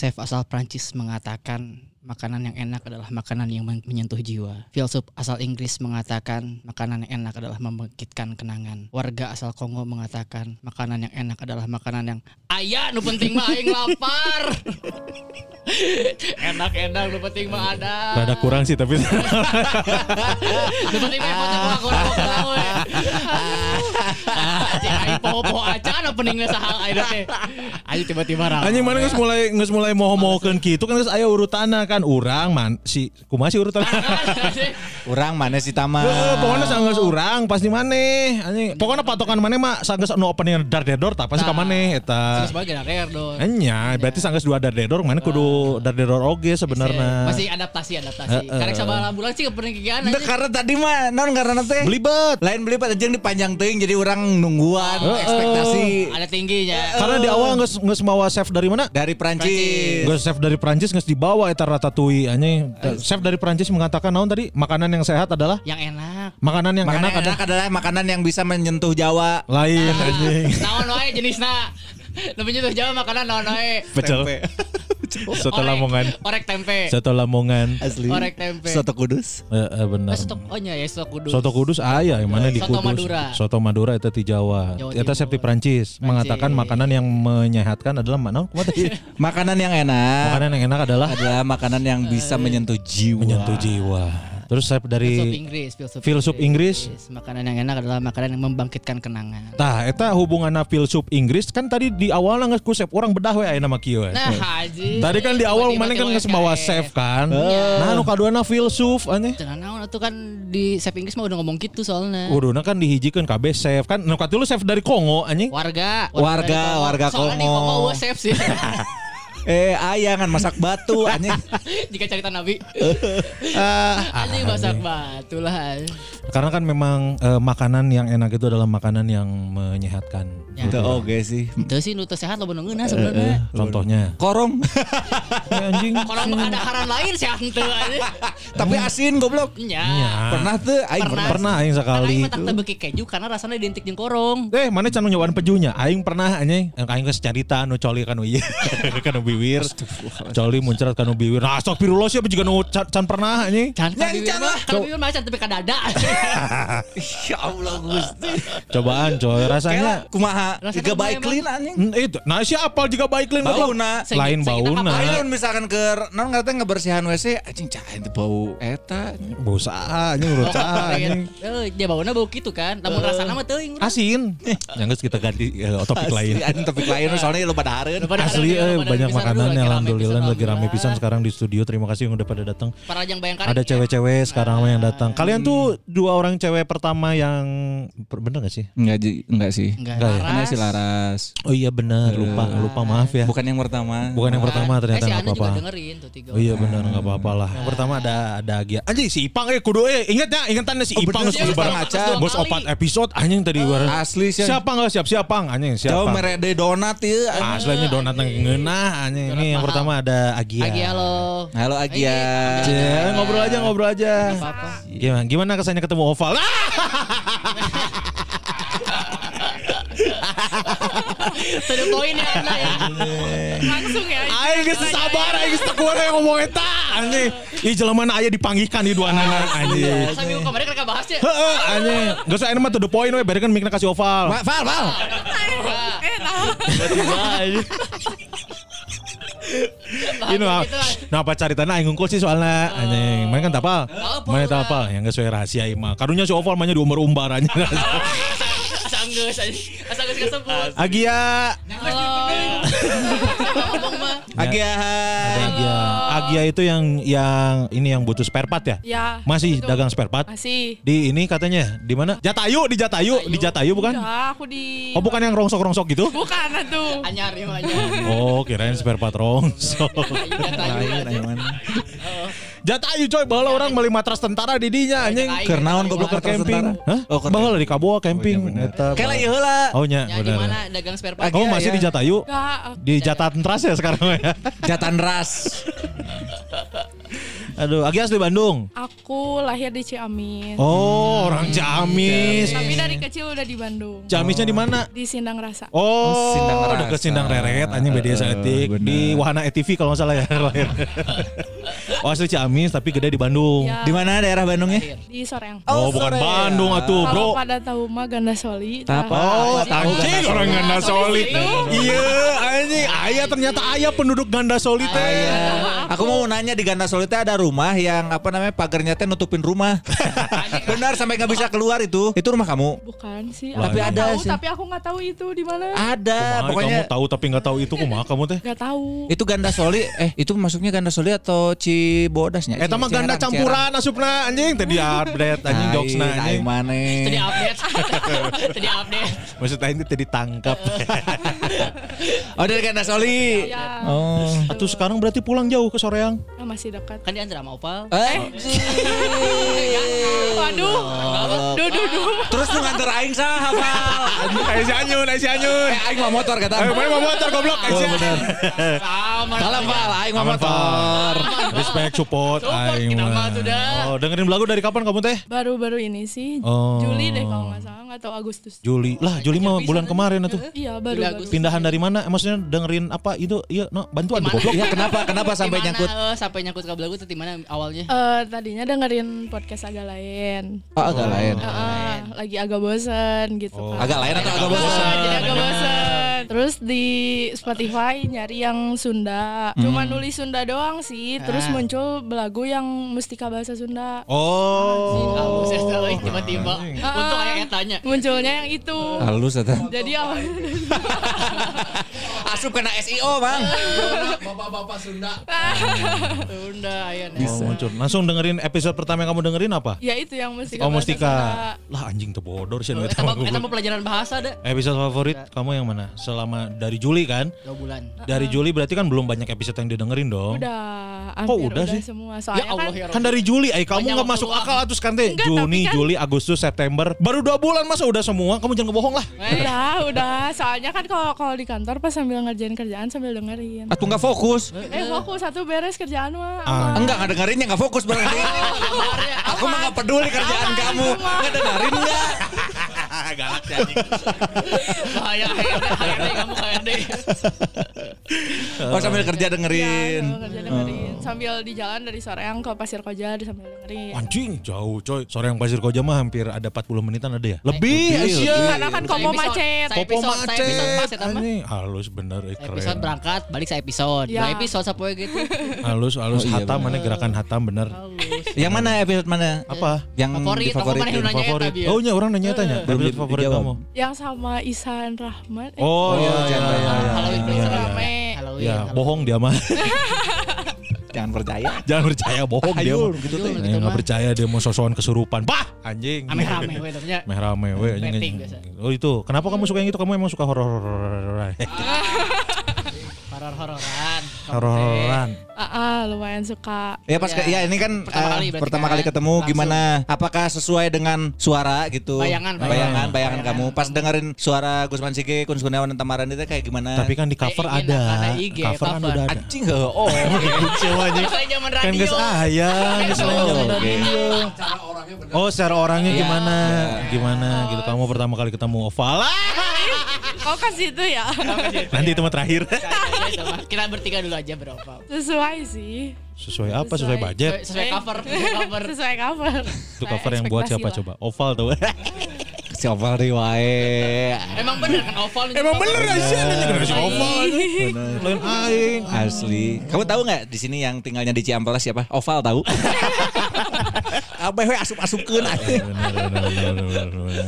Chef asal Prancis mengatakan makanan yang enak adalah makanan yang men- menyentuh jiwa. Filsuf asal Inggris mengatakan makanan yang enak adalah membangkitkan kenangan. Warga asal Kongo mengatakan makanan yang enak adalah makanan yang ayah nu penting mah aing lapar. Enak-enak nu penting mah ada. Rada kurang sih tapi Nu penting mah kurang we. Cing aing poho-poho acan openingna saha ayeuna teh. Ayo tiba-tiba rame. anjing mana geus mulai geus mulai moho-mohokeun kitu kan geus aya urutana kan urang man si kumaha sih urutan Urang mana sih Tama? Heeh, pokoknya sanggeus urang pasti maneh. Anjing. Pokoknya patokan maneh mah sanggeus nu opening dar dedor tah pasti ka maneh eta. Sebagai akhir dong. Enya, berarti sanggeus dua dar dedor mana kudu dar dedor oge sebenarnya. Masih adaptasi adaptasi. Karek sabaraha bulan sih pernah kegiatan Nah, karena tadi mah non karena teh belibet lain beli aja yang dipanjang teuing jadi orang nungguan ekspektasi. Ada tingginya. karena di awal geus geus mawa chef dari mana? Dari Prancis. Gue chef dari Prancis nges dibawa eta ratatouille anjing. Chef dari Prancis mengatakan naon tadi? Makanan yang sehat adalah Yang enak. makanan yang Makanan enak enak adalah makanan yang bisa menyentuh Jawa. lain anjing. Naon wae jenisna. Lebih tuh Jawa makanan naon wae. Pecel. Tempe. Soto Orek- Lamongan. Orek tempe. Soto Lamongan. Asli. Orek tempe. Soto Kudus. Eh, eh, benar. Oh, Soto oh nya ya soto kudus. Soto Kudus aya yang mana di Soto Kudus. Madura. Soto Madura itu di Jawa. Eta Timur. Prancis mengatakan makanan yang menyehatkan adalah mana? Makanan yang enak Makanan yang enak adalah adalah makanan yang bisa menyentuh jiwa. menyentuh jiwa. Terus Filsuf dari Inggris, filsuf, Filsuf Inggris. Makanan yang enak adalah makanan yang membangkitkan kenangan. Tah, eta hubungan filsuf Inggris kan tadi di awal nggak ku chef orang bedah we aya nama kieu. Nah, haji. Tadi kan di awal mana kan nggak bawa chef kan. Nah, nu kaduana filsuf aneh. Cenah naon atuh kan di chef Inggris mah udah ngomong gitu soalnya. Uduna kan dihijikeun KB chef kan nu katilu chef dari Kongo anjing. Warga, Warga, Kongo. warga Soalnya di Kongo. Kongo chef sih. Eh, ayah kan masak batu anjing. Jika cerita Nabi. Ah, Anjing masak batu lah. Karena kan memang eh, makanan yang enak itu adalah makanan yang menyehatkan. Ya. Itu oke sih. Itu sih nu teu sehat lo bener ngeunah sebenarnya. Contohnya. Korong. Ya, anjing. Kalau ada haran lain sehat henteu. Tapi asin goblok. Nya. Ya. Pernah tuh aing Pernah. Pernah aing sekali. aing mah tak tebeki keju karena rasanya identik jeung korong. Eh, mana can nyobaan pejunya? Aing pernah anjing. Aing geus carita nu coli kanu ieu. kanu biwir. Coli muncrat kanu biwir. Nah, astagfirullah sih juga nu can, pernah anjing. Can mah, lah. can bibir mah can tapi kadada. Ya Allah Gusti. Cobaan coy rasanya. Kumaha Kumaha baik clean anjing. Itu. Nah, siapa juga baik lain Bauna. Lain Segi- segi bauna. apa? Ayo lamun misalkan ke non ngerti ngebersihan WC anjing cah itu bau eta. Bau saha anjing urut saha anjing. Eh, dia bauna bau gitu kan. Namun rasana mah teuing. Asin. Yang geus kita ganti eh, topik lain. Topik lain soalnya lu pada hareun. Asli eh, banyak makanan alhamdulillah lagi rame pisan sekarang. di studio. Terima kasih yang udah pada datang. Para yang bayangkari. Ada cewek-cewek sekarang yang datang. Kalian tuh dua orang cewek pertama yang bener gak sih? Enggak enggak sih. Enggak, Enggak ya? Karena si Laras. Oh iya benar, lupa lupa maaf ya. Bukan yang pertama. Bukan yang pertama ternyata eh, si nggak Ana juga apa-apa. dengerin tuh tiga. Oh iya benar nggak apa-apa lah. Yang pertama ada ada Agia. Anjing si Ipang eh kudu eh ingat ya ingetannya si Oh, Ipang geus bareng Ipang aca. dua Bos opat episode anjing tadi bareng. Asli sih. Siapa nggak siap siapang anjing Jauh siapa? merede donat ieu. anjing. Aslinya donat yang ngeunah anjing. Ini yang pertama ada Agia. Agi halo. Halo Agia. Cie, ngobrol aja ngobrol aja. Apa-apa. Gimana gimana kesannya ketemu Oval? Ah! Sudah poin ya Anda ya. Langsung ya. Aing geus sabar aing geus teu kuat aya ngomong eta anjing. Ih jelema aya dipanggihkan di dua anak anjing. Sambil kemarin kan bahas ya. Heeh anjing. Geus aya mah to the point we berekan mikna kasih Oval. Val, Val, Val. Ini mah. Nah apa caritana aing ngungkul sih soalnya anjing. Main kan tapal. Main tapal yang geus we rahasia ieu mah. Karunya si Oval mah nya di umbar-umbar anjing. Geus kesebut. Agia. Halo. Ngomong mah. Agia. Agia. Agia itu yang yang ini yang butuh spare part ya? Ya. Masih betul. dagang spare part? Masih. Di ini katanya di mana? Jatayu, di Jatayu, di Jatayu bukan? Enggak, aku di Oh bukan yang rongsok-rongsok gitu? Bukan atuh. Anyar ya anyar. Oh kirain spare part rongsok. Ayo datayu. Lain, mana? Jatayu coy, baheula orang beli matras tentara di dinya anjing. Keur naon goblok Ke camping. Hah? Oh, ke Baheula di Kaboa camping. Oh, iya bener. Eta. Kayak lagi heula. Oh nya, Ya di bener. mana dagang spare part? Kamu Agia, masih ya. di Jatayu? Di Jatan Tras ya sekarang ya? Jatan ras. Aduh, Agi asli Bandung. Aku lahir di Ciamis. Oh, orang Ciamis. Tapi dari kecil udah di Bandung. Ciamisnya di mana? Di Sindang Rasa. Oh, Sindang Rasa. deket Sindang Reret, anjing beda saeutik bener. di Wahana ETV kalau nggak salah ya lahir. oh, asli Ciamis tapi gede di Bandung. Ya, Di mana daerah Bandungnya? di Soreang. Oh, bukan Soreang. Bandung atuh, Kalau Bro. pada tahu mah Ganda Soli. Apa? Oh, Tahu anjing Ganda orang Soli. ganda solid. Itu. Iya, anjing. Ayah ternyata ayah penduduk ganda solid teh. Iya. Aku mau nanya di Ganda Soli teh ada rumah yang apa namanya pagarnya teh nutupin rumah. Benar sampai nggak bisa keluar itu. Itu rumah kamu? Bukan sih. Aku Tapi nggak ada tahu, sih. Tapi aku nggak tahu itu di mana. Ada. Kumaha, Pokoknya kamu tahu tapi nggak tahu itu kumaha kamu teh. Nggak tahu. itu Ganda Soli. Eh itu masuknya Ganda Soli atau Cibodasnya? Eta mah ganda campuran asupna anjing tadi update anjing jokesna anjing. Mana? Tadi update. Tadi update. Maksudnya ini tadi ditangkap. Oh dari Ganda Soli. Ya, Oh. Atuh sekarang berarti pulang jauh ke Soreang. Masih dekat. Kan di antara sama Opal. Eh. Waduh. Duh, duh, duh. Terus lu nganter aing sah hafal. Ayo si Anyun, si Anyun. Eh aing mau motor kata. Ayo main mau motor goblok. Ayo si Sama. Salam Val, aing mau motor. Respect, support. Support, Aing kita mah. mah sudah. Oh, dengerin lagu dari kapan kamu teh? Baru-baru ini sih. Oh. Juli deh kalau nggak salah. Nggak tahu Agustus. Juli. Lah, Juli mah bulan kemarin atuh. Iya, baru. Pindahan dari mana? Eh, maksudnya dengerin apa itu? Iya, no, bantuan tuh goblok. Iya kenapa kenapa sampai nyangkut? eh, sampai nyangkut ke lagu itu di mana awalnya? Eh, tadinya dengerin podcast agak lain. Oh agak lain. Heeh, lagi agak bosen gitu Oh. kan. Agak lain atau agak Bosen, bosan? jadi agak bosen. Terus di Spotify nyari yang Sunda. Cuma nulis Sunda doang sih. Terus Ah. muncul belagu yang mustika bahasa Sunda. Oh. Halus ya tiba-tiba. Untung aya tanya. Munculnya yang itu. Halus eta. Jadi awalnya Asup kena SEO, Bang. Sunda aya Oh, muncul. Langsung dengerin episode pertama yang kamu dengerin apa? ya itu yang mustika. Oh, Mustika. Sunda. Lah anjing tuh bodor sih. Mah eta mah pelajaran bahasa deh. Episode favorit kamu yang mana? Selama dari Juli kan? Dua bulan. Dari Juli berarti kan belum banyak episode yang didengerin dong. Udah, Kok hampir udah sih? semua. Ya Soalnya Allah kan ya Kan dari Juli, ay kamu Banyak nggak masuk akal atuh kan teh. Juni, kan- Juli, Agustus, September, baru dua bulan masa udah semua? Kamu jangan ngebohong lah. udah, udah. Soalnya kan kalau kalau di kantor pas sambil ngerjain kerjaan sambil dengerin. Atuh nggak fokus. Eh fokus satu beres kerjaan mah. Ah. Enggak nggak dengerinnya nggak fokus berarti. Aku mah nggak peduli kerjaan kamu. Nggak dengerin nggak? Galak sih anjing. Bahaya HRD, HRD kamu HRD. Oh sambil kerja Iya, dengerin. sambil kerja dengerin. Sambil di jalan dari Soreang ke Pasir Koja di sambil dengerin. Anjing, jauh coy. Sore yang Pasir Koja mah hampir ada 40 menitan ada ya? Lebih, Asia. Karena kan kopo macet. Pas macet. mah. Anjing, halus bener, eh, Episode berangkat, balik saya episode. Ya. Dua episode sapoe gitu. Halus, halus. Oh, iya, hatam, mana gerakan hatam bener. Halus. Yang mana episode mana? Apa? Yang Favorit, favorit. mana yang nanya Favorit. Biar. Oh, nya orang nanya tanya. Belum Episode di- favorit dijawab. kamu. Yang sama Isan Rahman. Eh, Oh, iya, iya, iya. iya, Halloween iya, iya. rame. Halloween. Ya, Halloween. bohong dia mah. Jangan percaya. Jangan percaya bohong dia mah. gitu teh. gitu Eh, nggak mah. percaya dia mau sosokan kesurupan. Bah, anjing. Ame rame we ternyata. Meh rame we anjing. Oh itu, kenapa kamu suka yang itu? Kamu emang suka horor-horor. Horor-hororan. Horor-hororan. Ah, ah, lumayan suka. Ya pas ke, ya ini kan Pertama eh, kali pertama kan? kali ketemu Langsung. gimana? Apakah sesuai dengan suara gitu? Bayangan, bayangan, bayangan. bayangan kamu. Pas dengerin suara Gusman Sige, Kun Kurniawan dan Tamaran itu kayak gimana? Tapi kan di cover Eh, ada. ada IG, Cover kan udah ada. anjing heeh. Oh. Saya zaman Kan radio. guys aya, geus radio. Oh, secara orangnya gimana? Gimana gitu kamu pertama kali ketemu Oval. Ah, Kau kasih itu ya. Nanti itu mah terakhir. Kita bertiga dulu aja berapa. Sesuai sih. Sesuai apa? Sesuai budget. Sesuai cover, sesuai cover. Sesuai cover. Itu cover yang buat siapa coba? Oval tuh. Si Oval wae. Emang bener kan oval Emang bener gak sih? Kenapa si Oval? Lain aing. Asli. Kamu tahu nggak di sini yang tinggalnya di Ciamplas siapa? Oval tahu? we asup-asupkeun. Bener, bener, bener, bener, bener.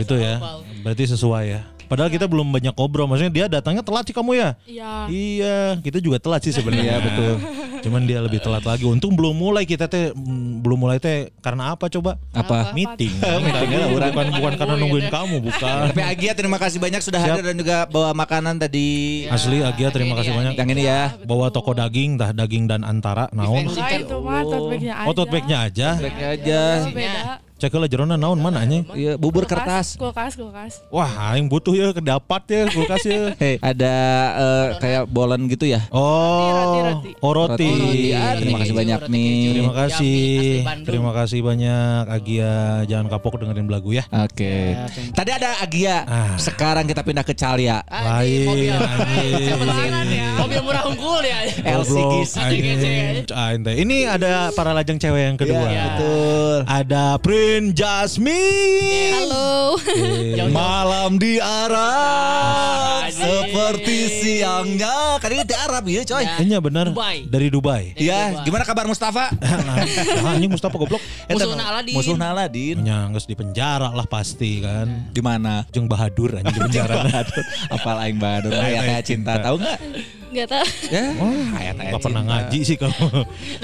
Itu ya. Berarti sesuai ya. Padahal kita belum banyak ngobrol. Maksudnya dia datangnya telat sih kamu ya? Iya. Iya, kita juga telat sih sebenarnya. Iya betul. Cuman dia lebih telat lagi. Untung belum mulai kita teh mm, belum mulai teh karena apa coba? Apa? Meeting. Meetingnya bukan bukan karena nungguin kamu, bukan. Tapi Agia terima kasih banyak sudah hadir dan juga bawa makanan tadi. Asli Agia terima kasih banyak. Yang ini ya. Bawa toko daging, dah daging dan antara naon. Mah tote bagnya aja. Oh, tote bagnya aja. Baiknya aja. Cek lah jerona naon mana anjing? Iya, bubur kertas. Kulkas, kulkas. Wah, aing butuh ya kedapat ya kulkas ya. Hei, ada eh, kayak bolan gitu ya? Oh, Roti, roti. oh roti. Roti. Ah, terima kasih banyak nih. Terima kasih, terima kasih banyak Agia. Jangan kapok dengerin lagu ya. Oke. Tadi ada Agia. Ah. Sekarang kita pindah ke Calia. Mobil. Lain, anjing. Mobil murah unggul ya. LC. Ini ada para lajang cewek yang kedua. Iya, betul. Ada Prin Jasmine. Halo. Oke. Malam di Arab seperti siangnya. Ini di Arab ya, coy. Ya. Iya benar. Dubai. Dari Dubai. Ya, gimana kabar Mustafa? Nah, anjing Mustafa goblok. Musuhna Aladin. Musuh Aladin. Nya geus di penjara lah pasti kan. Di mana? Jeung Bahadur anjing di penjara. Apal aing badur ayat ayat cinta tahu nggak? Enggak tahu. Ya, ayat ayat Gak pernah ngaji sih kamu.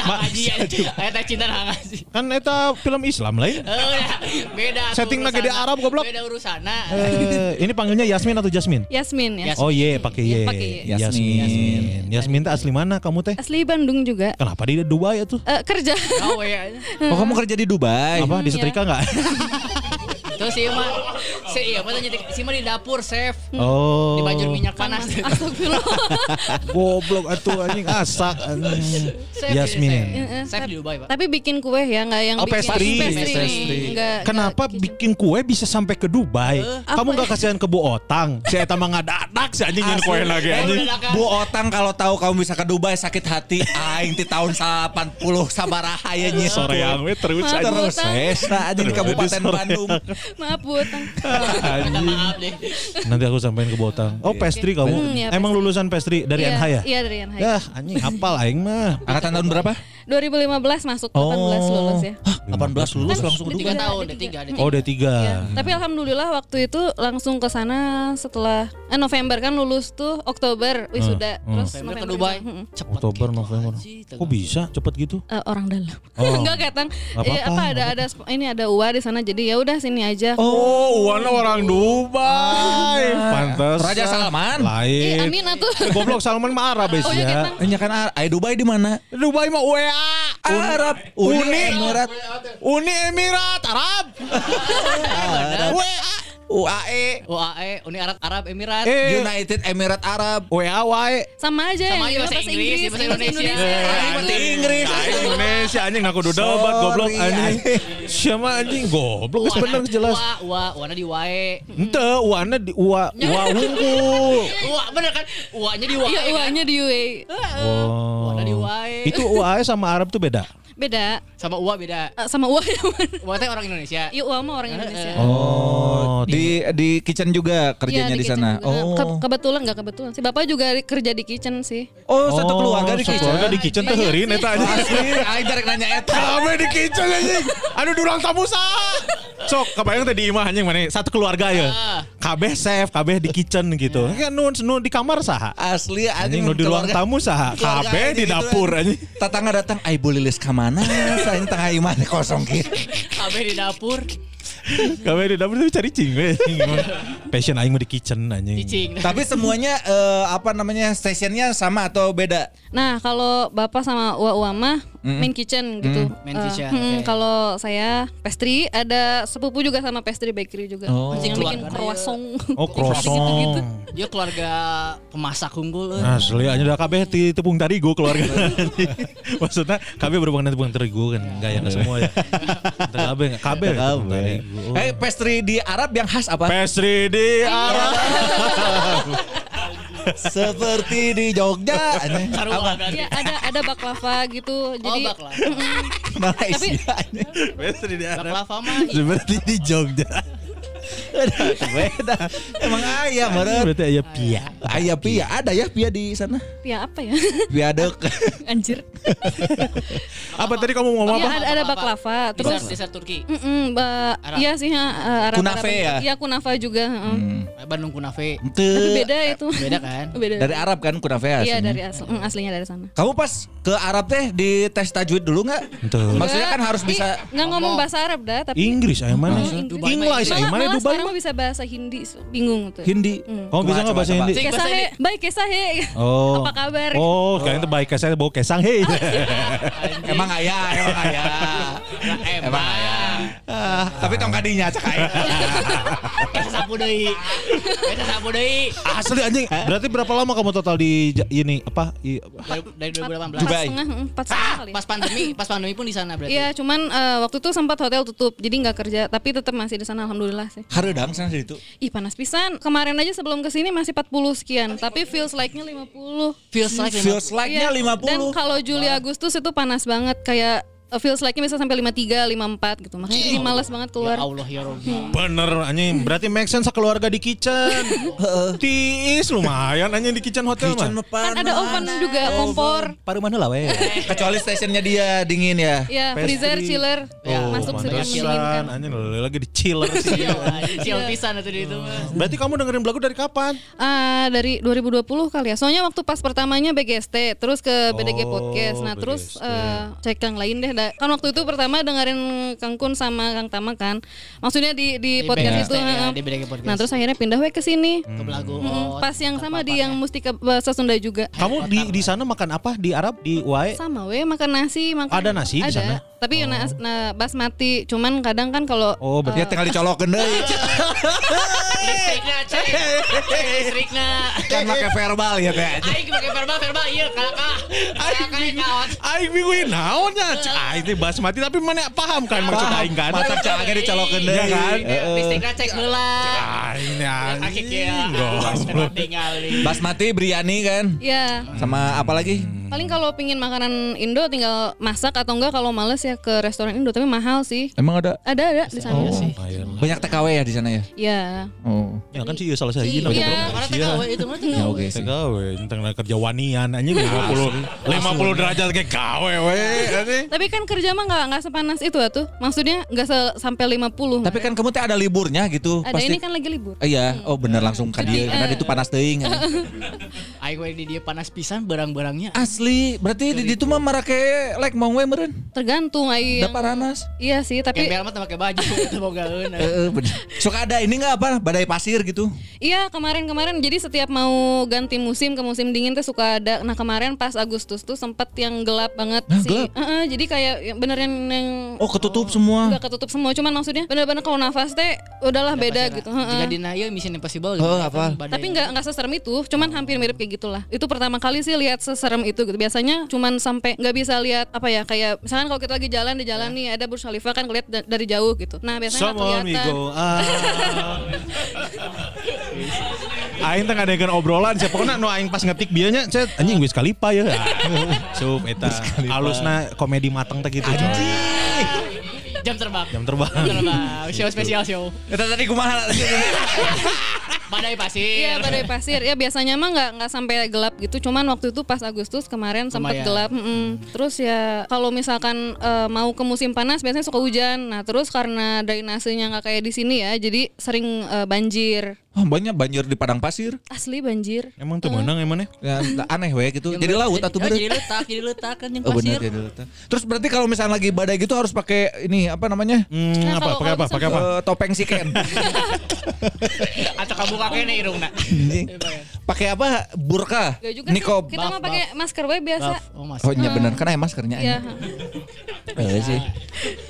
Nah, ngaji ya. Ayat cinta nah ngaji. Kan eta film Islam lain. Oh, ya. Beda. Setting lagi di. Arab, goblok. Beda urusana. Eh, ini panggilnya Yasmin atau Jasmine? Yasmin ya. Yas- Oh iya, pakai Y. Pakai Y. Yasmin. Yasmin. Yasmin teh asli mana kamu teh? Asli Bandung juga. Kenapa di Dubai ya tuh? Eh, kerja. Oh, ya. Oh kamu kerja di Dubai? Apa di iya. setrika enggak? Terus si mah si iya apa tanya si mah di dapur chef. Oh. Di bajur minyak panas. Astagfirullah. Goblok atuh anjing asak anjing. Chef, Yasmin. Chef. Chef di Dubai, Pak. Tapi bikin kue ya, nggak yang Oh, bikin pastry. pastry. Pastry. Kenapa bikin kue bisa sampai ke Dubai? Kamu Apa nggak kasihan ke Bu Otang? Si eta mah ngadadak si anjing nyen kue lagi Eh, anjing. Bu Otang kalau tahu kamu bisa ke Dubai sakit hati aing ti tahun 80 sabaraha ya nyi. Sore yang we terus Terus anjing di Terus Kabupaten. Bandung. Maaf Bu Otang. Minta Anjing. maaf deh. Nanti aku sampein ke Bu Otang. Oh, pastry kamu. Hmm, iya, Emang pastry. lulusan pastry dari Iya, NH ya? Iya dari NH. Yah, anjing hafal aing mah. Angkatan tahun berapa? 2015 masuk 18 lulus ya. Hah, 18 lulus langsung ke Tiga Dubai. tahun, ada ada tiga, ada Oh, tiga. D3. Iya. Tapi alhamdulillah waktu itu langsung ke sana setelah eh November kan lulus tuh Oktober wisuda Hmm, terus November ke November Dubai. juga. Mm-mm. Cepet. Oktober, November. Kok bisa cepet gitu? Eh, orang dalam. Oh. Enggak katang. Eh, apa-apa, apa ada nggak ada sp- ini ada UA di sana jadi ya udah sini aja. Oh, Wana orang Dubai. Pantas. Raja Salman. Lain. amin atuh. Eh, Goblok Salman mah Arab Oh, iya, ya. Enya kan Ar- ay Dubai di mana? Dubai mah WA. Arab. Uni Emirat. Uni Emirat Arab. WA. UAE. UAE, Uni Arab Arab Emirat. Eh, United Emirat Arab. WA wae. Sama aja Sama aja bahasa Inggris, bahasa Indonesia. Indonesia. Eh, Bahasa Inggris. Indonesia anjing ngaku debat goblok Sorry, anjing. Siapa anjing goblok geus bener jelas. Ua, ua, wana di wae. Ente wana di ua ua unggul. Ua, bener kan? Uanya di wae. Iya, kan? UA-nya di UA. Oh. Wana di wae. Itu UAE sama Arab tuh beda. Beda. sama Ua beda. Eh, sama UA yang mana? Ua teh orang Indonesia. Iya, UA mah orang Indonesia. Oh, Di di kitchen juga kerjanya Iya, di, kitchen sana. juga. Ke- Oh. kebetulan nggak kebetulan. Si bapak juga kerja di kitchen sih. Oh, satu keluarga di satu kitchen. Keluarga di kitchen teh heureun eta anjing. Asli, aing jarek nanya eta. Kame di kitchen anjing. Anu durang tamu saha? Sok, kebayang tadi imah anjing mana satu keluarga ya. Ah. Kabeh chef, kabeh di kitchen gitu. Kan nu nu di kamar saha? Asli Anjing anjing nu di ruang tamu saha? keluarga Kabeh di gitu, dapur anjing. Tetangga datang, "Ai boleh lilis ka mana?" Saya tengah iman kosong gitu. Kabeh di dapur. Kabeh di dapur tuh cari cing. Passion aing mah di kitchen anjing. Cicing. Tapi semuanya eh, apa namanya stationnya sama atau beda? Nah, kalau bapak sama Ua Ua mah main kitchen gitu. Main Eh, kitchen, hmm, oke. Kalau saya pastry, ada sepupu juga sama pastry bakery juga. Oh. yang bikin croissant. Oh, croissant. Dia keluarga pemasak unggul. eh. Asli aja udah kabeh di tepung terigu keluarga. Maksudnya kabeh berhubungan dengan tepung terigu kan enggak ya enggak semua ya. Kabeh enggak kabeh. Oh. Eh pastry di Arab yang khas apa? Pastry di Arab. Seperti di Jogja. Sarua. Iya, ada ada baklava gitu. Oh, Jadi baklava. Malaysia. Arab. Baklava mah Seperti di Jogja. Beda. Emang ayam, meren. Berarti aya pia. Ayam pia ada ya pia di sana. Ya apa ya? Pia adek. Anjir. Apa tadi kamu mau ngomong Ya apa? ada, ada baklava. Terus dessert Turki. Iya sih ha, uh, Arab, Kunafe ya? Iya kunafa juga. heeh. Bandung Kunafe. Tapi beda itu. Beda kan? Beda. Dari Arab kan kunafe Iya aslinya. dari asli, mm, aslinya dari sana. Kamu pas ke Arab teh di tes tajwid dulu nggak? Betul. Maksudnya kan harus bisa nggak ngomong bahasa Arab dah, tapi Inggris aya mana? Oh, Inggris. Inggris aya malah, mana Dubai sekarang mah? bisa bahasa Hindi, so, bingung tuh. Hindi. Kamu bisa nggak bahasa Hindi? Kesahe, baik kesahe. Oh. Apa kabar? Oh, kalian tuh baik saya bawa kesang hei. Emang ayah, emang ayah. emang ayah. Ah, tapi tong kadinya cek aya. Kita sapu deui. Kita sapu deui. Asli anjing. Berarti berapa lama kamu total di ini apa? i- Dari, dari 2018. Empat Dubai. setengah, mm, setengah kali. ya. Pas pandemi, pas pandemi pun di sana berarti. Iya, cuman eh, waktu itu sempat hotel tutup, jadi nggak kerja, tapi tetap masih di sana, alhamdulillah sih. Hareudang sana di situ. Ih panas pisan. Kemarin aja sebelum ke sini masih 40 sekian, tapi feels like-nya 50. Feels like Feels like-nya Iya, 50. Dan kalau Juli Agustus itu panas banget kayak feels like-nya bisa sampai 53, 54 gitu. Makanya jadi males banget Ya keluar. Allah ya Rabbi. Bener anjing. Berarti make sense keluarga di kitchen. Tiis lumayan anjing di kitchen hotel Kitchen mah. Kan ada oven juga, kompor. Paru mana lah we. Kecuali stationnya dia dingin ya. Ya, freezer, chiller, Ya, Oh, masuk sering pantesan. mendinginkan. Anjing lagi di chiller sih. Iya, sial pisan itu di itu mah. Berarti kamu dengerin lagu dari kapan? Ah, dari 2020 kali ya. Soalnya waktu pas pertamanya BGST, terus ke BDG Oh, Podcast. Nah, terus eh, cek yang lain deh. Da- Kan waktu itu pertama dengerin Kang Kun sama Kang Tama kan. Maksudnya di di, Di podcast itu. ya, di Podcast. Nah, terus akhirnya pindah we ke sini. Ke belagu. Mm, Oh, pas yang sama di yang Mustika Bahasa Sunda juga. Kamu di di sana makan apa di Arab di Wae? Sama we makan nasi, makan Ada nasi di ada. sana? Tapi ya nas- nah, basmati, cuman kadang kan kalau Oh, berarti Dia tinggal dicolokin deui. Listriknya cek. Listriknya. kan pakai verbal ya teh. Aing pakai verbal verbal iya kakak. Kakak yang kawan. Aing bingung naonnya. Cek ah ini basmati tapi mana paham kan maksud aing kan? Mata cangnya dicolokin deui. Iya kan? Listriknya cek heula. Aing anjing. ya. Nih. Basmati biryani kan. ya Sama apa lagi? paling kalau pingin makanan Indo tinggal masak atau enggak kalau males ya ke restoran Indo tapi mahal sih. Emang ada Ada ada di sana. Lumayan lah. banyak TKW ya di sana ya? Ya. Oh. Ya kan sih iya, salah saya Iya. namanya Iya. Mana TKW itu mah Ya oke sih. TKW tentang kerja wanian anjing 50 50 derajat kayak KW we. Tapi kan kerja mah nggak nggak sepanas itu tuh. Maksudnya nggak se- sampai 50. Tapi kan kamu teh ada liburnya gitu. ada ini kan lagi libur. Eh, Iya, oh bener langsung ke dia karena itu panas teuing. Aing we di dia panas pisan barang-barangnya. Asli, berarti di ditu mah marake like mau we meureun. Tergantung ai Da yang- paranas. Iya sih, tapi Gembel mah pakai baju boga euna. Heeh, bener. Suka ada ini enggak apa? Badai pasir gitu. Iya kemarin-kemarin jadi setiap mau ganti musim ke musim dingin tuh suka ada. Nah kemarin pas Agustus tuh sempet yang gelap banget Hah, sih. gelap? Heeh, jadi kayak yang bener yang, yang Oh, ketutup semua. udah ketutup semua. Cuman maksudnya bener-bener kalau nafas teh udahlah beda gitu. Heeh. Jika dina ieu Mission Impossible Oh, kan apa? badai. Tapi nggak nggak seserem itu, cuman hampir mirip kayak gitulah. Itu pertama kali sih lihat seserem itu gitu. Biasanya cuman sampai nggak bisa lihat apa ya kayak misalkan kalau kita lagi jalan di jalan nih ada Burj Khalifa kan ngeliat da- dari jauh gitu. Nah biasanya nggak we kelihatan. go ah. Aing teh ngadekeun obrolan siapa pokoknya nu aing pas ngetik bieunya cet anjing geus kalipa ya. Sup eta alusna komedi mateng teh gitu. coy. Jam terbang. Jam terbang. Jam terbang. Show spesial show. Eta tadi kumaha? Badai pasir. Iya badai pasir. Ya biasanya mah nggak nggak sampai gelap gitu. Cuman waktu itu pas Agustus kemarin sempat gelap. mm-mm. Terus ya kalau misalkan eh, mau ke musim panas biasanya suka hujan. Nah terus karena drainasenya nggak kayak di sini ya, jadi sering eh, banjir. Oh, banyak banjir di padang pasir. Asli banjir. Emang tuh menang emang Ya, aneh we gitu. Jadi laut atuh Oh, bener. Jadi letak, jadi letak kan yang Oh pasir. jadi letak. Terus berarti kalau misalnya lagi badai gitu harus pakai ini apa namanya? Hmm, Nah, apa pakai apa? Pakai apa? Eh, topeng si Ken. Atau kamu kakek nih irungna. pakai apa? Burka. Gak juga Nikob. sih. Kita mah Buff, pakai masker we biasa. Oh, mas. Oh iya benar, kan aya maskernya. Iya. Iya sih.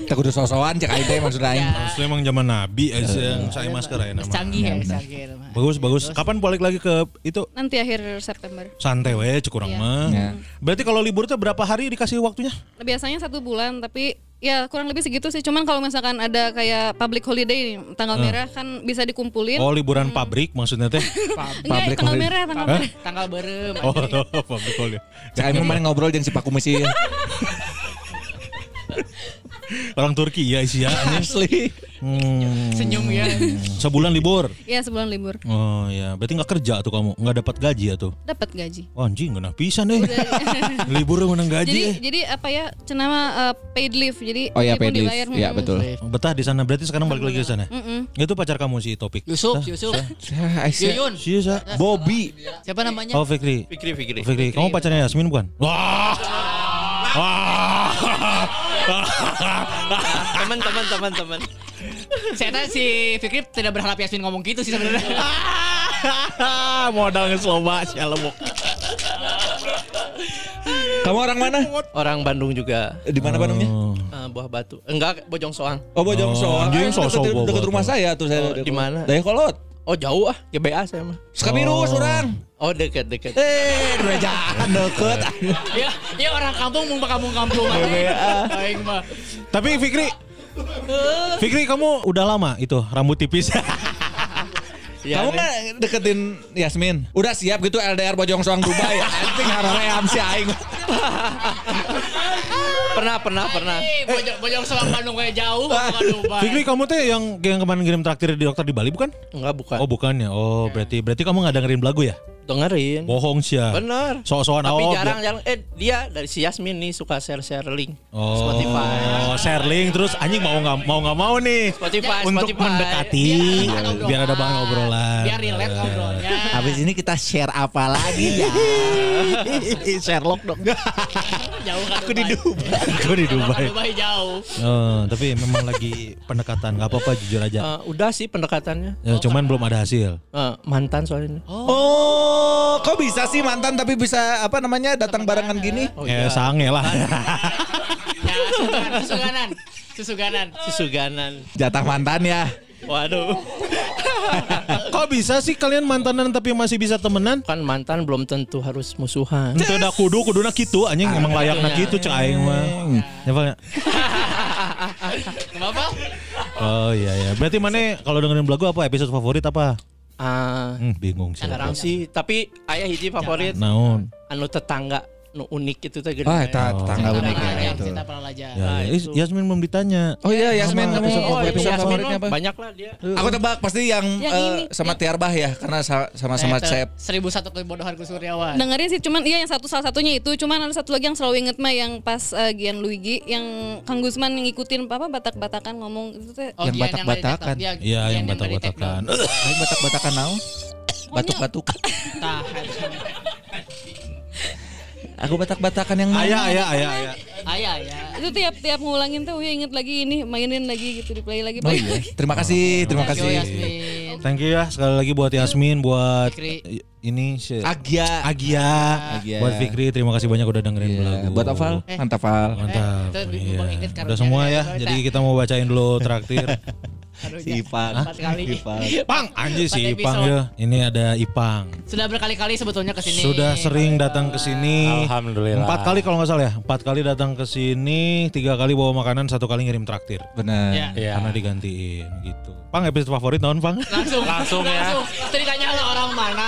Tak kudu sosokan cek aing teh maksud aing. Asli emang zaman Nabi aja yang saya masker ya nama. Canggih ya, canggih. Ya, mah. Bagus bagus. Kapan balik lagi ke itu Nanti akhir September. santai we cukurang Iya. mah. Ya. Berarti kalau libur tuh berapa hari dikasih waktunya? Biasanya satu bulan tapi ya kurang lebih segitu sih. Cuman kalau misalkan ada kayak public holiday nih, tanggal merah kan bisa dikumpulin. Oh liburan pabrik maksudnya teh. Enggak, public tanggal holiday. merah, tanggal merah. Tanggal berem. Oh, pabrik holiday. Mah main ngobrol jeung si Pak Kumisi. Orang Turki ya isi ya. Asli. Hmm. Senyum ya. Sebulan libur. Ya sebulan libur. Oh ya, berarti nggak kerja tuh kamu, nggak dapat gaji ya tuh. Dapat gaji. Wah, anjing nggak pisan deh. Libur menang gaji. jadi eh. jadi apa ya cenama uh, paid leave. Jadi Oh ya paid leave. dibayar, Iya mm, betul. Betah di sana berarti sekarang balik lagi ke sana. Mm-mm. Itu pacar kamu si Topik. Yusuf, Yusuf. Yuyun. Iya, Sa. Bobby. Siapa namanya? Oh, Fikri. Fikri, Fikri. Fikri, kamu pacarnya Yasmin bukan? Wah. Teman, teman, teman, teman. Saya tahu si Fikri tidak berharap Yasmin ngomong gitu sih sebenarnya. Modal ngesloba si Alemuk. Kamu orang mana? Orang Bandung juga. Di mana Bandungnya? Eh, Buah Batu. Enggak, Bojong Soang. Oh, Bojong Oh, Soang. anjing, Ah, deket-. Deket rumah saya tuh saya. Oh, di mana? Dayakolot. Oh jauh ah, GBA saya mah. Sekabirus Oh. orang. Oh deket deket. Eh, dua jalan deket. ya, ya orang kampung mau kampung-kampung. Aing mah. Tapi Fikri Fikri kamu udah lama itu rambut tipis. Ya, Kamu nggak deketin Yasmin? Udah siap gitu LDR Bojong Soang Dubai. Anjing hareream si aing. pernah pernah pernah. Eh, bojong bojong sama Bandung kayak jauh. Fikri kamu tuh yang yang kemarin ngirim traktir di dokter di Bali bukan? Enggak bukan. Oh bukan ya. Oh berarti berarti kamu nggak dengerin lagu ya? Dengerin. Bohong sih ya. Bener. So-soan Tapi oh, jarang biar- jarang. Eh dia dari si Yasmin nih suka share share link. Oh, Spotify. Oh, share link terus anjing mau nggak mau nggak mau nih. Spotify, Untuk Spotify. mendekati Biar- biar ada bahan obrolan. Biar relate ngobrolnya. Habis ini kita share apa lagi ya? Sherlock dong. Jauh kan Aku di Dubai. Aku di Dubai. Dubai jauh. Oh, tapi memang lagi pendekatan nggak apa-apa jujur aja. Eh, udah sih pendekatannya. Ya, cuman belum ada hasil. Eh, mantan soalnya. Oh, kok bisa sih mantan tapi bisa apa namanya datang barengan gini? Oh eh iya. sange lah. Ya, susuganan, susuganan. Susuganan. Jatah mantan ya. Waduh. Kok bisa sih kalian mantanan tapi masih bisa temenan? Kan mantan belum tentu harus musuhan. Itu udah kudu kuduna gitu anjing emang layaknya gitu cek aing mah. Ya Pak? Kenapa? Oh iya ya. Berarti mana kalau dengerin lagu apa episode favorit apa? Ah, Hmm, bingung sih. Tapi ayah hiji favorit Naon? anu tetangga nu unik itu teh gede. Oh, eta tetangga Kita unik ya itu. Kita pernah. Ya, Nah, ya. Itu. Yasmin belum ditanya. Oh iya Yasmin kamu episode Oh, episode iya, favoritnya Yasmin apa? Banyak lah dia. Aku tebak pasti yang, Yang ini, sama yang- Tiarbah ya karena sa- sama-sama. Seribu satu kebodohanku Suryawan. Dengerin sih cuman iya yang satu salah satunya itu cuman ada satu lagi yang selalu inget mah yang pas uh, Gian Luigi yang Kang Gusman yang ngikutin apa batak-batakan ngomong itu teh Oh, Yang batak-batakan. Iya, Gian yang batak-batakan. Batak-batakan naon? Batuk-batuk. Tahan. Aku batak-batakan yang mana? Ayah, ayah, ayah, ayah. Ayah ya. itu tiap tiap ngulangin tuh ya inget lagi ini mainin lagi gitu di play lagi Oh play iya. lagi. Terima kasih, terima Thank you, kasih. Yasmin. Thank you ya sekali lagi buat Yasmin, buat Fikri. ini si Agia. Agia, Agia. buat Fikri terima kasih banyak udah dengerin Iya, lagu. Buat Oval, Eh. mantap Val. Mantap. Eh, itu iya. Udah semua ya. Jadi kita mau bacain dulu traktir. Aduh, Si. Ipang. Empat kali. Ipang. Pang, anjir si Ipang ya. Ini ada Ipang. Sudah berkali-kali sebetulnya ke sini. Sudah sering datang ke sini. Alhamdulillah. Empat kali kalau nggak salah ya. Empat kali datang ke sini, tiga kali bawa makanan, satu kali ngirim traktir. Benar. Ya. Iya. Karena digantiin gitu. Pang episode favorit naon Pang? Langsung, Langsung ya. Langsung. Ceritanya orang mana?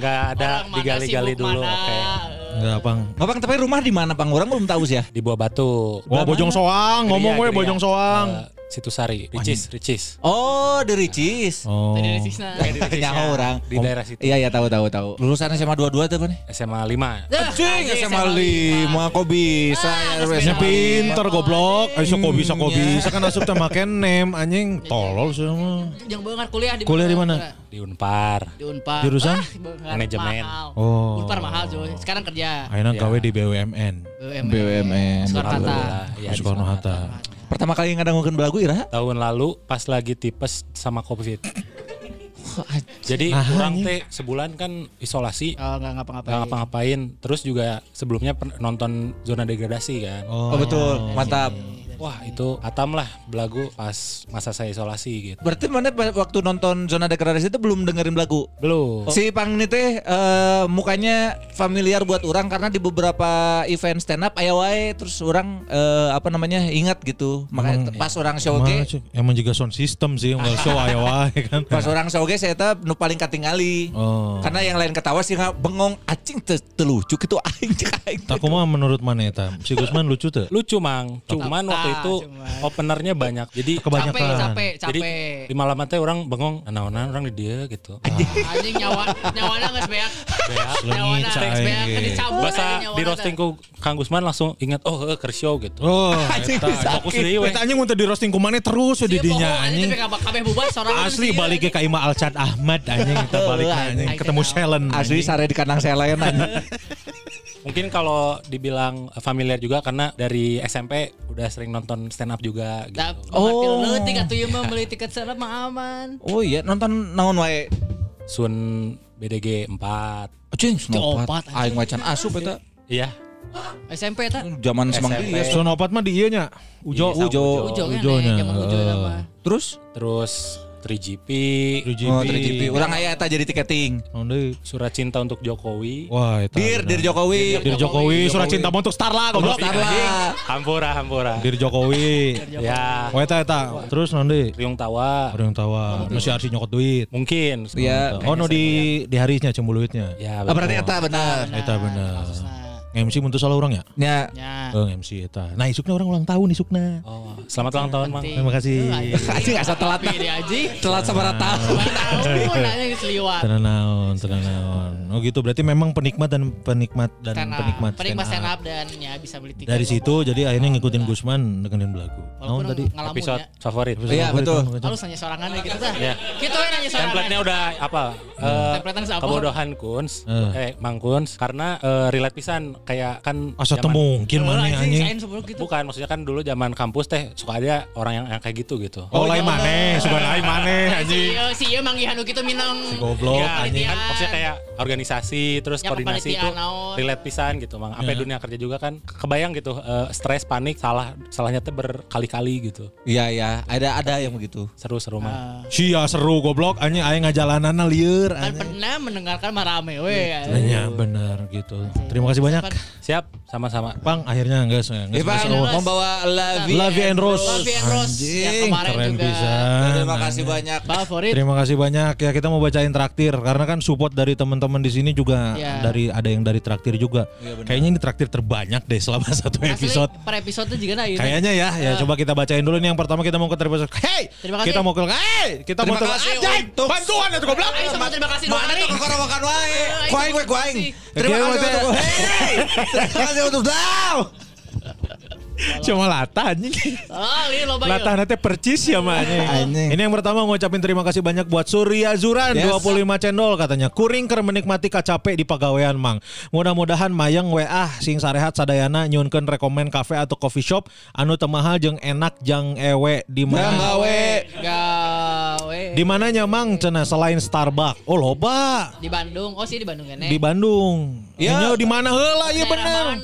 Nggak ada digali-gali dulu. mana. Oke. Enggak Pang. Bapak tapi rumah di mana, Bang? Orang belum tahu sih ya. Di Buah Batu. Wah Bojong Soang, ngomong Geria, Bojong. Soang. Situsari, Ricis, Ricis. Oh, The Ricis. Oh. Tadi dari Sisna. Nyaho orang. Di daerah situ. Iya, iya tahu tahu tahu. Lulusan SMA 22 tuh, Pan? SMA 5. Cing, SMA 5 kok bisa ya Nya pinter goblok. Ayo kok bisa kok Hmm, bisa kan asup teh make nem anjing tolol sih mah. Yang banget kuliah di Kuliah di mana? Di Unpar. Di Unpar. Jurusan? Manajemen. Oh. Unpar mahal, Joy. Sekarang kerja. Ayeuna Ya. gawe di BUMN. BUMN. BUMN. Soekarno Hatta. Alhamdulillah. Ya, di Soekarno Hatta. Pertama kali ngadangkeun belagu Ira? Tahun lalu pas lagi tipes sama Covid. Jadi Ah, orang anjing. teh sebulan kan isolasi. Oh, enggak ngapa-ngapain. Nggak ngapa-ngapain. Terus juga sebelumnya nonton zona degradasi kan. Oh, betul, mantap. Wah itu atam lah belagu pas masa saya isolasi gitu. Berarti mana waktu nonton zona degradasi itu belum dengerin lagu? Belum. Si Pang ini teh eh, mukanya familiar buat orang karena di beberapa event stand up aya wae terus orang eh, apa namanya ingat gitu. Makanya Emang- pas orang show Emang, ge cek, emang juga sound system sih nggak show aya wae kan. pas orang show ge saya teh nu paling katingali. Oh. Karena yang lain ketawa sih nggak bengong acing teu teu lucu gitu aing cek aing. Tak mah menurut mana eta? Si Gusman lucu tuh? Lucu mang. Cuman waktu itu cuman. openernya banyak. Jadi capek Kebanyakan. capek jadi capek di malam teh orang bengong, naonan orang di dia gitu. anjing nyawa nyawana geus beak nyawana geus beak cai. teu dicabut Bahasa nyawana di roasting ku Kang Gusman langsung ingat oh eh, keur show gitu. Oh, Anjing. Fokus deui we. Eta anjing untuk di roasting kumane terus we di dinya anjing anjing. kabeh- bubar sorangan Asli balik ke anjing. Kaima Alcad Ahmad anjing kita balik anjing ketemu. Shellen. Asli anjing. sare di kandang selen anjing. Mungkin kalau dibilang familiar juga karena dari SMP udah sering nonton stand up juga gitu. Tap, Oh. oh. Atuh ieu mah meuli tiket serap mah aman. Oh iya nonton naon wae. Sun BDG 4. Anjing opat, snopat. anjing. Aing macan asup eta. Iya. SMP eta. Zaman semang dia. Son opat mah di ieu nya. Ujo. Iya, Ujo. Ujo kan Ujonya, zaman ujo eh. nama. Terus? Terus 3GP, 3GP. Oh, 3GP. Urang aya eta jadi tiketing. Deui? Surat Cinta untuk Jokowi. Wah, eta. Dir, bener. Dir Jokowi. Dir Jokowi, surat cinta untuk Starla goblok. Starla. Hampura, Hampura. Dir Jokowi. Ya, Oh eta eta. Terus naon deui? Riung Tawa. Orang tawa, nu si Arsi nyokot duit. Mungkin. Iya. Oh, no di di harisnya cembuluitnya. Ya, Ah, berarti betul. eta benar. Eta bener. MC untuk salah orang ya? Ya. Ya. Oh, MC eta. Nah, isukna orang ulang tahun isukna. Oh, selamat ulang tahun, Mang. Terima kasih. Anjing asa telat aji. Telat sabaraha tahun. Tahun nanya geus liwat. Tenang naon, tenang naon. Oh gitu, berarti memang penikmat dan penikmat dan Stand up. penikmat, Penikmat stand up. dan ya bisa beli tiket. Dari situ jadi akhirnya ngikutin Gusman dengerin belagu. Naon Walaupun tadi? ngalamun Episode ya. favorit. Iya, betul. Halus nanya sorangan ya gitu dah. Ya. Gitu we nanya sorangan. Template-nya udah apa? Eh, Template-nya apa? kebodohan Kuns, Eh. eh Mang Kuns karena eh, relate pisan kayak kan Asa zaman- mungkin mana Anjing, anjing. gitu. Bukan, maksudnya kan dulu zaman kampus teh suka ada orang yang, yang kayak gitu gitu. Oh, lain mana? Suka lain mana Si anjing. si ieu mangihan nu kitu minang. Si goblok Ya, anjing. kan maksudnya kayak organisasi terus Ya, koordinasi itu naon. relate pisan gitu mang. Ya. dunia kerja juga kan kebayang gitu eh, stres, panik, salah salahnya tuh berkali-kali gitu. Iya ya, ada ada yang begitu. Seru-seru Ah. mah. Sia seru goblok anjing aya ngajalanana lieur Kan anjing. pernah mendengarkan marame we. Iya bener gitu. Terima kasih banyak. Siap, sama-sama. Pang akhirnya enggak Eh, Bang, Rose. membawa Lavi. Lavi and Rose. Lavi and Rose. Anjing, Yang kemarin keren juga. bisa. Terima kasih banyak. Favorit. Terima kasih banyak ya kita mau bacain traktir karena kan support dari teman-teman di sini juga Ya. dari ada yang dari traktir juga. Benar. Kayaknya ini traktir terbanyak deh selama satu Asli, episode. Per episode juga nah ini. Kayaknya ya, ya coba kita bacain dulu nih yang pertama kita mau ke episode. Hey, Terima kasih. kita mau ke hey, kita Terima mau ke kasih Anjay, untuk- bantuan itu goblok. Terima kasih Mana tuh kekorowakan wae? Ayo, Kuaing we terima kuaing. kasih. Terima kasih! Terima kasih untuk Daw. Cuma latah anjing. Oh, ini loba yuk. Latah nanti percis ya mah anjing. Ini yang pertama ngucapin terima kasih banyak buat Surya Zuran Yes. 25 cendol katanya. Kuring keur menikmati kacape di pagawean Mang. Mudah-mudahan mayang WA sing sarehat sadayana nyunkeun rekomen kafe atau coffee shop anu teu mahal jeung enak jang ewe di mana. gawe. Gawe. Di mananya Mang cenah selain Starbucks? Oh loba. Di Bandung. Oh sih di Bandung kan. Di Bandung. Ya. Ya. di mana heula ieu bener.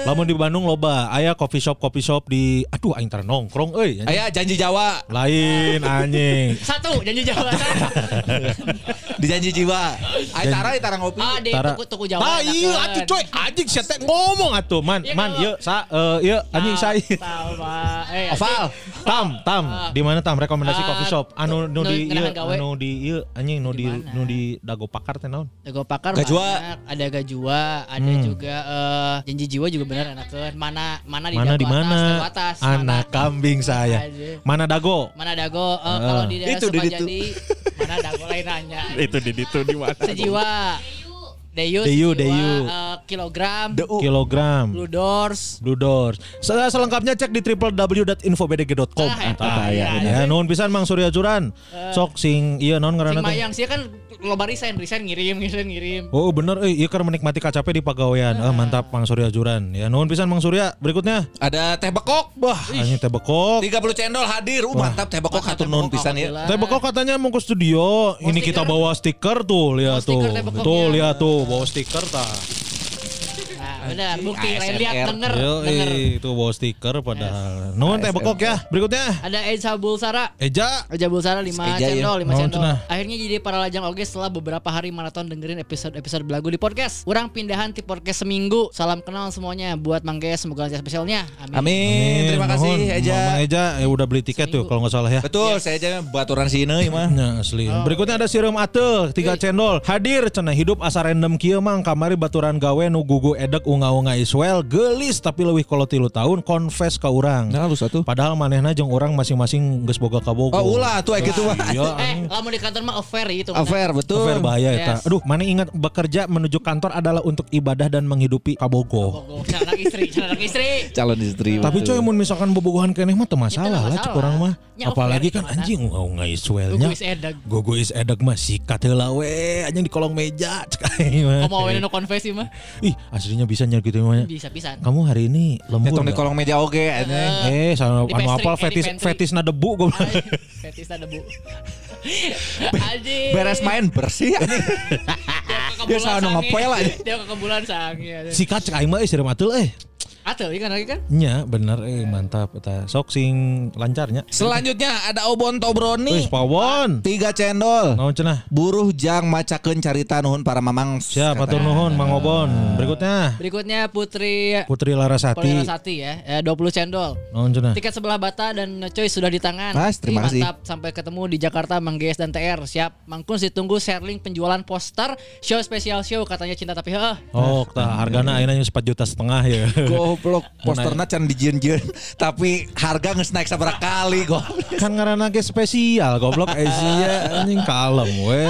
Lamun di Bandung loba, aya coffee shop coffee shop di aduh aing tara nongkrong euy. Aya janji Jawa. Lain anjing. Satu janji Jawa. Di janji jiwa. Ai tara ai tara ngopi. ah di Tara. tuku tuku Jawa. Ah iya atuh coy anjing sia teh ngomong atuh man Iya, man ieu sa eh ieu anjing saya Pak. Eh, Oval. tam tam di mana tam rekomendasi Ah, coffee shop anu nu di ieu anu di ieu anjing nu di mana? nu di dago pakar teh naon Dago pakar Gajua. banyak. ada gajua, ada Hmm. juga eh, janji jiwa juga bener kan. Mana mana di mana dago di mana atas, dago atas, anak kambing saya Aja. mana dago Mana dago eh, kalau di daerah Itu. Sukajadi mana dago lain nanya. itu di itu di mana Sejiwa. Deyu, Deyu, Deyu. eh, kilogram, kilogram Blue Doors. Blue Doors. Se- Selengkapnya cek di www.infobdg.com. Ah, eta, Tah, iya, ya, nuhun pisan Mang Surya Juran. Sok sing iya non Sing ngaranna teh. Mayang sih kan loba resign, resign ngirim, ngirim, ngirim. Oh bener, eh, iya kan menikmati kacape di pagawean. Ah, mantap Mang Surya Juran. Ya nuhun pisan Mang Surya. Berikutnya, Ada teh bekok. wah ini teh bekok. 30 cendol hadir. Uh, mantap teh bekok hatur teh nuhun pisan ya. Teh bekok katanya mau ke studio. Ini stiker. kita bawa stiker tuh, lihat Oh, tuh. Tuh lihat tuh, bawa stiker ta. Nah, benar, bukti lain lihat denger, Yo, denger. itu bawa stiker padahal. Nuhun teh bekok ya. Berikutnya, Ada Eja Bulsara. Eja. Eja Bulsara 5 Eja, ya. cendol, 5 Naon cendol. cenah? Akhirnya jadi para lajang oge setelah beberapa hari maraton dengerin episode-episode belagu di podcast. Kurang pindahan di podcast seminggu. Salam kenal semuanya buat Mang Ges, semoga lancar spesialnya. Amin. Amin. Terima kasih nuhun. Eja. Mama Eja ya udah beli tiket tuh kalau nggak salah ya. Betul, saya aja baturan sini mah. Ya asli. Berikutnya ada sirum ate tiga cendol. Hadir cenah hidup asa random kieu mang kamari baturan gawe nu gugu edek ngaung Israel gelis tapi lebih kalau tilu tahun confess ke orang. Nah, lu satu. Padahal manehna jeung orang masing-masing geus boga kabogo. Oh, ulah tuh kayak gitu mah. Iya, Eh, lamun di kantor mah affair gitu. Affair betul. Fair bahaya eta. Yes. Aduh, mana ingat bekerja menuju kantor adalah untuk ibadah dan menghidupi kabogo. Oh, anak istri, calon istri. Calon istri. Tapi coy mun misalkan bobogohan keneh mah teu masalah lah cek urang mah. Apalagi kan anjing Israelnya. Gugus edag. Gogois edag mah sikat heula we anjing di kolong meja cek aing mah. Kamu mau no konfesi mah? Ih, aslinya bisa nyari gitu mah. Bisa pisan. Kamu hari ini lembur. Nyetung di kolong meja oge anjing. Eh, sama Di anu apal eh, fetis pantry. fetisna debu goblok. Fetis ada bu. Anjing. Beres main bersih anjing. Dia nu ngepel aja. Dia ke kebulan sang. ya. Sikat cek aing mah eh siram atul eh. Atuh ikan lagi kan? Nya bener eh mantap eta. Sok sing lancarnya. Selanjutnya ada Obon Wis Tobroni. pawon. Tiga cendol. Naon cenah? Buruh jang macakeun carita nuhun para mamang. Siap, atur nuhun Mang Obon. Berikutnya Berikutnya Putri Putri Larasati. Polina Sati ya, eh, 20 cendol. Naon cenah? Tiket sebelah bata dan coy sudah di tangan. Mas, terima Ih, kasih. Mantap sampai ketemu di Jakarta Mang GS dan TR. Siap. Mangkun ditunggu sharing penjualan poster show spesial show katanya cinta tapi heh. Oh, hargana ayeuna nya 4 juta setengah ya. Goblok posterna can dijieun-jieun tapi harga geus naik sabaraha kali kok. kan ngaranna ge spesial goblok Asia anjing kalem we.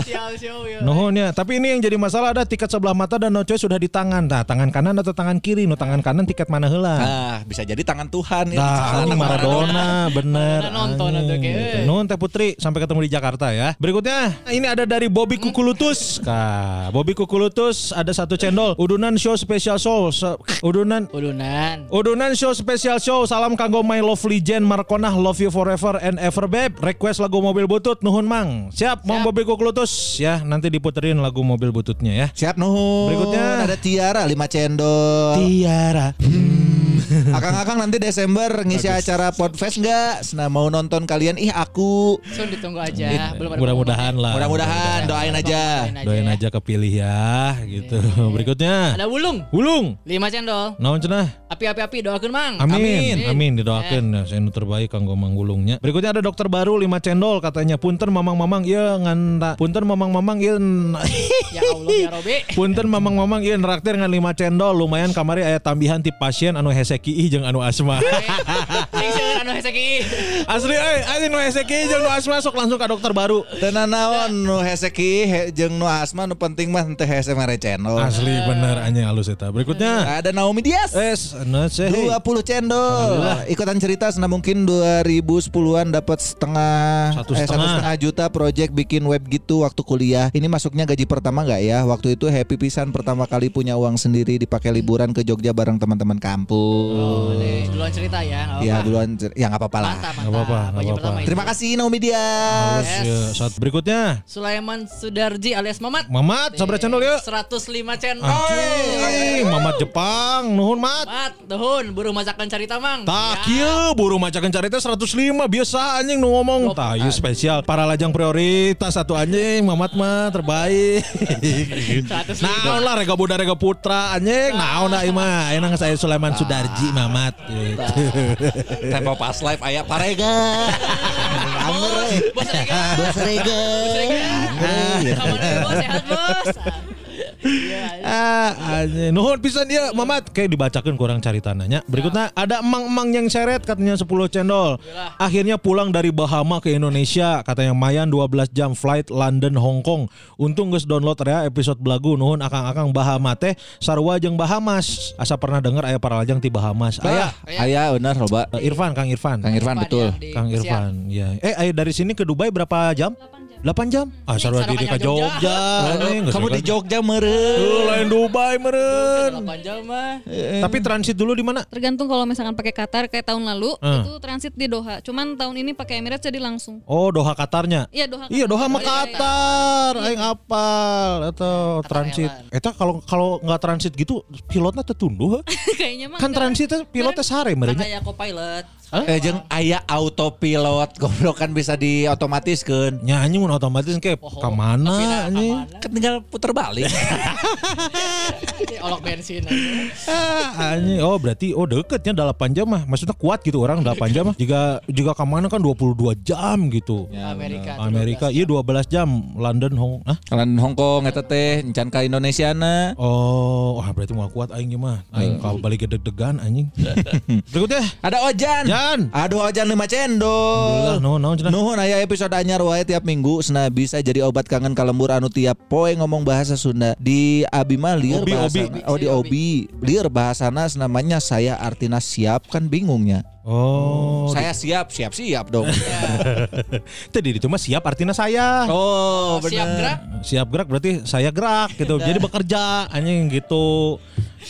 Spesial show ya. Nuhun ya, tapi ini yang jadi masalah ada tiket sebelah mata dan no choice sudah di tangan. Nah, tangan kanan atau tangan kiri? No tangan kanan tiket mana heula? Ah, bisa jadi tangan Tuhan ya. Nah, ini Maradona, bener. Nonton atau gitu. eh. Nuhun Teh Putri, sampai ketemu di Jakarta ya. Berikutnya, ini ada dari Bobby Kukulutus. Kah, Bobby Kukulutus ada satu cendol. Udunan show special show. Se- Udunan. Udunan. Udunan show special show. Salam kanggo my lovely Jen Markona. Love you forever and ever babe. Request lagu mobil butut. Nuhun mang. Siap, Mang Bobby Kukulutus Ya nanti diputerin lagu mobil bututnya ya. Siap nuhun. Berikutnya. ada Tiara 5 cendol. Tiara Akang-akang nanti Desember ngisi acara Podfest enggak? Nah, mau nonton kalian ih aku. So ditunggu aja. Belum ada Mudah-mudahan lah Mudah-mudahan doain aja. pengumuman. Doain aja kepilih ya gitu Berikutnya Ada Wulung. Wulung 5 cendol. Naon cenah Api-api-api doakan Mang. Amin, amin, Amin. didoakan ya, saya nu terbaik kanggo Mang Wulungnya. Berikutnya ada dokter baru 5 cendol katanya punten mamang-mamang ieu ngan punten mamang-mamang ieu Ya Allah ya Robi. Punten mamang-mamang ieu neraktir ngan 5 cendol lumayan kamari aya tambihan ti pasien anu heseki ih jeung anu asma. Anu heseki. Asli euy, anjing nu heseki jeung nu asma sok langsung ke dokter baru. Dan naon nu heseki he- jeung nu asma nu penting mah teu hese mere channel. Asli bener anjing halus eta. Berikutnya Ada Naomi Diaz. es anu seh. 20 cendol. Ikutan cerita senang mungkin 2010-an dapat setengah Satu eh, satu setengah. setengah juta project bikin web gitu waktu kuliah. Ini masuknya gaji pertama nggak ya? Waktu itu happy pisan pertama kali punya uang sendiri dipakai liburan ke Jogja bareng teman-teman kampus. Boleh, duluan cerita ya. nggak Ya apa-apa. duluan cer- ya nggak apa-apa lah. Mantap, mantap. Nggak apa-apa, Baju apa-apa. itu. Terima kasih Naomi Diaz. Terus ya, saat berikutnya Sulaiman Sudarji alias Mamat. Mamat sabra cendol yuk. 105 cendol. Anjing, Mamat Jepang, nuhun mat. Mat, dohun, buru masakan cerita mang. Tak Ya. kieu buru macakan carita 105 biasa anjing nu ngomong. Tah ieu spesial para lajang prioritas satu anjing Mamat mah terbaik. 105. Naon lah rega budak rega putra anjing. Naon da ieu mah ayeuna geus aya Sulaiman Sudarji Mamat gitu. Tempo pas live aya parega. Amer eh. Bos Rega. Bos Rega. Kamu bos sehat bos. Iya. Ah. Nuhun pisan dia Mamat kayak dibacakeun kurang caritananya. Berikutnya ada emang-emang yang seret katanya 10 cendol. Akhirnya pulang dari Bahama ke Indonesia katanya Mayan 12 jam flight London Hong Kong. Untung geus download ya episode belagu nuhun akang-akang Bahama teh sarua jeung Bahamas. Asa pernah denger aya para lajang ti Bahamas. Aya Aya benar loba. Eh, Irfan Kang Irfan. Kang Irfan betul. Di- Kang. Irfan, ya. Eh, aya dari sini ke Dubai berapa jam? 8 jam. Ah, diri ka kanya Jogja. Geus Kamu ka- di Jogja meureun. Tuh, lain Dubai meren. 8 jam mah. Tapi transit dulu di mana? Tergantung kalau misalkan pakai Qatar kayak tahun lalu Hmm. itu transit di Doha. Cuman tahun ini pakai Emirates jadi langsung. Oh, Doha Qatarnya. Iya Doha. Iya, Doha mah Iya, iya. Qatar. Aing apal atau transit. Eta kalau kalau nggak transit gitu pilotnya tertunduh. Kayaknya mah Kan enggak. transit teh pilotnya sare Kan merenya. aya co-pilot. Eh jeung aya autopilot goblok kan bisa diotomatiskeun. Nya anjing mun otomatis kayak ka mana anjing. Kan tinggal puter balik. Olok bensin. Ah, anjing. Oh berarti oh deketnya 8 jam mah. Maksudnya kuat gitu orang 8 jam mah. Jika jika ke mana kan 22 jam gitu. Amerika. Amerika iya 12 jam London Hong ah Kalian Hong Kong eta teh encan ka Indonesia na. oh wah berarti mau kuat aing mah aing kalau balik ke deg-degan anjing berikutnya Ada Ojan. Jan. Aduh Ojan lima cendol. Alhamdulillah no no Nuhun aya episode anyar wae tiap minggu. Sena bisa jadi obat kangen kalembur anu tiap poe ngomong bahasa Sunda. Di Abi mah lieur Obi, bahasana. Obi. Oh di Obi. Lieur bahasana namanya saya artina siap kan bingungnya oh Saya siap siap-siap dong tadi itu mah siap artinya saya Oh Siap gerak. siap gerak berarti saya gerak gitu jadi bekerja anjing gitu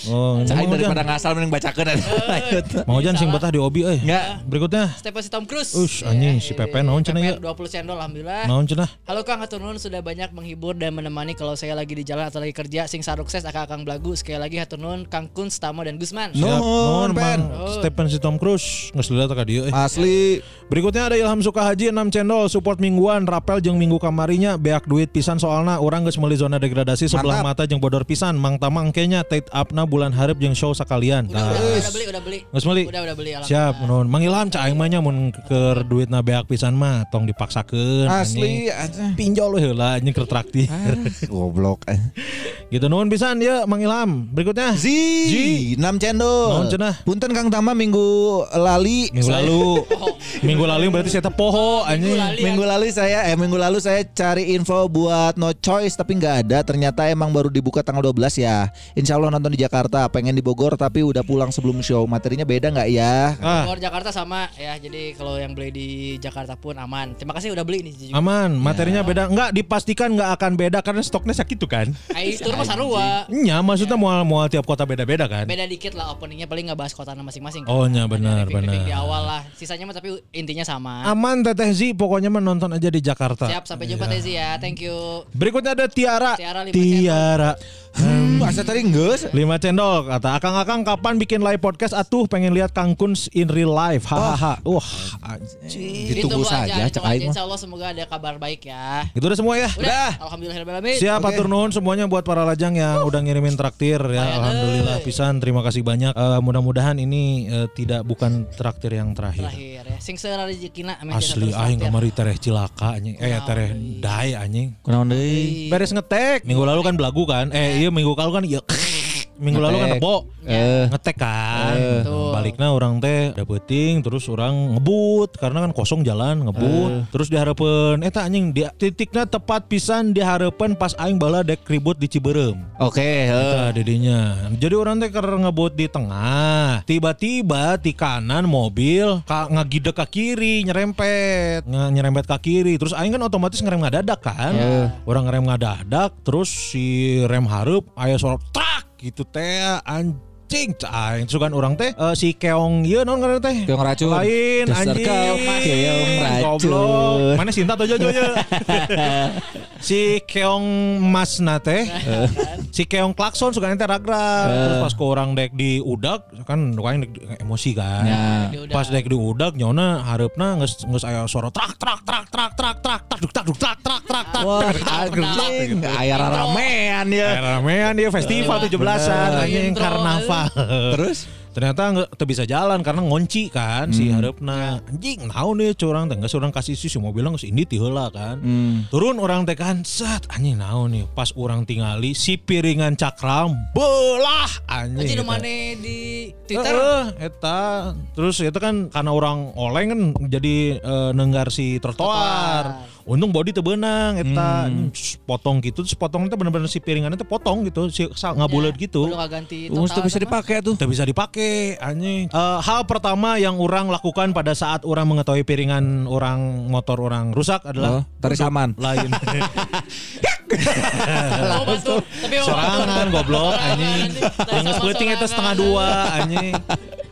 oh mau daripada ngasal mending bacakeun Lanjut. mau Jan sing betah di obi eh Enggak berikutnya Step si Tom Cruise. Ush, anjing, si Pepe naon cenah ya? Pepe 20 cendol alhamdulillah. naon cenah Halo Kang Hatur Nuhun sudah banyak menghibur dan menemani kalau saya lagi di jalan atau lagi kerja. Sing sukses akak Kang Blagu. Sekali lagi Hatur Nuhun Kang Kun, Stamo dan Gusman. No. Siap. Nuhun, Pen. Stephen si Tom Cruise Nges lihat ka dia eh. Asli Berikutnya ada Ilham Sukahaji 6 cendol support mingguan rapel jeung minggu kamarinya beak duit pisan soalna orang geus meuli zona degradasi sebelah Mantap. mata jeung bodor pisan mang tamang kenya tate upna bulan hareup jeung show sakalian. Udah, Nah, udah, udah beli, udah beli. geus meuli. Udah, udah beli. Siap, nun. Mang Ilham cak aing mah nya mun keur duitna beak pisan mah tong dipaksakeun. Asli pinjol heula anjing keur traktir. Goblok eh. gitu nuhun pisan ya Mang Ilham. Berikutnya Zi, Zi. 6 cendol. Naon cenah? Punten Kang Tama minggu lali. minggu lalu. minggu lalu berarti saya teh poho anjing. Minggu lalu saya eh minggu lalu saya cari info buat No Choice tapi nggak ada. Ternyata emang baru dibuka tanggal 12 ya. Insya Allah nonton di Jakarta. Pengen di Bogor tapi udah pulang sebelum show. Materinya beda nggak ya? Ah, Bogor Jakarta sama ya. Jadi kalau yang beli di Jakarta pun aman. Terima kasih udah beli nih. juga. aman, materinya beda. Enggak dipastikan enggak akan beda karena stoknya sakit tuh kan. Ai itu mah sarua. Nya maksudnya mau mau tiap kota beda-beda kan. Beda dikit lah openingnya paling nggak bahas kota masing-masing. kan. Oh, nya Ada benar, benar. Di awal lah. Sisanya mah tapi intinya sama. Aman Teteh Z pokoknya menonton aja di Jakarta. Siap sampai jumpa Tezi ya. Thank you. Berikutnya ada Tiara. Tiara Tiara. Hmm, asa tadi geus. Lima cendol kata Akang-akang kapan bikin live podcast atuh pengen lihat Kang Kuns in real life. Hahaha. Wah, anjing. Ditunggu saja, aja, cek ditunggu aja. aing. Insya Allah semoga ada kabar baik ya. Itu udah semua ya. Udah. Alhamdulillahirobbilalamin. Siap atur nuhun semuanya buat para lajang yang udah ngirimin traktir ya. Alhamdulillah pisan terima kasih banyak. Eh, mudah-mudahan ini eh, tidak bukan traktir yang terakhir. Terakhir ya. Sing seura rezekina amin Asli aing kamari tereh cilaka anjing. Eh tereh dai anjing. Kunaon deui? Beres ngetek. Minggu lalu kan belagu kan. Eh iya minggu lalu kan iya. Minggu lalu kan nebo. Eh. Ngetek kan. Betul. Baliknya orang teh dapeting terus orang ngebut karena kan kosong jalan ngebut. Terus diharapkan eta anjing dia titiknya tepat pisan diharapkan pas aing bala dek ribut di Ciberem. Oke, heuh. Eta didinya. Jadi orang teh keur ngebut di tengah. Tiba-tiba di kanan mobil ka, ngagide ke kiri nyerempet, Nge- nyerempet ke kiri. Terus aing kan otomatis ngerem ngadadak kan. Orang ngerem ngadadak terus si rem hareup aya suara trak gitu teh anjing caing. Terus kan orang teh eh, si keong ieu naon ngaranna teh? Keong racun. Lain anjing. kau, keong racun. Goblok. Mana Sinta tuh jojo si keong mas nate si keong klakson suka nanti ragra terus pas ke orang dek di udak kan doain dek emosi kan Ya. pas dek di udak nyona harapna nges nges aya suara trak trak trak trak trak trak tak duk tak duk trak trak trak tak Wah, anjing, aya ramean ya. Eh, ramean dia festival 17-an anjing Intro. Terus? Ternyata nggak teu bisa jalan karena ngunci kan si harapna anjing naon nih curang teh? Geus urang kasih si mau bilang geus ini ti heula kan turun orang teh kan set anjing naon nih pas orang tingali si piringan cakram belah anjing Anjing mana? Di Twitter. Heeh, eta. Terus itu kan karena orang oleng kan jadi eh, nenggar si trotoar untung body teu beunang eta Terus potong gitu terus potong itu bener-bener si piringannya teh potong gitu si sa- ngabuleut gitu Udah ganti bisa dipakai tuh. Tidak bisa dipakai anjing. Eh, hal pertama yang orang lakukan pada saat orang mengetahui piringan orang motor orang rusak Oh, adalah tarik aman. lain. Oh, oh, Sorangan goblok anjing. Yang sama ngespeting itu setengah dua anjing.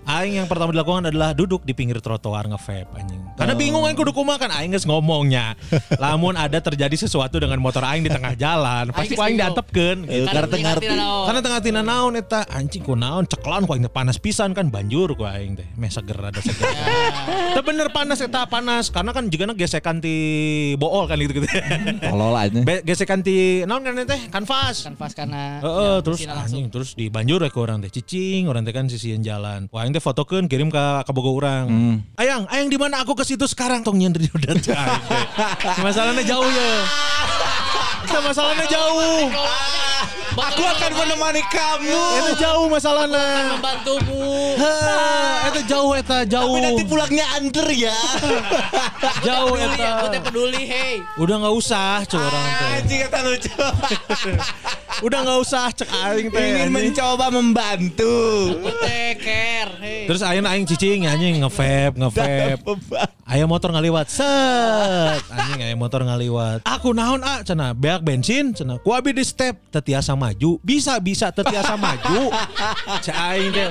Aing yang pertama dilakukan adalah duduk di pinggir trotoar nge-vape anjing. Karena bingung aing kudu kumaha kan aing geus ngomongnya. Lamun ada terjadi sesuatu dengan motor aing di tengah jalan, pasti Aing ku diantepkeun gitu. Karena ngerti. Karena tengah tina naon eta anjing ku naon ceklan ku aing teh panas pisan kan banjur ku aing teh meh seger ada seger. Teu bener panas eta panas karena kan jigana gesekan ti bool kan gitu gitu. Tolol aja. Gesekan ti naon kan teh kanvas. Kanvas karena Heeh, ya, terus anjing terus dibanjur ya ke orang teh cicing, orang teh kan sisian jalan. Wah, aing teh fotokeun kirim ke ke bogo urang. Hmm. Ayang, ayang di mana aku ke situ sekarang tong nyender udah aing teh. Masalahnya jauh ya. Nah, masalahnya jauh. Aku akan menemani kamu. Itu jauh masalahnya. membantumu Heh, itu jauh eta jauh. Tapi nanti pulangnya under ya. Jauh eta. aku teh peduli hey Udah nggak usah cek orang teh. Anjing kata lucu. Udah nggak usah cek aing teh. Ingin mencoba membantu. hey Terus ayeuna aing cicing anjing nge-vape, nge-vape. Aya motor ngaliwat. Set. Anjing aya motor ngaliwat. Aku naon ah cenah, beak bensin cenah. Ku abi di step tetiasa maju. Bisa bisa tetiasa maju. Cek aing teh.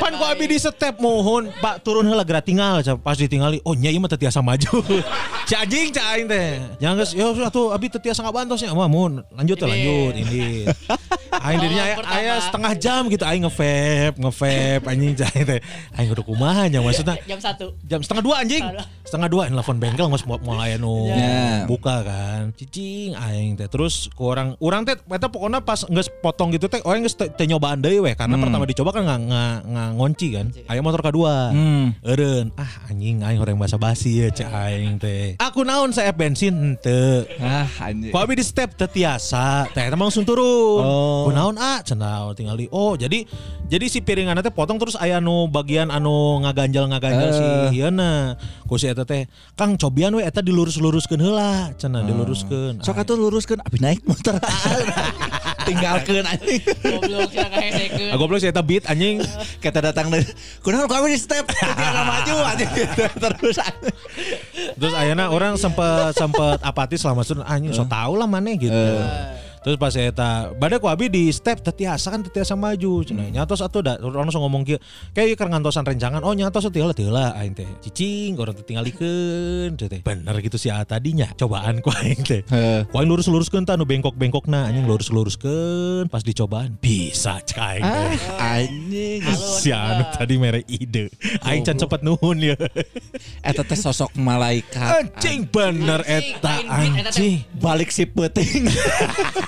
Pan ku abi di step mohon, Pak turun heula tinggal Cek, pas ditingali. Oh nya ieu mah tetiasa maju. Cek anjing cek aing teh. Jangan geus ya atuh abi tetiasa ngabantos nya mah mun. Lanjut teh lanjut ini. Aing dirinya aya, Pertama. aya setengah jam gitu. Aing nge-vape, nge-vape anjing aing teh. Aing udah kumaha nya maksudnya jam satu. Jam setengah dua anjing. Setengah dua. Ini telepon bengkel nggak mau mulai nu Ya. buka kan. Cicing aing teh. Terus ke orang orang teh eta pokoknya pas nggak potong gitu teh orang nggak teh nyobaan deui we karena pertama dicoba kan nggak nggak ngonci kan. Aing motor kedua. Hmm. Eren, ah anjing aing orang basa basi ya cek aing teh. Aku naon saya bensin ente. Ah anjing. Ku abi di step teu tiasa, teh mah langsung turun. Oh. Ku naon ah cenah tinggal di. Oh, jadi jadi si piringan teh potong terus aya nu bagian anu ngaganjal-ngaganjal si Eh. ieuna. Ku si eta teh, Kang cobian we eta dilurus-luruskeun heula, cenah diluruskeun. Sok atuh luruskeun abi naik motor. Tinggalkeun anjing. goblok sih Ah, goblok si eta beat anjing. Kita datang dari Kunaon kami di step Tidak maju anjing Terus Terus ayeuna orang sempet sempet apatis selama itu anjing so tau lah mana gitu. Terus pas saya eta badak ku abi di step tetiasa kan tetiasa maju cenah. Nyatos atuh da orang langsung ngomong kieu kayak keur ngantosan rencangan oh nyatos teu teu lah aing teh. Cicing orang teh tinggalikeun teh. Bener gitu sih ah, tadinya cobaan ku aing teh. Ku aing lurus-luruskeun tah nu bengkok-bengkokna anjing lurus-luruskeun pas dicobaan bisa cek aing teh. Anjing Si anu tadi mere ide. Aing can cepet nuhun ya. Eta teh sosok malaikat Anjing bener eta anjing. Balik si peting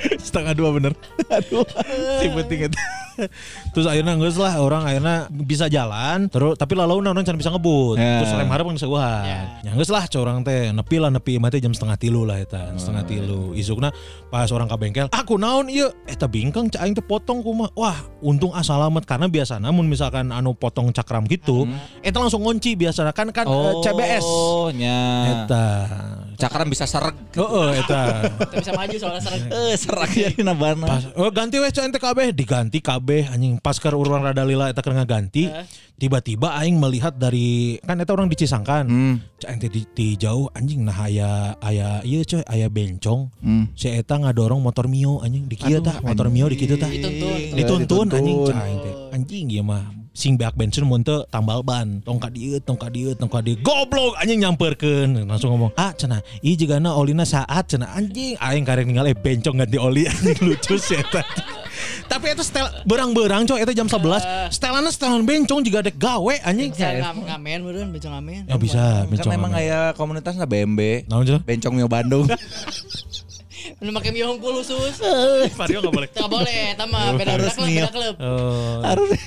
setengah dua bener. Aduh si penting itu terus akhirnya nggak lah orang akhirnya bisa jalan terus tapi lalu orang can bisa ngebut. Ya. terus lem harap kan seguhan ya. Nggak lah corang teh nepi lah nepi mati jam setengah tilu lah eta setengah tilu. isukna pas orang ke bengkel aku naon iya eta bingkang cak aing teh potong kumah wah untung asalamet karena biasa namun misalkan anu potong cakram gitu eta langsung ngunci biasa kan kan eh, CBS Oh nya. Eta. Cakram bisa sereg Oh, eta. Bisa maju soalnya sering Eh sereg ya di nabana Pas, oh ganti weh cek ente kabeh. Diganti kabeh anjing. Pas keur urang rada lila eta keur ngaganti tiba-tiba aing melihat dari kan eta orang dicisangkan Hmm. cek ente di, di jauh anjing nah aya aya ieu coy aya bencong. Hmm. si eta ngadorong motor Mio anjing di kieu tah motor Mio di kitu tah. Dituntun. dituntun anjing aing teh anjing ieu mah sing beak bensin mun teu tambal ban. Tong ka dieu tong ka dieu tong ka dieu goblok anjing nyamperkeun. Langsung ngomong ah cenah ieu jigana olina saat cenah anjing. Aing karek ningali bencong ganti oli anjing lucu sih tapi itu setel berang-berang coy itu jam 11 setelannya setelan bencong juga dek gawe anjing. Bisa ngam- ngamen meureun bencong ngamen. ya bisa Kan bencong emang aya komunitasnya BMB Naon cenah? Bencong Mio Bandung. Lu make mie hungkul khusus. Vario gak boleh. Teu boleh, eta mah beda klub, mio. beda klub. Oh. Harus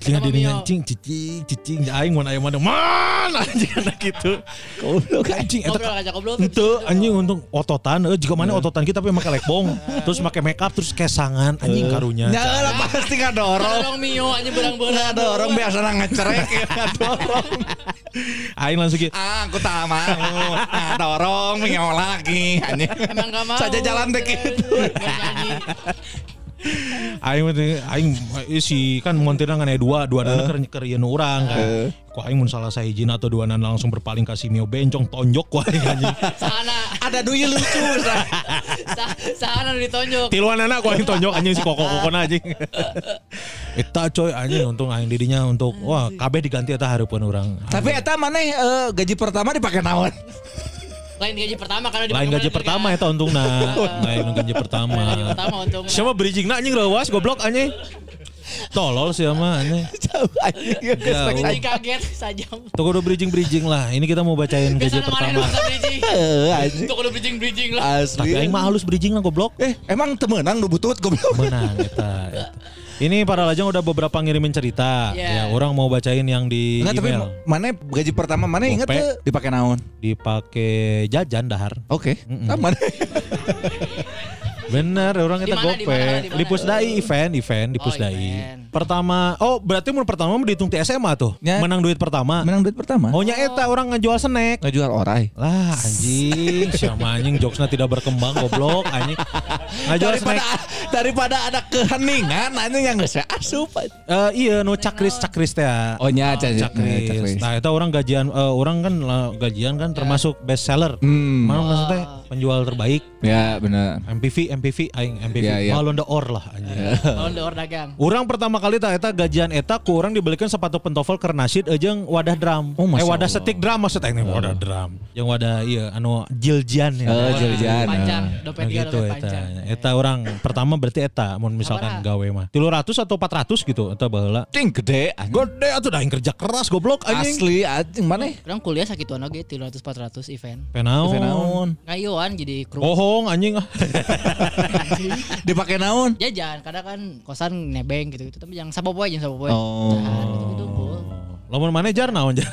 Dirinya Mio. cing cicing cicing aing mun aya mana man anjing anak gitu. Goblok Anjing eta. Itu anjing untung ototan eh jika mana ototan kita tapi make lekbong terus make make up terus kesangan anjing karunya. Ya lah pasti ngadorong Dorong mio aja berang-berang. Ngadorong biasa ngecerek ya Ngadorong Aing langsung gitu. Ah aku tak mau Ngadorong Mio lagi anjing. Emang gak mau. Saja jalan deh gitu. Aing mah aing eh, si kan montirna ngan aya dua, dua nana keur keur ieun urang kan. Ku aing mun salah sahijin atau dua nana langsung berpaling ka Simio bencong tonjok ku aing anjing. Sana Ada duyul lucu. Sa. sa- sana nu ditonjok. Tiluan anak ku aing tonjok anjing si koko-kokona anjing. Eta coy anjing untung aing didinya untuk wah kabeh diganti eta hareupeun urang. Tapi eta maneh eh, gaji pertama dipakai naon? Lain gaji pertama karena di Lain gaji pertama eta untungna. Lain gaji pertama. Gaji pertama untung. Siapa bridging na anjing rawas goblok anjing. Tolol sih mah anjing. Jauh. Kaget sajam. Tuh kudu bridging-bridging lah. Ini kita mau bacain gaji pertama. bridging. Eh, udah bridging bridging lah. Asli. Tapi aing mah halus bridging lah goblok. Eh, emang temenang nu butut goblok. Menang eta. Ini para lajang udah beberapa ngirimin cerita. Yeah. Ya, orang mau bacain yang di Enggak, tapi email. mana gaji pertama mana inget tuh dipakai naon? Dipakai jajan dahar. Oke. Mm-mm. Sama. Bener, orang Di kita gope. di di? Di Pusdai event, event di Oh, Pusdai. event. Pertama, oh berarti mun pertama dihitung ti SMA tuh. Ya. Menang duit pertama. Menang duit pertama. Oh nya eta orang ngejual snack. Nggak jual orai. Lah anjing, siapa anjing jokesnya tidak berkembang goblok anjing. Ngajual Daripada snack. daripada ada keheningan anjing yang geus asup. Eh, iya nu cakris cakris teh. ya. Oh nya Cakris. cakris. Nah, itu orang gajian eh, orang kan lah, gajian kan termasuk best seller. Hmm. Mana maksudnya penjual terbaik Ya benar. MPV MPV aing MPV Iya, iya. Malon the Or lah anjing. Kalau udah orang dagang. Orang pertama kali tak eta gajian eta ku orang dibelikan sepatu pentofel keur nasid jeung wadah drum. Oh, eh wadah Allah. setik drum maksud aing wadah drum. Yang wadah iya anu jiljan ya. Oh, jiljan. Panjang, Ah. dompet Nah, dia gitu dompet eta. panjang. Eta orang pertama berarti eta mun misalkan gawe mah. 300 atau 400 gitu eta baheula. Ting gede anjing. Gede atuh dah aing kerja keras goblok anjing. Asli anjing mana? Orang kuliah sakituan oge 300 400 event. Penaon. Ngayuan jadi kru. Bohong anjing ah. Dipakai naon? Jajan, kadang kan kosan nebeng gitu gitu. Tapi yang sapopoe jangan sapopoe. Oh. Nah, gitu cool. Lamun manajer naon jar.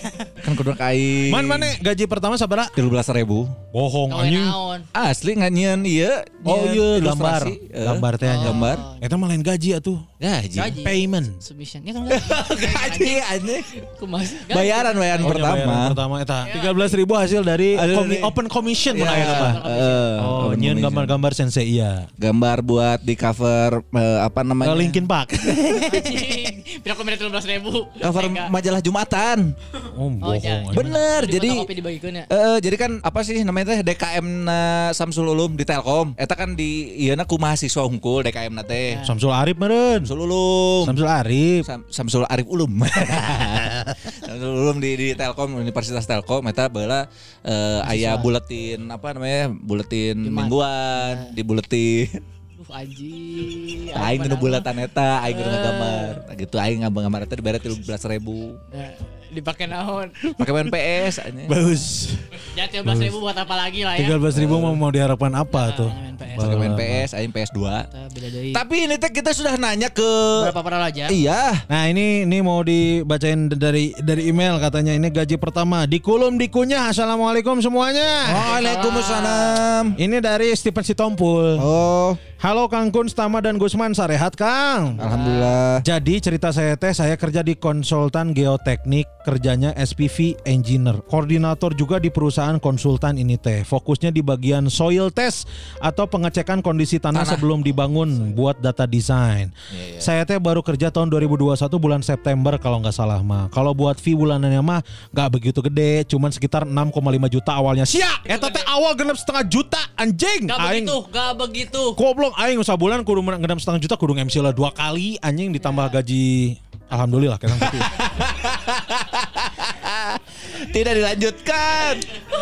Kan kudu kain. Man mana gaji pertama sabaraha? Tiga belas ribu. Bohong anjing. Asli nggak nyian iya. Oh nyian iya gambar. Eh, Gambar teh nya. Gambar. Eta mah lain gaji atuh. Gaji. Gaji. Payment. Submission. Ya kan gaji. Gaji anjing. Kumas. Bayaran bayaran Oh, pertama. bayaran pertama eta 13 ribu hasil dari komi- open commission Ya, mun aya mah. eh, Oh, nyeun commission. gambar-gambar sensei iya. Gambar buat di cover eh, apa namanya? Eh, Linkin Park. Pira komentar 13 ribu. Cover majalah Jumatan. Oh, bohong. jangan. anjing. Bener. Di Jadi ya. Eh, jadi kan apa sih namanya teh DKM na Samsul Ulum di Telkom. Eta kan di ieu ku mahasiswa hungkul DKM na teh. Samsul Arif meureun. Samsul Ulum. Samsul Arif. Sam- Samsul Arif Ulum. Samsul Ulum di, di Telkom Universitas Telkom eta baheula eh, aya buletin apa namanya? Buletin Jumat. mingguan, di buletin. Anjing. Aing nu bulatan eta, aing kudu ngagambar. Nah, gitu aing ngagambar eta dibere 13.000. Dipakai naon? Pakai main PS anjing. Bagus. Ya 13 ribu buat apa lagi lah ya. 13 ribu mau mau diharapkan apa tuh? main PS. Pakai main PS, aing PS2. Kita beda deui. Tapi ini teh kita sudah nanya ke Berapa para raja? Iya. Nah ini ini mau dibacain dari dari email katanya ini gaji pertama dikulum dikunyah assalamualaikum semuanya. Waalaikumsalam. Ini dari Stephen Sitompul. Oh, Halo Kang Kun, Stama dan Gusman, sarehat Kang. alhamdulillah. Jadi cerita saya teh saya kerja di konsultan geoteknik, kerjanya SPV engineer. Koordinator juga di perusahaan konsultan ini teh. Fokusnya di bagian soil test atau pengecekan kondisi tanah, sebelum dibangun buat data design. Saya teh baru kerja tahun 2021 bulan September kalau nggak salah mah. Kalau buat fee bulanannya mah nggak begitu gede, cuman sekitar 6,5 juta awalnya. Sia, eta teh awal genep setengah juta anjing. Gak Aing- begitu, gak begitu. Goblok aing usah bulan kudu menang genap setengah juta kudu MC lah dua kali anjing ditambah gaji Alhamdulillah kita tapi. Tidak dilanjutkan.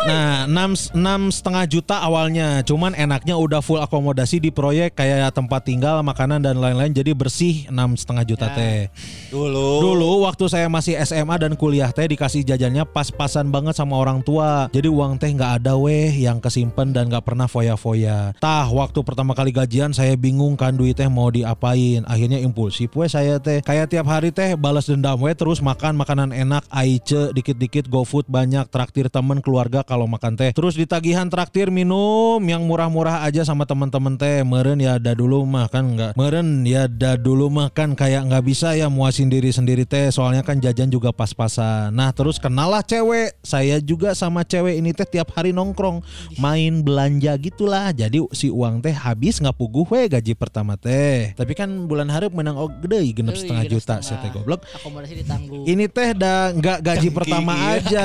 Nah, enam enam setengah juta awalnya, cuman enaknya udah full akomodasi di proyek kayak tempat tinggal, makanan dan lain-lain, jadi bersih enam setengah juta teh. Dulu. Dulu waktu saya masih SMA dan kuliah teh dikasih jajannya pas-pasan banget sama orang tua. Jadi uang teh nggak ada weh yang kesimpan dan nggak pernah foya-foya. Tah waktu pertama kali gajian saya bingung kan duit teh mau diapain. Akhirnya impulsif weh saya teh. Kayak tiap hari teh balas dendam weh terus makan makanan enak aice dikit-dikit GoFood GoFood banyak, traktir temen keluarga kalau makan teh. Terus ditagihan traktir minum yang murah-murah aja sama teman-teman teh. Meren ya ada dulu mah kan nggak. Meren ya ada dulu mah kan kayak nggak bisa ya muasin diri sendiri teh. Soalnya kan jajan juga pas-pasan. Nah terus kenalah cewek. Saya juga sama cewek ini teh tiap hari nongkrong main belanja gitulah. Jadi si uang teh habis nggak puguh we gaji pertama teh. Tapi kan bulan harap menang oh gede genep setengah juta setengah. saya teh goblok. Akomodasi ditanggung. Ini teh dah nggak gaji pertama iya. aja.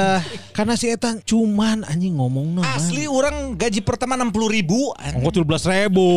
Karena si Eta cuman anjing ngomong nah. Asli orang gaji pertama 60 ribu. Ongkos tujuh belas ribu.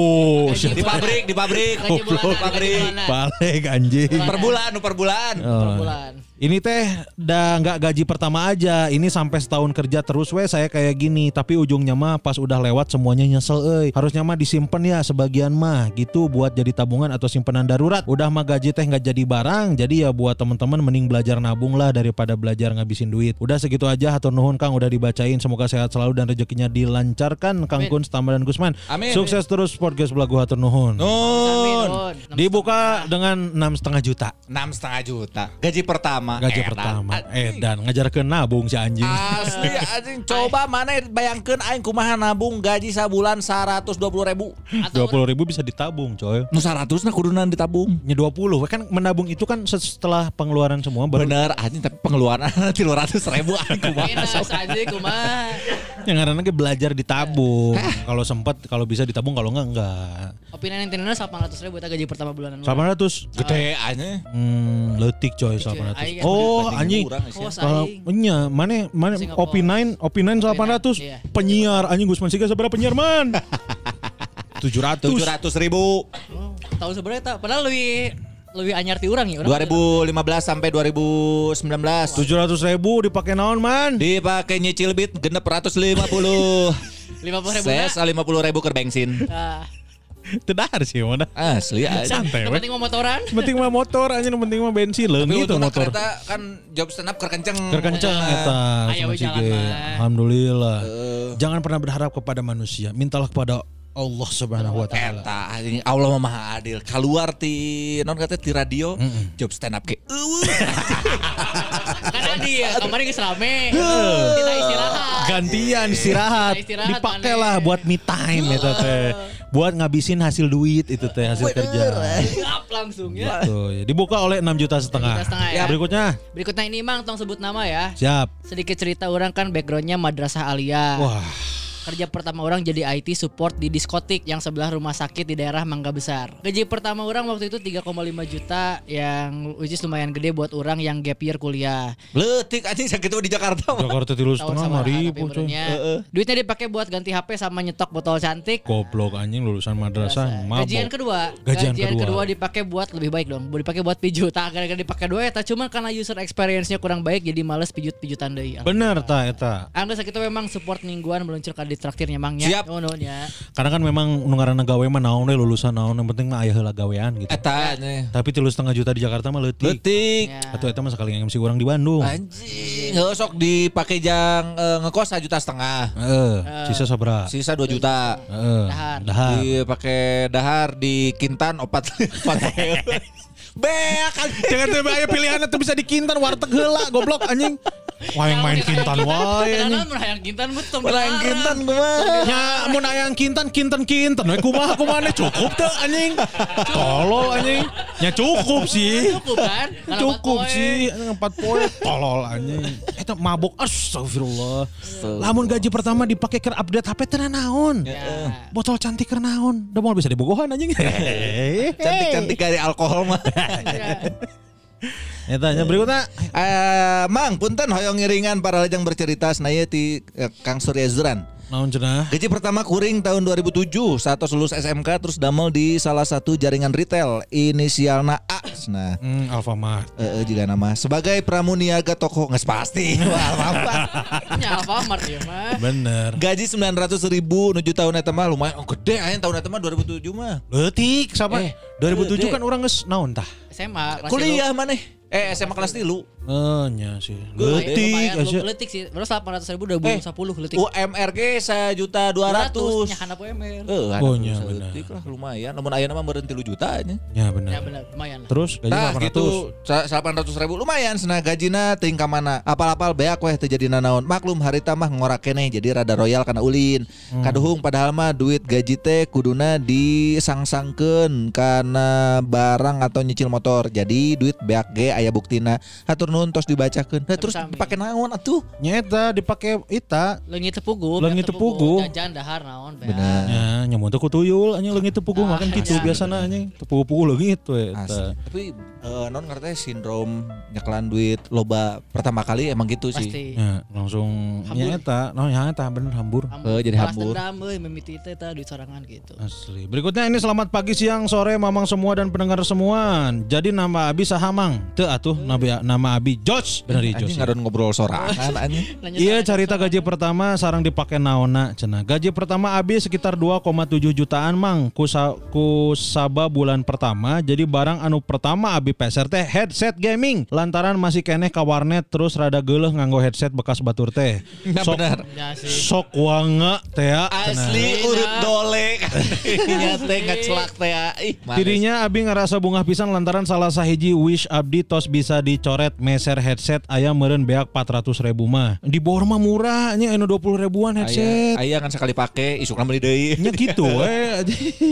Di pabrik, di pabrik. Di pabrik. Balik anjing. Per bulan, per bulan. Oh. Per bulan. Ini teh dah nggak gaji pertama aja. Ini sampai setahun kerja terus we saya kayak gini. Tapi ujungnya mah pas udah lewat semuanya nyesel euy. Harusnya mah disimpan ya sebagian mah gitu buat jadi tabungan atau simpanan darurat. Udah mah gaji teh nggak jadi barang. Jadi ya buat teman-teman mending belajar nabung lah daripada belajar ngabisin duit. Udah segitu aja hatur nuhun Kang udah dibacain. Semoga sehat selalu dan rezekinya dilancarkan Kang Amin. Kun, Tama dan Gusman. Amin. Sukses terus podcast Belagu hatur nuhun. Nun. Dibuka dengan enam setengah juta enam setengah juta. Gaji pertama. Gaji Edan. pertama. Anjing. Edan ngajar ke nabung si anjing. Asli anjing coba mana bayangkan aing kumaha nabung gaji sabulan 120 ribu. Dua puluh ribu bisa ditabung coy. Nu 100 nah kudunan ditabung. Nya 20 kan menabung itu kan setelah pengeluaran semua baru Bener anjing tapi pengeluaran 300 ribu anjing kumaha. Aja kumaha. yang karena lagi belajar ditabung. kalau sempat kalau bisa ditabung kalau enggak enggak. Opini Nintendo 800 ribu gaji pertama bulanan. 800. Gede anjing. Hmm, letik coy Letik, coy. 800. Aing Oh, anjing. Oh, Kalau nya mana mana Singapura. OP9 OP9 800 Iya. penyiar anjing Gusman Siga seberapa penyiar man 700 700 ribu. Oh, Tahu sebenarnya tak. Padahal lebih lebih anyar ti urang ya. 2015 sampai 2019. 700 ribu dipakai naon man Dipakai nyicil bit genep 150. 50 ribu. Ses 50 ribu ke bensin. Tedar sih mana Asli aja. santai yang we. penting mau motoran. penting mah motor anjing yang penting mah bensin leung Tapi gitu motor kereta kan job stand up keur kenceng. Keur kenceng eta mah. Alhamdulillah. Jangan pernah berharap kepada manusia, mintalah kepada Allah Subhanahu wa taala. Eta anjing Allah mah maha adil. Keluar ti non kata ti radio job stand up ke. Kan dia kemarin geus rame. Kita istirahat. Gantian istirahat, Istirahat, dipakailah buat me time itu teh. Buat ngabisin hasil duit itu teh hasil kerja. Siap langsung ya. Tuh, ya. dibuka oleh 6 juta setengah. juta setengah, ya. Berikutnya, Berikutnya ini Mang tong sebut nama ya. siap. Sedikit cerita orang kan backgroundnya madrasah alia. Wah, Kerja pertama orang jadi IT support di diskotik yang sebelah rumah sakit di daerah Mangga Besar. Gaji pertama orang waktu itu 3,5 juta yang which is lumayan gede buat orang yang gap year kuliah. Leutik anjing sakit di Jakarta. mah. Jakarta tilu setengah mah ribu. Duitnya dipakai buat ganti HP sama nyetok botol cantik. Goblok anjing lulusan madrasah, mabok. Gajian kedua, Gajian gajian, kedua. kedua. dipakai buat lebih baik dong. Boleh dipakai buat pijut. Tak gara-gara dipakai dua ya, tak cuman karena user experience-nya kurang baik jadi males pijut-pijutan deui. Bener ta eta. Angga sakitu memang support mingguan meluncur ka di traktirnya mangnya. Siap. Oh, no, nya. Karena kan memang nu ngaranna gawe mah naon we lulusan naon yang penting mah aya heula gawean gitu. Eta anjing. Tapi tilu setengah juta di Jakarta mah leutik. Leutik. Ya. Atau eta mah sekali MC orang di Bandung. Anjing, heeh sok dipakai jang eh, ngekos 1 juta setengah. Heeh, sisa sabra. Sisa 2 juta. Heeh. Dahar. Dahar. Dipakai dahar di Kintan opat opat Beak anjing. Jangan aya pilihan tuh bisa di Kintan warteg heula goblok anjing. Wah yang main Kintan wae. Kadang-kadang mun hayang kintan mah tong dilarang. Kintan kumaha? Ya mun aya yang Kintan Kintan Kintan we kumaha kumaha cukup teu anjing. Tolol anjing. Ya cukup sih. Cukup kan? Cukup sih empat poin tolol anjing. Eta mabok astagfirullah. Lamun gaji pertama dipakai ke update HP teh naon? Ya. Botol cantik keur naon? Da mau bisa dibogohan anjing. Cantik-cantik dari alkohol mah. Eta nya berikutnya Eh, Mang, punten hoyong ngiringan para lejang bercerita senaya ti eh, Kang Surya Zuran. Naon cenah? Gaji pertama kuring tahun 2007 saat lulus SMK terus damel di salah satu jaringan retail inisialna A. Nah, Hmm, Alfamart. eh, eh, juga nama sebagai pramuniaga toko nggak pasti. Apa? Nya Alfamart ya mah. Bener. Gaji 900 ribu nuju tahun eta mah lumayan oh, gede aja tahun eta mah 2007 mah. Letik sama Eh, 2007 gede. kan orang geus naon tah? SMA Kuliah mana? Eh SMA kelas tilu. Eh, nya sih. Letik aja. letik sih. Baru 800 ribu udah belum 10 letik. UMR ge sejuta dua ratus. Nya handap UMR. Eh, Oh, nya, benar. lah lumayan. Namun aya mah meureun 3 juta nya. Ya benar. Ya benar, lumayan lah. Terus gaji Nah 800. gitu delapan ratus ribu lumayan senang gajina ting ka mana apal-apal beak weh terjadi nanaon maklum harita mah ngorak keneh jadi rada royal karena ulin kaduhung padahal mah duit gaji teh kuduna disangsangkeun karena barang atau nyicil motor jadi duit beak ge aya buktina hatur nuhun tos dibacakeun nah, terus pakai naon atuh Nyeta dipakai ita. Leungit tepugu, Leungit tepugu. jajan dahar naon benar Ya, nyamun teh kutuyul anjing leungit tepugu Ah, makan gitu iya. biasana anjing. Tepugu-pugu leungit we tapi eh, non ngerti sindrom nyekelan duit loba pertama kali emang gitu sih Pasti. Ya, langsung Hambur. nya eta, no ya eta bener hambur. Hambur. Eh, jadi Balas hambur. dendam euy mimiti teh duit sorangan gitu. Asli. Berikutnya ini selamat pagi, siang, sore, mamang semua dan pendengar semua. Jadi nama Abi sahamang. Teu atuh nama nama Abi Josh. Bener ya ya? ngaron ngobrol sorangan Iya sorangan. gaji pertama sarang dipakai naona cenah. Gaji pertama Abi sekitar 2,7 jutaan mang ku, sa- ku saba bulan pertama. Jadi barang anu pertama Abi peser teh headset gaming. Lantaran masih keneh ka warnet terus rada geuleuh nganggo headset bekas batur teh. Sok benar. Ya sih. sok wanga teh ya. Asli urut dole Nya teh ngacelak teh ya. Dirinya Abi ngerasa bungah pisan lantaran salah sahiji wish Abdi tos bisa dicoret meser headset ayam meren beak 400 ribu mah. Di bawah mah murah nya anu 20 ribuan headset. aya kan sekali pakai isukna beli deui. Nya gitu we.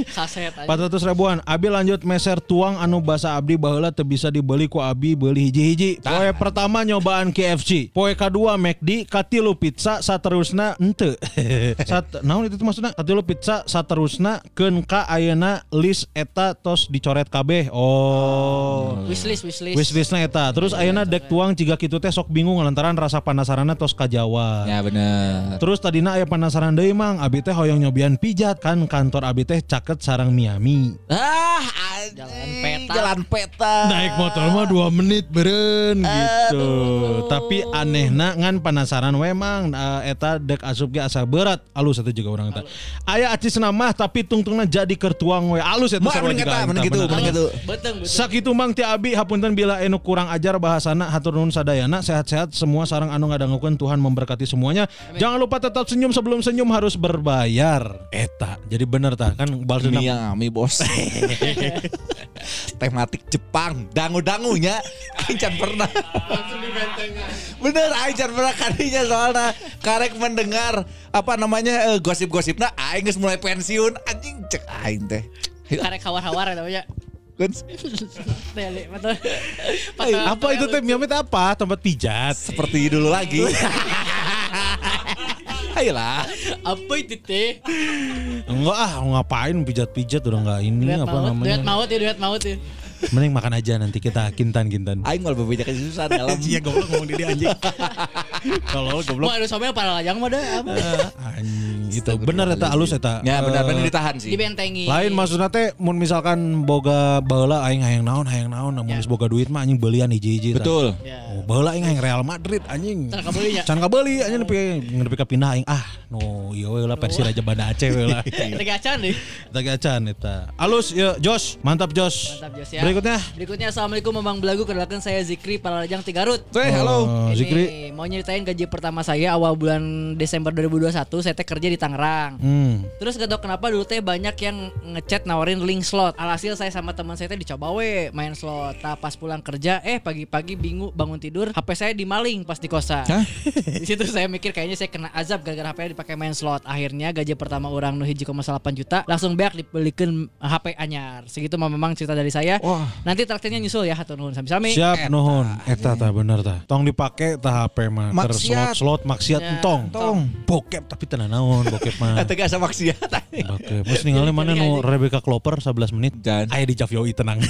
Saset aja. 400 ribuan. Abi lanjut meser tuang anu basa Abdi baheula teu bisa dibeli ku Abi beli hiji-hiji. Poe pertama nyobaan KFC. Poe kadua McD, katilu pizza, saterusna henteu. Sat naon itu tuh maksudna? Katilu pizza saterusna keun ka ayeuna list eta tos dicoret kabeh. Oh. Wishlist, wishlist. Wishlistna eta. Terus ayeuna dek tuang jika kitu teh sok bingung lantaran rasa penasaranna tos kajawab. Ya bener. Terus tadina aya penasaran deui mang, abi teh hoyong nyobian pijat kan kantor abi teh caket sarang Miami. Ah, Jalan peta. Jalan peta. Naik motor mah 2 menit beren gitu. Tapi anehna ngan penasaran we mang eh, eta dek asup ge asa berat. Alus eta juga orang eta. Aya acisna mah tapi tungtungna jadi kertuang we. Alus eta Mah sarua mending juga gitu, gitu. Beteng, beteng. Sakitu mang ti abi hapunten bila enu kurang ajar bahasana hatur nuhun sadayana sehat-sehat semua sarang anu ngadangukeun Tuhan memberkati semuanya. Jangan lupa tetap senyum sebelum senyum harus berbayar. Eta. Jadi bener tah kan dendam. Miami bos. Tematik Jepang, dangu-dangunya aing can pernah. Bener aing can pernah kadinya soalnya karek mendengar apa namanya eh, gosip-gosipna aing geus mulai pensiun anjing cek aing teh. Karek hawar-hawar ya namanya. Apa itu teh Miami teh apa? Tempat pijat. seperti dulu lagi. Ayolah. Apa itu teh? Enggak ah, ngapain pijat-pijat udah enggak ini Duet apa maut, namanya. duet maut ya, duet maut ya. Mending makan aja nanti kita kintan-kintan. Aing malah berbeda kesusahan dalam. Iya goblok ngomong dia anjing. Kalau goblok Mau ada somel para lajang mah apa? anjing itu bener eta alus eta. Ya benar Eh, benar ditahan sih. Dibentengi. Lain maksudnya teh mun misalkan boga baheula aing hayang naon hayang naon namun Ya. geus boga duit mah anjing belian hiji-hiji. Betul. Ya. Oh, aing hayang Real Madrid anjing. Can kabeulinya. Can kabeli anjing nepi nepi ka pindah aing ah no ieu we lah Raja Banda Aceh we lah. Lagi acan deh. Kita gacan eta. Alus ya Josh, mantap Josh. Mantap Jos ya. Berikutnya Berikutnya Assalamualaikum Memang Belagu Kenalkan saya Zikri Para Lajang Tigarut Teh halo. Oh, Zikri. mau nyeritain gaji pertama saya awal bulan Desember 2021 saya teh kerja di Tangerang. Hmm. Terus gak tau kenapa dulu teh banyak yang ngechat nawarin link slot. Alhasil saya sama teman saya teh dicoba we main slot. Nah, pas pulang kerja eh pagi-pagi bingung bangun tidur HP saya dimaling pas di kosan. Hah? di situ saya mikir kayaknya saya kena azab gara-gara HP dipakai main slot. Akhirnya gaji pertama orang nu 1,8 juta langsung beak dibelikan HP anyar. Segitu mah memang cerita dari saya. Wah. Nanti traktirnya nyusul ya hatur nuhun sami-sami. Siap nuhun. Eta tah bener tah. Tong dipake tah HP mah. Keur Maksiat. slot-slot maksiat Ya, entong. tong. Bokep tapi tenan naon bokep mah. Tega asa maksiat. Bokep. Mus ningali mana nu Rebecca Klopper 11 menit. Dan Aya di Javyoi tenang.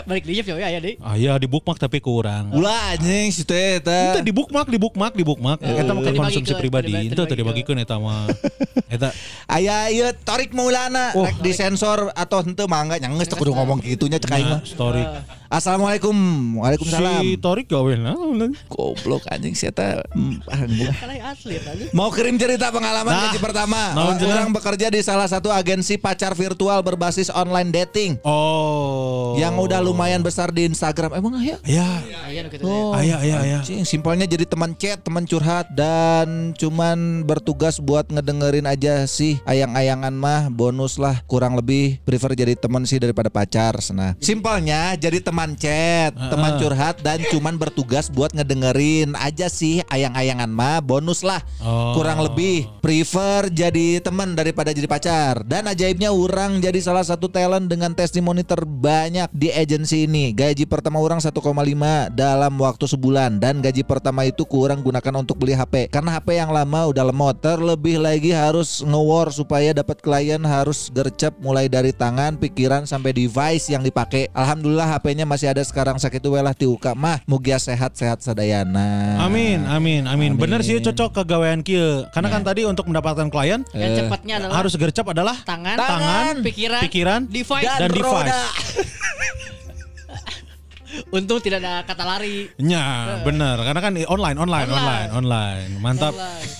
Balik di Jeff ya ya deh. Aya di bookmark tapi kurang. ulah anjing si teh eta. Itu di bookmark, di bookmark, di bookmark. Eta mah konsumsi pribadi. Itu tadi bagikeun. eta mah. Eta Aya ieu Torik Maulana Oh. rek disensor atau henteu mangga nya geus teu kudu ngomong gitunya cek aing mah. story. Assalamualaikum. Waalaikumsalam. Si Torik gawe naon Goblok anjing si eta mm, ah, aja. Mau kirim cerita pengalaman Nah, gaji pertama. cenah? Orang bekerja di salah satu agensi pacar virtual berbasis online dating Oh. yang udah lumayan besar di Instagram. Emang ya? Ya. Aya nu kitu. Oh, Aya aya aya. anjing, simpelnya jadi teman chat, teman curhat dan cuman bertugas buat ngedengerin aja sih ayang-ayangan mah bonus lah kurang lebih prefer jadi teman sih daripada pacar. Nah, simpelnya jadi teman chat, teman curhat dan cuman bertugas buat ngedengerin aja sih ayang-ayangan mah bonus lah. Oh. Kurang lebih prefer jadi teman daripada jadi pacar. Dan ajaibnya orang jadi salah satu talent dengan testimoni terbanyak di agensi ini. Gaji pertama orang 1,5 dalam waktu sebulan dan gaji pertama itu kurang gunakan untuk beli HP karena HP yang lama udah lemot. Terlebih lagi harus nge-war supaya dapat klien harus gercep mulai dari tangan, pikiran sampai device yang dipakai. Alhamdulillah HP-nya masih ada sekarang sakit welah tiuka mah mugia sehat-sehat sadayana. Amin, amin, amin. Bener sih cocok kegawean kieu. Karena kan tadi untuk mendapatkan klien Yang cepatnya adalah harus gercep adalah tangan, tangan, pikiran, pikiran, device. dan, device. roda. Untung tidak ada kata lari. Ya, bener. Karena kan online, online, online, online. Mantap.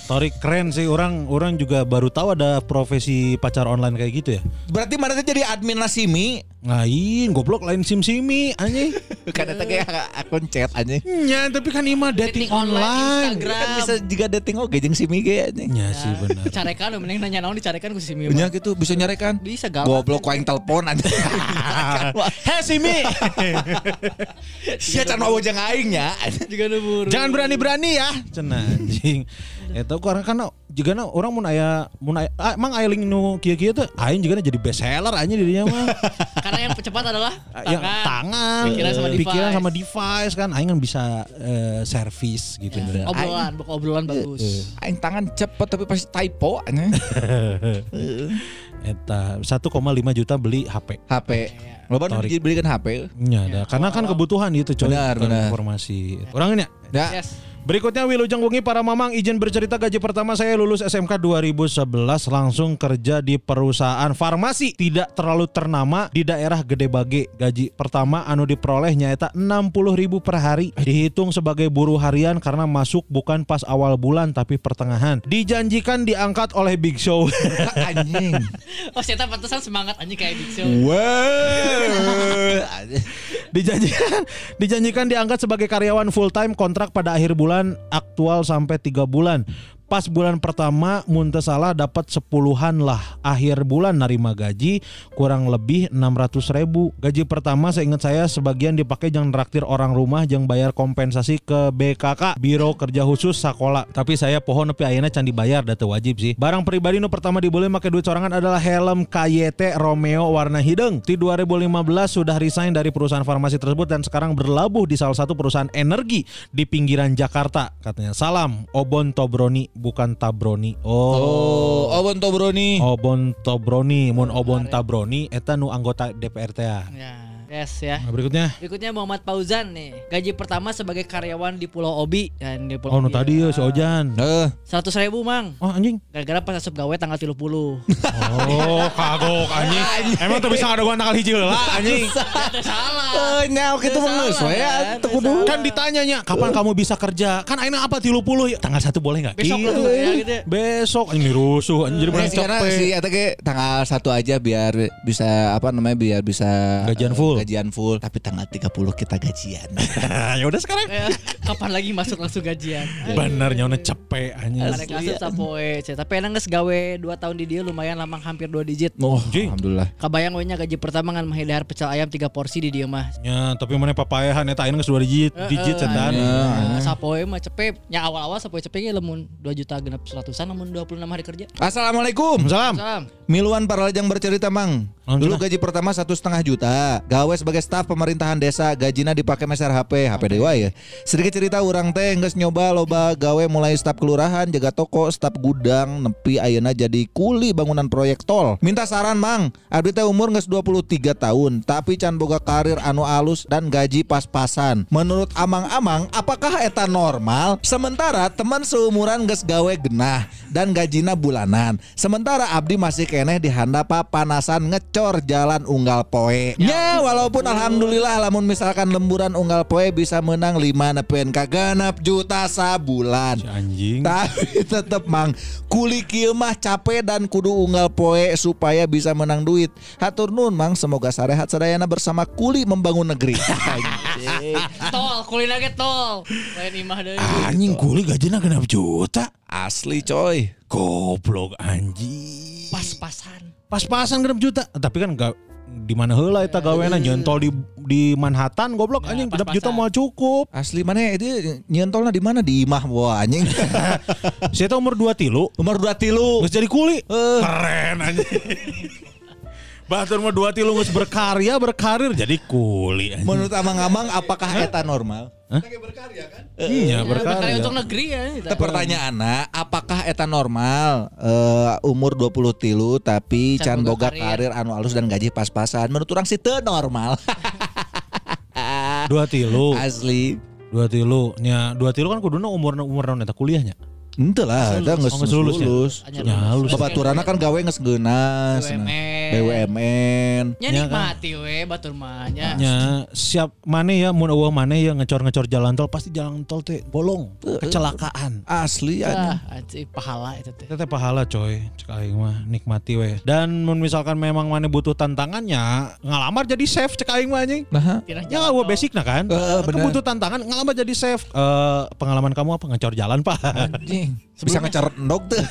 Torik keren sih. Orang, orang juga baru tahu ada profesi pacar online kayak gitu ya. Berarti mana tuh jadi admin Nasimi? Lain, goblok lain sim simi anjing. Kan eta kayak akun chat anjing. Ya, tapi kan ima dating, Dating online, online. Instagram. Kan bisa juga dating oke jeung Simi ge anjing. Ya sih benar. Carekan mending nanya naon dicarekan ku si Mimi. Punya gitu bisa nyarekan. Bisa galak. Goblok kuaing telepon anjing. Heh Simi. Sia can mau jeung aing nya. juga nubur. Jangan berani-berani ya. Cenah anjing. Eta karena karena juga na orang mun aya mun aya ah, emang aya link nu kieu-kieu teh aing juga na jadi best seller aja dirinya mah. Karena yang cepat adalah yang tangan. tangan, pikiran sama pikiran device. sama device kan aing kan bisa eh, service gitu. Ya, obrolan, bukan obrolan bagus. Aing tangan cepet tapi pasti typo anjing. Eta 1,5 juta beli HP. HP. Loba nu Torik. dibelikan HP. Ya, dah. karena kan kebutuhan gitu coy. Benar, benar. Informasi. Orang ini ya. Ya. Yes. Berikutnya Wilujeng Wengi para mamang izin bercerita gaji pertama saya lulus SMK 2011 langsung kerja di perusahaan farmasi tidak terlalu ternama di daerah Gede Bage. Gaji pertama anu diperoleh nyaeta 60 ribu per hari. Dihitung sebagai buruh harian karena masuk bukan pas awal bulan tapi pertengahan. Dijanjikan diangkat oleh Big Show. Anjing. Oh, saya pantesan semangat anjing kayak Big Show. Wow. dijanjikan dijanjikan diangkat sebagai karyawan full time kontrak pada akhir bulan aktual sampai tiga bulan pas bulan pertama muntah salah dapat sepuluhan lah. Akhir bulan narima gaji kurang lebih 600 ribu. Gaji pertama saya ingat saya sebagian dipakai jangan traktir orang rumah jangan bayar kompensasi ke BKK Biro Kerja Khusus Sekolah tapi saya pohon nepi ayeuna can dibayar data wajib sih. Barang pribadi nu pertama dibeli make duit sorangan adalah helm KYT Romeo warna hidung di 2015 sudah resign dari perusahaan farmasi tersebut dan sekarang berlabuh di salah satu perusahaan energi di pinggiran Jakarta. Katanya salam Obon Tobroni bukan Tabroni. Oh, oh Obon Tobroni. Obon Tobroni mun Obon Tabroni eta nu anggota DPR teh ya. Ya, yes ya. Nah, berikutnya Berikutnya Muhammad Fauzan nih. Gaji pertama sebagai karyawan di Pulau Obi dan di Pulau Oh, nu Obi, tadi ya eh, si Ojan. Eh, 100 ribu mang. Oh anjing. Gara-gara pas asup gawe tanggal 30 Oh, kagok anjing. Emang tuh bisa ada gua tanggal hiji heula anjing. Salah. eh nyawa kitu mah geus we kan? Kan ditanyanya kapan kamu bisa kerja? Kan aina apa 30 ya? Tanggal 1 boleh enggak? Besok Gitu. lah, ya, gitu ya. Besok anjing rusuh anjing jadi Nah, sih, karena capek. si eta ge tanggal 1 aja biar bisa apa namanya biar bisa Gajian eh, full. Gajian full, tapi tanggal 30 kita gajian. ya udah sekarang. Ya, Kapan lagi masuk langsung gajian? Bener cepet kasus sapoe, cek. Tapi enak geus gawe 2 tahun di dia lumayan lamang hampir 2 digit. Oh, Anjing. alhamdulillah. Kabayang we nya gaji pertama kan mahidahar pecel ayam 3 porsi di dia mah. Ya, tapi mana papayahan eta ayeuna geus 2 digit, digit setan. Nah, sapoe mah cepet. Nya awal-awal sapoe cepet ge lamun 2 juta genep 100-an lamun 26 hari kerja. Assalamualaikum. Salam. Salam. Miluan Paralajang bercerita mang. Dulu gaji pertama satu setengah juta. Gawe sebagai staf pemerintahan desa. Gajina dipakai meser HP. HP dewa ya. Sedikit cerita orang teh nges nyoba loba gawe mulai staf kelurahan, jaga toko, staf gudang, nepi ayeuna jadi kuli bangunan proyek tol. Minta saran mang. Abdi teh umur nges 23 tahun, tapi can boga karir anu alus dan gaji pas-pasan. Menurut amang-amang, apakah eta normal? Sementara teman seumuran nges gawe genah dan gajina bulanan. Sementara Abdi masih keneh di handap panasan ngecor jalan unggal poe. Nya walaupun alhamdulillah lamun misalkan lemburan unggal poe bisa menang 5 nepen kaganap juta sabulan. Anjing. Tapi tetep mang kuli kieu mah capek dan kudu unggal poe supaya bisa menang duit. Hatur nun mang semoga sarehat sadayana bersama kuli membangun negeri. Anjing. Tol, kulina ge tol. Lain imah deui. Anjing kuli gajinya genap juta. Asli coy. Goblok anjing. Pas-pasan. Pas-pasan genap juta. Tapi kan gak di mana heula eta gaweana nyentol di di Manhattan goblok Ya, anjing juta mau cukup. Asli mana itu nyentolnya di mana di imah wah anjing. Saya umur 2 tilu. Umur dua tilu. Geus jadi kuli. Eh. Keren anjing. Batur mah 2 tilu geus berkarya, berkarir jadi kuli anjing. Menurut amang-amang apakah eta normal? Iya, Ya, berkarya. berkarya untuk negeri ya. Kita pertanyaan apakah eta normal eh, umur 20 tilu tapi can Can boga boga karir. karir anu alus dan gaji pas-pasan menurut orang sih teu normal Dua tilu. asli Dua tilu. Nya dua tilu kan kuduna umur umur naon eta kuliahnya. Ente lah, ada nggak Oh, geus lulus lulus. ya? Ya, lulus. Babaturana kan gawe nggak segenas. BUMN. BUMN. Ya Ya, nikmati we batur mah nya. Nya siap mana ya mun eueuh mana ya ngecor-ngecor jalan tol pasti jalan tol teh bolong, kecelakaan. Asli ya. Ah, pahala itu teh. Itu teh pahala coy, cek aing mah nikmati we. Dan mun misalkan memang mana butuh tantangannya, ngalamar jadi chef cek aing mah anjing. Nah, Ya tol. basic nah kan. Kan butuh tantangan ngalamar jadi chef. Eh pengalaman kamu apa ngecor jalan pak? anjing. Bisa ngecar endog tuh.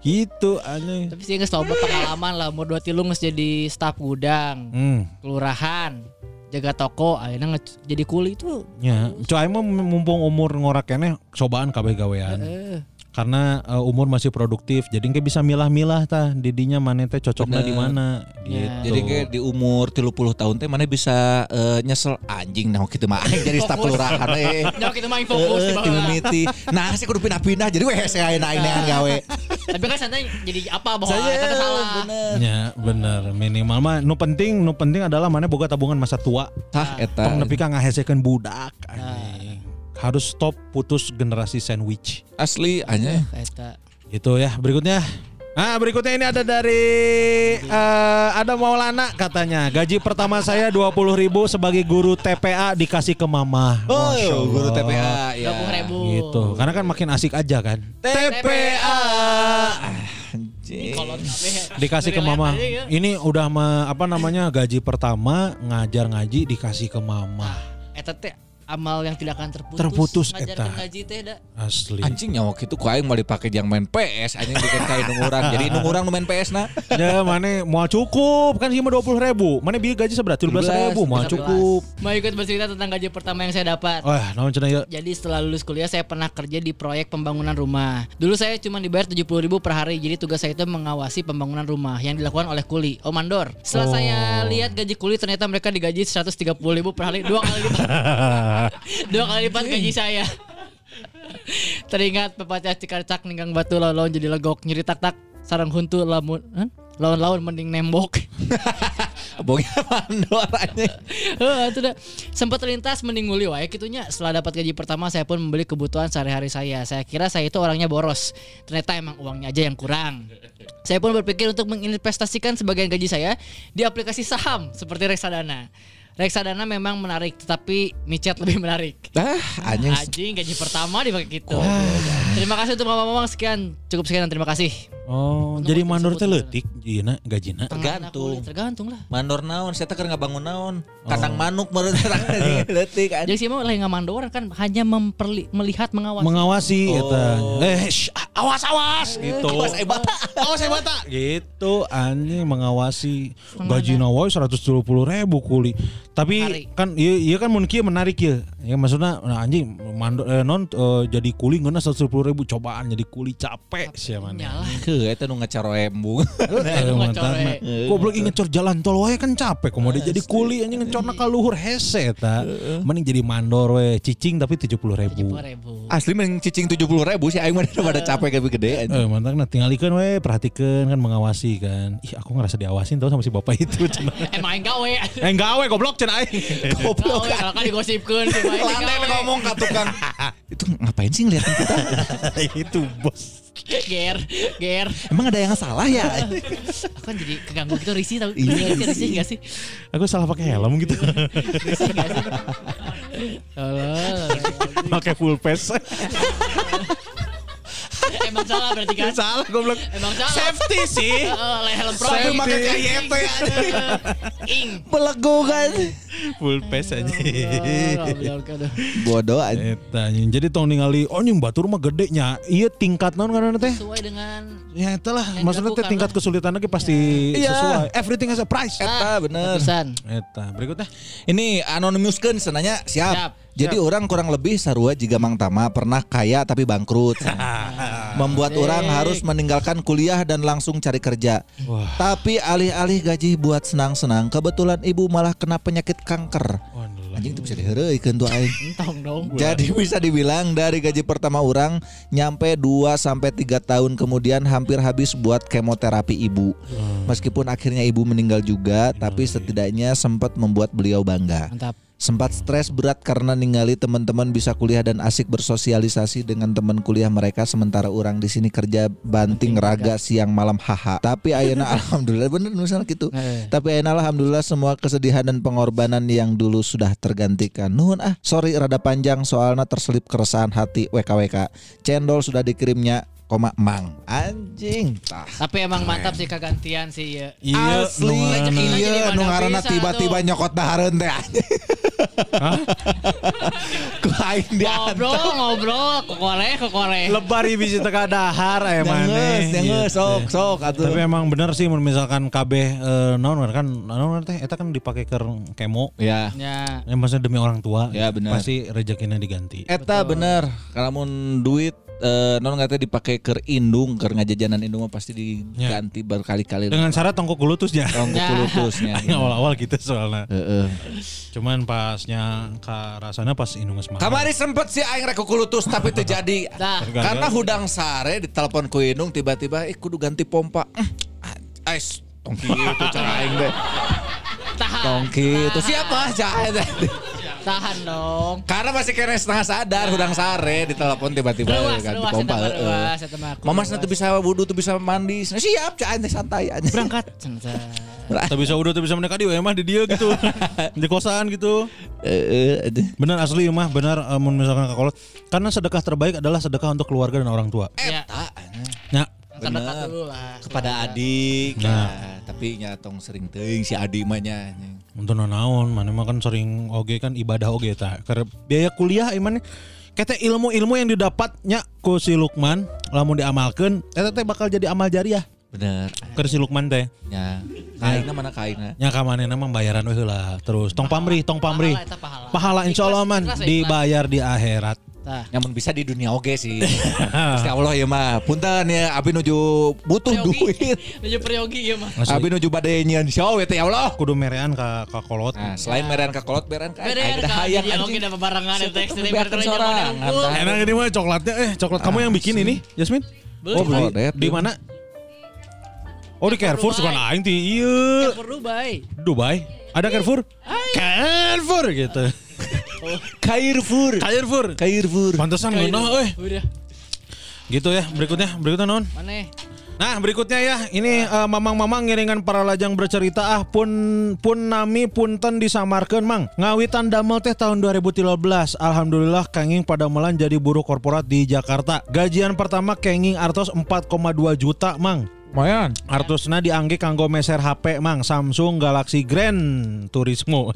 gitu anjing. Tapi sih geus loba pengalaman lah umur 2 tilu geus jadi staf gudang, Hmm, kelurahan, jaga toko, akhirnya nge- jadi kuli itu. ya. Coy mah mumpung umur ngorak kene cobaan kabeh gawean. Karena eh, umur masih produktif, jadi engke bisa milah-milah tah didinya mana teh cocoknya di mana Ya. gitu. Jadi kayak di umur 30 tahun teh mana bisa eh, nyesel anjing nah gitu mah jadi staf kelurahan eh. Nah, kita main fokus di bawah. Nah, sih kudu pindah-pindah jadi weh saya aing neangan gawe. Tapi kan santai jadi apa bahwa Saya kita salah. bener. Ya bener minimal mah nu penting nu penting adalah mana boga tabungan masa tua Tah eta. tong nepi ka ngahesekeun budak anjing. Harus stop putus generasi sandwich Asli anya. Eta. Itu ya berikutnya. Nah berikutnya ini ada dari eh, ada Maulana katanya gaji pertama saya 20.000 ribu sebagai guru TPA dikasih ke mama. Oh, guru TPA ya. 20 ribu. Gitu karena kan makin asik aja kan. TPA. Anjing. Kalau Dikasih ke mama. ya. Ini udah ma- apa namanya gaji pertama ngajar ngaji dikasih ke mama. Eta teh amal yang tidak akan terputus. Terputus, eta. gaji teh da. Asli. Anjing nyawa gitu ku aing mau dipake yang main PS anjing bikin kain nungurang. Jadi nungurang nu main PS na. Ya mana mau cukup kan cuma dua puluh ribu. Mana biaya gaji seberat tujuh belas ribu mau 17. cukup. Mau ikut bercerita tentang gaji pertama yang saya dapat. Wah, naon cenah ya? Jadi setelah lulus kuliah saya pernah kerja di proyek pembangunan rumah. Dulu saya cuma dibayar 70.000 ribu per hari. Jadi tugas saya itu mengawasi pembangunan rumah yang dilakukan oleh kuli. Oh mandor. Setelah Oh. saya lihat gaji kuli ternyata mereka digaji 130.000 ribu per hari. Dua kali lipat. Dua kali lipat gaji saya. Teringat pepatah cikarcak ninggang batu lawan jadi legok nyeri tak tak sarang huntu lamun Hah? lawan-lawan mending nembok. Bongnya mandor anjing. Heeh, itu dah. Sempat terlintas mending nguli wae kitunya. Setelah dapat gaji pertama saya pun membeli kebutuhan sehari-hari saya. Saya kira saya itu orangnya boros. Ternyata emang uangnya aja yang kurang. Saya pun berpikir untuk menginvestasikan sebagian gaji saya di aplikasi saham seperti reksadana. Reksadana memang menarik, tetapi micet lebih menarik. Ah, anjing. Anjing gaji pertama dipakai gitu. Terima kasih untuk mama-mama sekian. Cukup sekian dan terima kasih. Oh, Nomor jadi mandor teh leutik dieuna gajina. Tergantung. Tergantung lah. Mandor naon, saya keur ngabangun naon. Kandang manuk menurut letik anjing. Jadi sih mah lagi ngamandoran kan hanya memperli, melihat mengawasi. Mengawasi eta. Oh. Eh, shh, awas awas gitu. Awas, eh, bata. Awas eh, bata. Gitu anjing mengawasi gaji wae 170 ribu kuli. Tapi Hari. kan iya, iya kan mun kieu menarik ya. Ya maksudnya nah, anjing mandor eh, non eh, jadi kuli ngeuna 170 ribu cobaan jadi kuli capek sih mana. Nyalah. Heuh, eta nu ngacaro embung. Eh, Lu mantan ngecor, mah. eh. Goblok ngecor jalan tol wae kan capek komo dia jadi kuli anjing ngecorna ka luhur hese eta. Mending jadi mandor we cicing tapi 70 ribu. ribu. Asli mending cicing 70 ribu sih aing mah daripada capek lebih gede anjing. Eh mantan nah tinggalikeun we perhatikan kan mengawasi kan. Ih aku ngerasa diawasin tau sama si bapak itu. Emang gawe. Eh gawe goblok cenah aing. Goblok kalau kan digosipkeun sih Gawe. ngomong ka tukang. Itu ngapain sih ngeliatin kita? itu bos. Ger, ger. Emang ada yang salah ya? Aku kan jadi keganggu gitu risih tau. Iya Risih, risih gak sih? Aku salah pakai helm gitu. Risih gak sih? Pakai full face. Emang salah berarti kan? salah goblok. Emang salah. Safety sih. Heeh, lah helm pro. Saya pakai KYT Ing. Belegu kan. full face aja. Bodoh aja. Jadi tong ningali oh nyung batur mah gede nya. Iya tingkat naon karena teh? Sesuai dengan Ya itulah maksudnya teh tingkat kesulitan lagi pasti Iya. sesuai. Everything has a price. Eta bener. Eta berikutnya. Ini anonimuskan senanya siap. Siap. Jadi orang kurang lebih sarua jika Mang Tama pernah kaya tapi bangkrut. Membuat orang harus meninggalkan kuliah dan langsung cari kerja. Tapi alih-alih gaji buat senang-senang, kebetulan ibu malah kena penyakit kanker. Anjing itu bisa diheureuikeun tuh aing. Jadi bisa dibilang dari gaji pertama orang nyampe 2 sampai 3 tahun kemudian hampir habis buat kemoterapi ibu. Meskipun akhirnya ibu meninggal juga, tapi setidaknya sempat membuat beliau bangga. Mantap. Sempat stres berat karena ningali teman-teman bisa kuliah dan asik bersosialisasi dengan teman kuliah mereka sementara orang di sini kerja banting raga siang malam haha. Tapi ayeuna alhamdulillah bener misalnya gitu. Eh. Tapi ayeuna alhamdulillah semua kesedihan dan pengorbanan yang dulu sudah tergantikan. Nuhun ah, sorry rada panjang soalnya terselip keresahan hati WKWK. Cendol sudah dikirimnya koma mang. Anjing. Tah. Tapi emang mantap sih kegantian sih ya. Iya, Asli, iya, Jadi nu mana ngaranna bisa tiba-tiba nyokot dahareun teh. Ku aing diantar. Ngobrol, ngobrol, kokore, kokore. Lebar ieu bisi teka dahar aya maneh. Nyanges, nyanges, Gitu. sok, sok atuh. Tapi emang bener sih misalkan kabeh eh, naon kan naon teh eta kan dipake ke kemo. Ya. Ya. Ya maksudnya demi orang tua. Ya, bener. Pasti rezekinya diganti. Eta bener. Kalau mun duit eh, non nggak dipakai ke indung, ke ngajajanan indung mah pasti diganti berkali-kali. Dengan syarat tongkok. Tong Ya. kulutusnya. Aing awal-awal gitu soalnya. Heeh. Cuman pasnya ka rasanya pas indung mahal. Kamari sempet sih aing rek kulutus tapi teu jadi. Dah. Karena hudang sare ditelepon ku indung tiba-tiba eh kudu ganti pompa. Eh, Ais, tongki itu cara aing deh. Tongki itu siapa? Cah. Tahan dong. Karena masih kena setengah sadar hudang sare ditelepon tiba-tiba Luas, ganti luas, pompa. eta heeh. luas, eta. Mamas nanti bisa wudhu tuh bisa mandi. Nah, siap teh santai aja. berangkat. Tak bisa udah bisa menikah di mah di dia gitu. di kosan gitu. Eh, eh, Benar asli mah benar eh, mun misalkan kakolot. Karena sedekah terbaik adalah sedekah untuk keluarga dan orang tua. Ya. Ya, Dulu lah. kepada adik. Nah. Nah, tapi nyatong sering teuing si adik mah nya. untuk naon mana mah kan sering oge kan ibadah oge ta. Karena biaya kuliah iman kete ilmu-ilmu yang didapatnya ku si Lukman lamun diamalkeun eta teh bakal jadi amal jariah. Bener. Keur si Lukman teh. Ya. Kaina mana kaina? Nya ka manehna mah bayaran we heula. Terus tong pamrih, tong pamrih. Pahala, pahala. Pahala insyaallah man Ikhlas, ikhlas, dibayar di akhirat. Tah. Nyamun bisa di dunia oge sih. Gusti Allah ya mah. Punten ya abi nuju butuh duit. Menuju peryogi ya mah. Abi nuju bade nyian show ya teh ya Allah. kudu merean ka ka kolot. Nah, selain merean ka kolot berean ka ya kan. hayang Jadi oke anjing. dapat barengan dari biarkan berkerja seorang. Enak ini mah coklatnya eh coklat kamu yang bikin ini Yasmin? Oh beli. Di mana? Oh di Carrefour suka Dubai. aing ti iya Carrefour Dubai. Dubai. Ada Carrefour? Carrefour gitu. Carrefour. Carrefour. Carrefour. Pantesan ngeunah euy. Udah. Gitu ya, berikutnya, berikutnya non. Mana? Nah berikutnya ya ini eh, mamang-mamang ngiringan para lajang bercerita ah pun pun nami punten disamarkan mang ngawitan damel teh tahun 2013 Alhamdulillah kenging pada melan jadi buruh korporat di Jakarta gajian pertama kenging artos 4,2 juta mang Lumayan. Artusna diangge kanggo meser HP mang Samsung Galaxy Grand Turismo.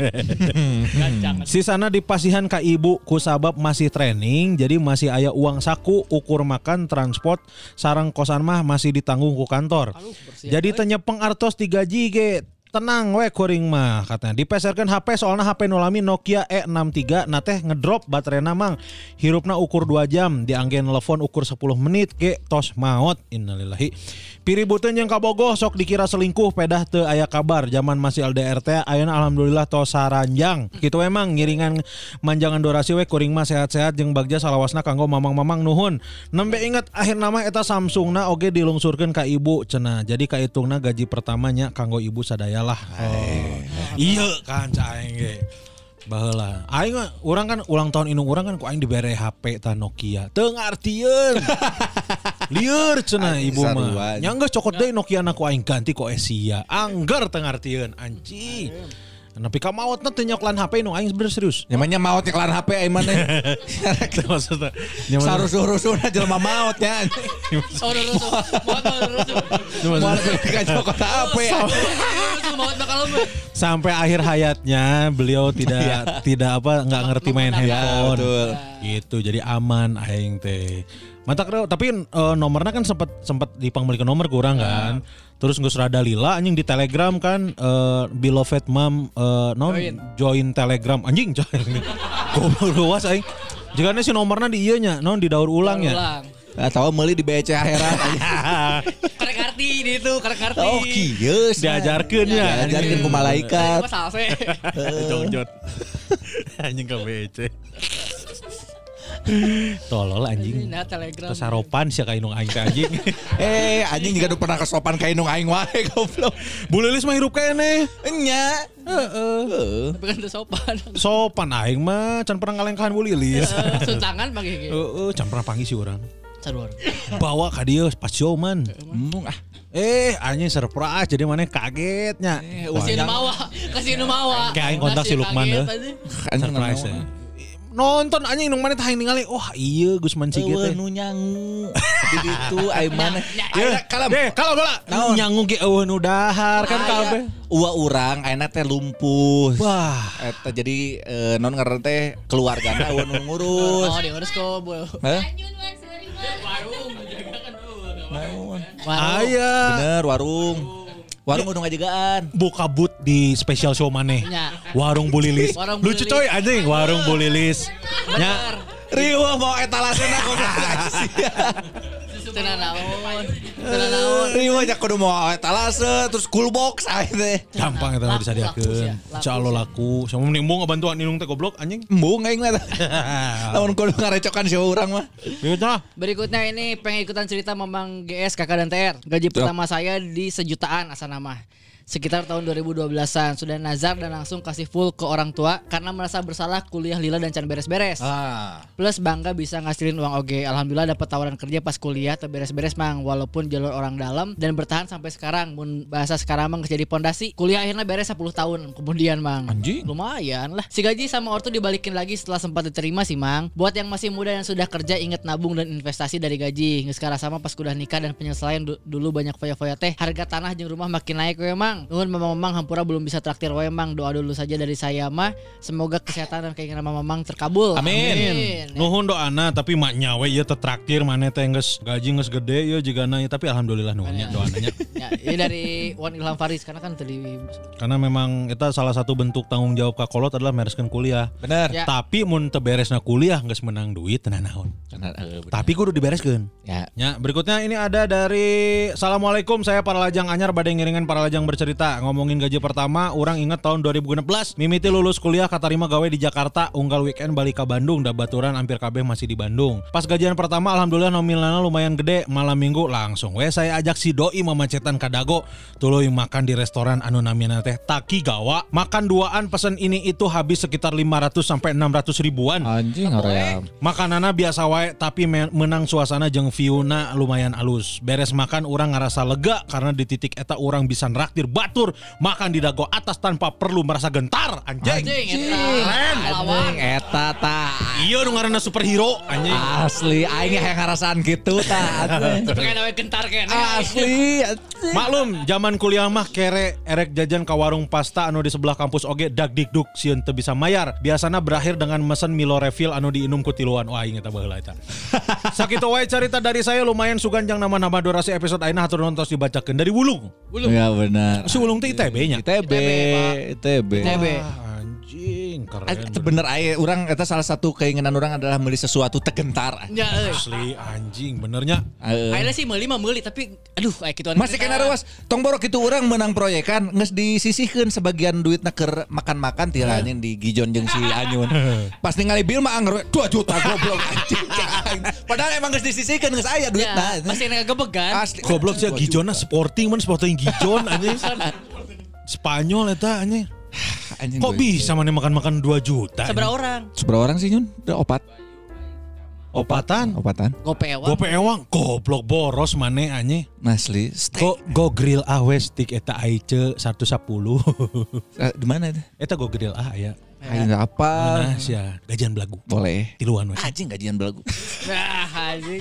Sisana dipasihan ka ibu ku sabab masih training jadi masih aya uang saku ukur makan transport sarang kosan mah masih ditanggung ku kantor. Aduh. Jadi tenyepeng artos digaji ge tenang we kuring mah katanya. Dipeserkan HP soalnya HP nolami Nokia E63. Nah teh ngedrop baterainya mang. Hirupna ukur 2 jam diangge telepon ukur 10 menit ge tos maot. Innalillahi. Piributeun yang kabogoh sok dikira selingkuh pedah teu aya kabar. Zaman masih LDR teh ayeuna alhamdulillah tos saranjang. Gitu emang ngiringan manjangan durasi we kuring mah sehat-sehat jeung bagja salawasna kanggo mamang-mamang nuhun. Nembe inget akhir nama eta Samsungna oge dilungsurkeun ka ibu cenah. Jadi kahitungna gaji pertamanya kanggo ibu sadaya lah oh. iya kan caing ge Baheula. Aing mah urang kan ulang tahun indung urang kan ku aing dibere HP ta Nokia. Teu ngartieun. Lieur cenah ibu mah. Nyangga cokot deui Nokia aku aing ganti kok Asia. Anggar teu ngartieun anjing. Tapi ka maotna teu nyoklan HP nu aing bener serius. Namanya maut kelar HP aing mana. Jelema kota HP. Rusuh mau bakal lembut. sampai akhir hayatnya beliau tidak tidak apa nggak ngerti main handphone. betul. Gitu jadi aman aing teh. Mantak Reo, tapi eh, nomornya kan sempat sempat dipanggil ke nomor kurang kan. Terus nggak rada lila anjing di Telegram kan eh, beloved mom eh, non join. Telegram anjing join. Goblok luas aing. Jika si nomornya di iya nya, non di daur ulang ya. Ulang. Atau meuli di BC akhirat. Karek arti di itu, karek arti. Oh kieu. Diajarkeun ya. Diajarkeun ku malaikat. Mas Alse. Jongjot. anjing ke BC. Tolol anjing. Nah, telegram. Kesaropan sih kayak inung aing teh anjing. Eh anjing juga udah pernah kesopan kayak nung aing wae goblok. Bu Lilis mah hirup kene. Enya. Heeh. Tapi kan sopan. Sopan aing mah can pernah ngalengkahan Bu Lilis. Suntangan gitu. Heeh, can pernah panggil si urang. Saruar. Bawa ka dieu pas show man. Mung ah. Eh, anjing surprise jadi mana kagetnya. Kasih nu mawa, kasih nu mawa. Kayak aing kontak si Lukman deh. Surprise ya. Nonton anjing nung mana tah ningali. Wah, iya Gusman Sige Eueuh teh. nu nyangu. Di ditu aing mana. Ya. Eh, kalau bala. Nyangu ge eueuh nu dahar kan kabeh. Ua urang ayeuna teh lumpuh. Wah. Eta jadi eh, non ngaran teh keluargana ua nu ngurus. Oh, diurus kok, Bu. Hah? Aya. Bener warung. Warung udah ngajagaan. buka boot di special show maneh. Ya. Warung Bu Lilis. Warung Bu Lucu coy anjing warung Bu Lilis. Nya Riwa mau etalasena goblok. Tenan naon. Tenan naon. Riwa kudu mau etalase terus cool box aja teh. gampang eta Laku, bisa laku sih, diakeun. laku. Sama mending mau ngebantuan inung teh goblok anjing. Embung aing mah. Lamun kudu ngarecokan si urang mah. Berikutnya Berikutnya ini pengen ikutan cerita Memang GS kakak dan TR. Gaji pertama saya di sejutaan asal nama. Sekitar tahun 2012-an sudah nazar dan langsung kasih full ke orang tua karena merasa bersalah kuliah lila dan can beres-beres. Ah. Plus bangga bisa ngasilin uang oge. Alhamdulillah dapat tawaran kerja pas kuliah tapi beres-beres mang walaupun jalur orang dalam dan bertahan sampai sekarang. Mun bahasa sekarang mang jadi pondasi. Kuliah akhirnya beres 10 tahun kemudian mang. Anjing. Lumayan lah. Si gaji sama ortu dibalikin lagi setelah sempat diterima sih mang. Buat yang masih muda yang sudah kerja inget nabung dan investasi dari gaji. Nggak sekarang sama pas kudah nikah dan penyelesaian du- dulu banyak foya-foya teh. Harga tanah jeung rumah makin naik we mang. Nuhun mamang hampura belum bisa traktir we mang. Doa dulu saja dari saya mah. Semoga kesehatan dan keinginan mamang terkabul. Amin. nuhun doana tapi maknya we ieu teh traktir maneh teh geus gaji geus gede ieu jigana ya tapi alhamdulillah nuhunnya doananya. ya, ini dari Wan Ilham Faris karena kan tadi Karena memang kita salah satu bentuk tanggung jawab Kakolot adalah mereskan kuliah. Bener. Ya. Tapi mun teu beresna kuliah geus menang duit tenan naon. Eh. Tapi kudu dibereskeun. Ya. Ya, berikutnya ini ada dari Assalamualaikum saya para lajang anyar badai ngiringan para lajang bercerita ngomongin gaji pertama orang ingat tahun 2016 mimiti lulus kuliah katarima gawe di Jakarta unggal weekend balik ke Bandung da baturan hampir kabeh masih di Bandung. Pas gajian pertama alhamdulillah nominalnya lumayan gede. Malam minggu langsung we saya ajak si doi mamacetan kadago. Tuluy makan di restoran anu namina teh Taki Gawa. Makan duaan pesen ini itu habis sekitar 500 sampai 600 ribuan. Anjing hoream. Makanana biasa wae tapi me- menang suasana jeung view-na lumayan alus. Beres makan orang ngerasa lega karena di titik eta orang bisa raktir batur makan di dago atas tanpa perlu merasa gentar anjing. Anjing, Keren. Anjing eta ta. Iya nu ngaranna superhero anjing. Asli aing yang ngarasaan gitu ta. Tapi kan awe gentar kan. Asli. Maklum, zaman kuliah mah kere erek jajan ke warung pasta anu di sebelah kampus oge dag dikduk sieun teu bisa mayar. Biasana berakhir dengan mesen Milo refill anu diinum ku tiluan. Wah, inget baheula eta. Sakitu wae cerita dari saya lumayan suganjang nama-nama durasi episode ayeuna hatur nontos dibacakeun dari Wulung. Ya benar. Si Wulung teh ITB nya. ITB, ITB. ITB. Anjing keren. Itu bener aya orang eta salah satu keinginan orang adalah beli sesuatu tegentar. Ya, euy. Asli anjing benernya. Heeh. Akhirnya sih meuli mah meuli tapi aduh kayak gitu Masih kena ruas. Tong borok itu orang menang proyekan geus disisihkeun sebagian duitna keur makan-makan ti anjing di Gijon jeung si Anyun. Pas ningali bil mah anggar 2 juta goblok anjing. Padahal emang geus disisihkeun geus aya duitna. Ya, masih kena gebeg kan. Asli. Goblok sih 2 Gijona sporting man sporting Gijon anjing. Spanyol eta anjing. Anjing Kok bisa mana makan-makan 2 juta? Seberapa orang? Seberapa orang sih Nyun? Udah opat. Opatan. Opatan. Gope ewang. Gope ewang goblok boros maneh anye. Asli. Steak. Go go grill awe stick eta aice 110. Eh, di mana itu? eta go grill A ya. Ayo nggak apa. Nah, sia gajian belagu. Boleh. Tiluan. Anjing gajian belagu. Nah, anjing.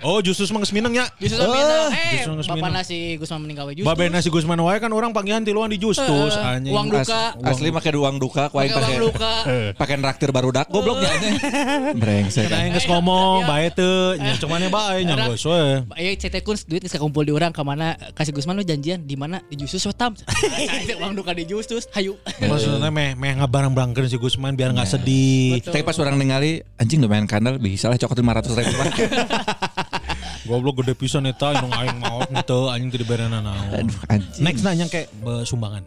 Oh, justru mang mineng nya. Justru Oh, minang. Eh, justru geus bapak minang. nasi Gusman meninggal justru. Babe nasi Gusman wae kan orang panggilan tiluan di justus Eh, anjing. uang duka. As- asli pakai uang duka, kuain Pakai uang pakai luka. pakai traktir baru dak gobloknya aja. Brengsek. Kita yang geus ngomong bae teu, nya cuman ya bae nya geus we. Ayo CT kun duit bisa kumpul di orang ke mana kasih Gusman lu janjian di mana di Justus wetam. uang duka di Justus. Hayu. Maksudnya meh meh ngabarang-barangkeun si Gusman biar nggak sedih. Betul. Tapi pas orang ningali anjing lumayan kandel bisa lah cokot 500 ribu Pak. Goblok gede pisan eta indung aing maot henteu anjing teu diberenan naon. Next nanya kayak sumbangan.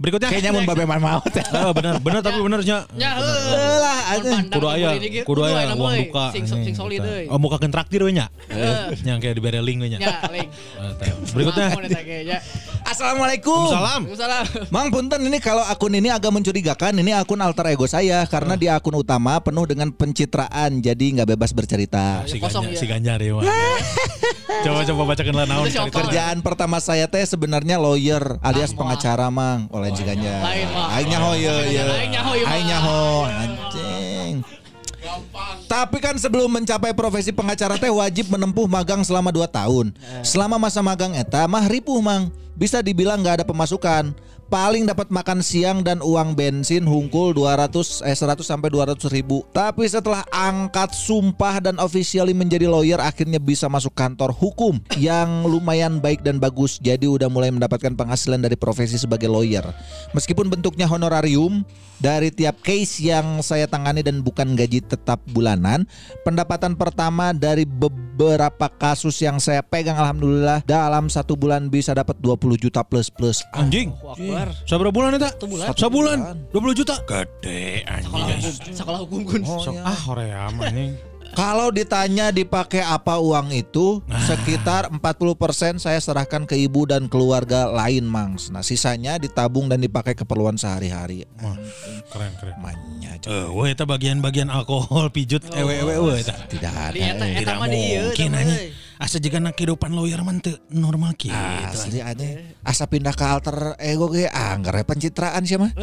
Berikutnya. Kayaknya mun babe man maut ya. Eh, bener, bener tapi benernya. Ya, Eh lah anjing. Kudu aya, kudu aya uang duka. Sing sing solid euy. Oh, muka traktir we nya. Yang kayak dibere link we nya. Ya, link. Eta. Berikutnya. Ya. Assalamualaikum. Salam. Waalaikumsalam. Mang punten ini kalau akun ini agak mencurigakan ini akun alter ego saya karena di akun utama penuh dengan pencitraan jadi nggak bebas bercerita. Si Kosong Ganjar, ya. si Ganjar ya. Coba coba bacakan lah naon. Kerjaan pertama saya teh sebenarnya lawyer alias Ah, pengacara mang oleh si Ganjar. Lain. Aing nyaho ye ye. Aing nyaho, ye, Mang. Aing nyaho anjing. Tapi kan sebelum mencapai profesi pengacara teh wajib menempuh magang selama 2 tahun. Selama masa magang eta mah ripuh mang. Bisa dibilang nggak ada pemasukan. Paling dapat makan siang dan uang bensin hungkul 200 eh 100 sampai 200 ribu. Tapi setelah angkat sumpah dan officially menjadi lawyer akhirnya bisa masuk kantor hukum yang lumayan baik dan bagus. Jadi udah mulai mendapatkan penghasilan dari profesi sebagai lawyer. Meskipun bentuknya honorarium dari tiap case yang saya tangani dan bukan gaji tetap bulanan, pendapatan pertama dari beberapa kasus yang saya pegang alhamdulillah dalam satu bulan bisa dapat 20 juta plus plus. Anjing. Akbar. Sabar bulan eta? Satu bulan. Sebulan. 20 juta. Gede Sekolah anjing. hukum, sekolah hukum kun. Sok ah hoream anjing. Kalau ditanya dipakai apa uang itu, sekitar 40% saya serahkan ke ibu dan keluarga lain, Mangs. Nah, sisanya ditabung dan dipakai keperluan sehari-hari. Wah, keren keren. Manya, Eh, weh eta bagian-bagian alkohol pijut ewe ewe weh eta. tidak ada. Eta eh. eta Tidak mah mungkin euy. Asa juga nak kehidupan lawyer mah teu normal gitu. Asli ada. Asa pindah ke alter ego ge anggar pencitraan sih mah.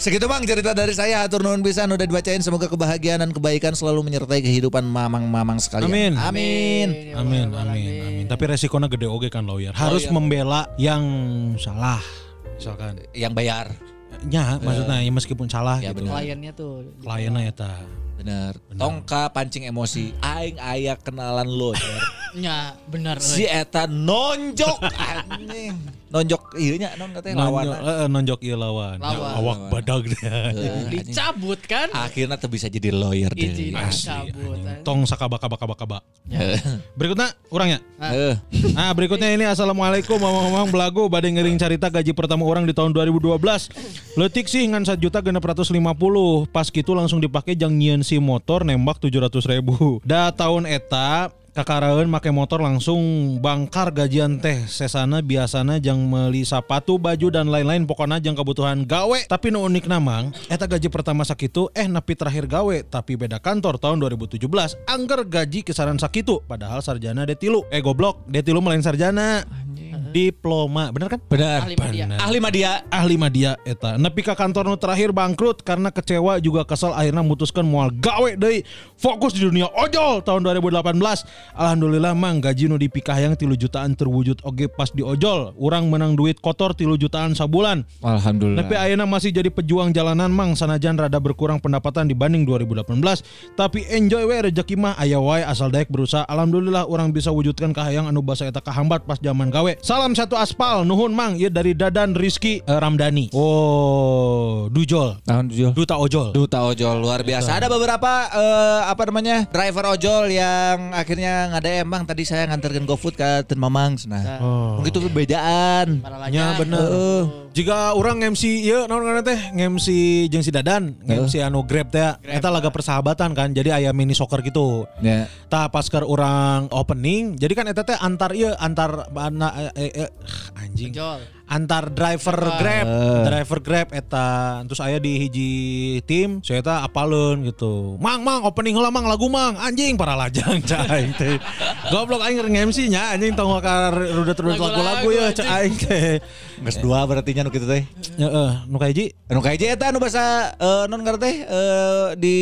Segitu bang cerita dari saya Atur nuhun pisan udah dibacain Semoga kebahagiaan dan kebaikan selalu menyertai kehidupan mamang-mamang sekalian Amin. Amin Amin, amin, amin. Tapi resikonya gede oge kan lawyer. Harus membela yang salah. Misalkan. Yang bayar Ya, maksudnya ya meskipun salah Ya, gitu. Kliennya tuh. Kliennya eta. Bener Tongka pancing emosi Aing aya kenalan lo Ya, benar. Si eta nonjok anjing Nonjok iya nya non katanya lawan Nonjok, eh, nonjok ieu lawan. Ya, Lawan. awak badag deh. Dicabut kan? Akhirnya tuh bisa jadi lawyer deh Asli. Tong sakaba kaba kaba kaba. Eh, Berikutnya orangnya. eh. Nah berikutnya ini Assalamualaikum Mamang-mamang belagu Badai ngering cerita gaji pertama orang di tahun 2012 Letik sih ngan 1 juta genep 150 Pas gitu langsung dipakai jang nyieun si motor nembak 700 ribu Da tahun eta kakaraeun make motor langsung bangkar gajian teh. Sesana biasana jang meli sepatu baju dan lain-lain. Pokoknya jang kebutuhan gawe. Tapi nu unik namang eta gaji pertama sakitu eh nepi terakhir gawe. Tapi beda kantor tahun 2017 angger gaji kisaran sakitu padahal sarjana D3 eh goblok. D3 melain sarjana diploma. Bener kan? Benar. Ahli media. Bener. Ahli media ahli media eta. Nepi ka kantor nu terakhir bangkrut karena kecewa juga kesel akhirnya memutuskan mual gawe deui fokus di dunia ojol tahun 2018 alhamdulillah mang gaji nu dipikah yang tilu jutaan terwujud oge pas di ojol. Urang menang duit kotor tilu jutaan sabulan. Alhamdulillah. Tapi ayeuna masih jadi pejuang jalanan mang sanajan rada berkurang pendapatan dibanding 2018 tapi enjoy we rezeki mah aya wae asal daek berusaha. Alhamdulillah orang bisa wujudkan kahayang anu basa eta kahambat pas zaman gawe salam satu aspal nuhun mang ieu dari Dadan Rizky eh, Ramdhani oh dujol Tahun tujuh duta ojol Duta ojol luar biasa. Ada beberapa eh, apa namanya driver ojol yang akhirnya ngadem bang. Tadi saya nganterkan GoFood ke Ten Mamang. Nah, oh. mungkin itu bedaan. Para nya lajang. bener Heeh. Jika orang MC ieu naon ngaranna teh? MC jeung si Dadan MC anu Grab teh eta laga persahabatan kan jadi aya mini soccer gitu. Ya. Tah pas keur orang opening, jadi kan eta teh antar ieu antar mana eh, eh, eh, anjing. Antar driver Grab, driver Grab eta terus aya di hiji tim saya eta apaleun gitu. Mang mang opening heula mang lagu mang anjing para lajang cai teh. Goblok aing nge-MC nya anjing tong ka rudet-rudet lagu-lagu ya cai aing teh. Geus dua berarti nya nu kitu teh. Heeh, nu ka hiji. Nu kayak eta nu bahasa eh, non ngarana teh eh, di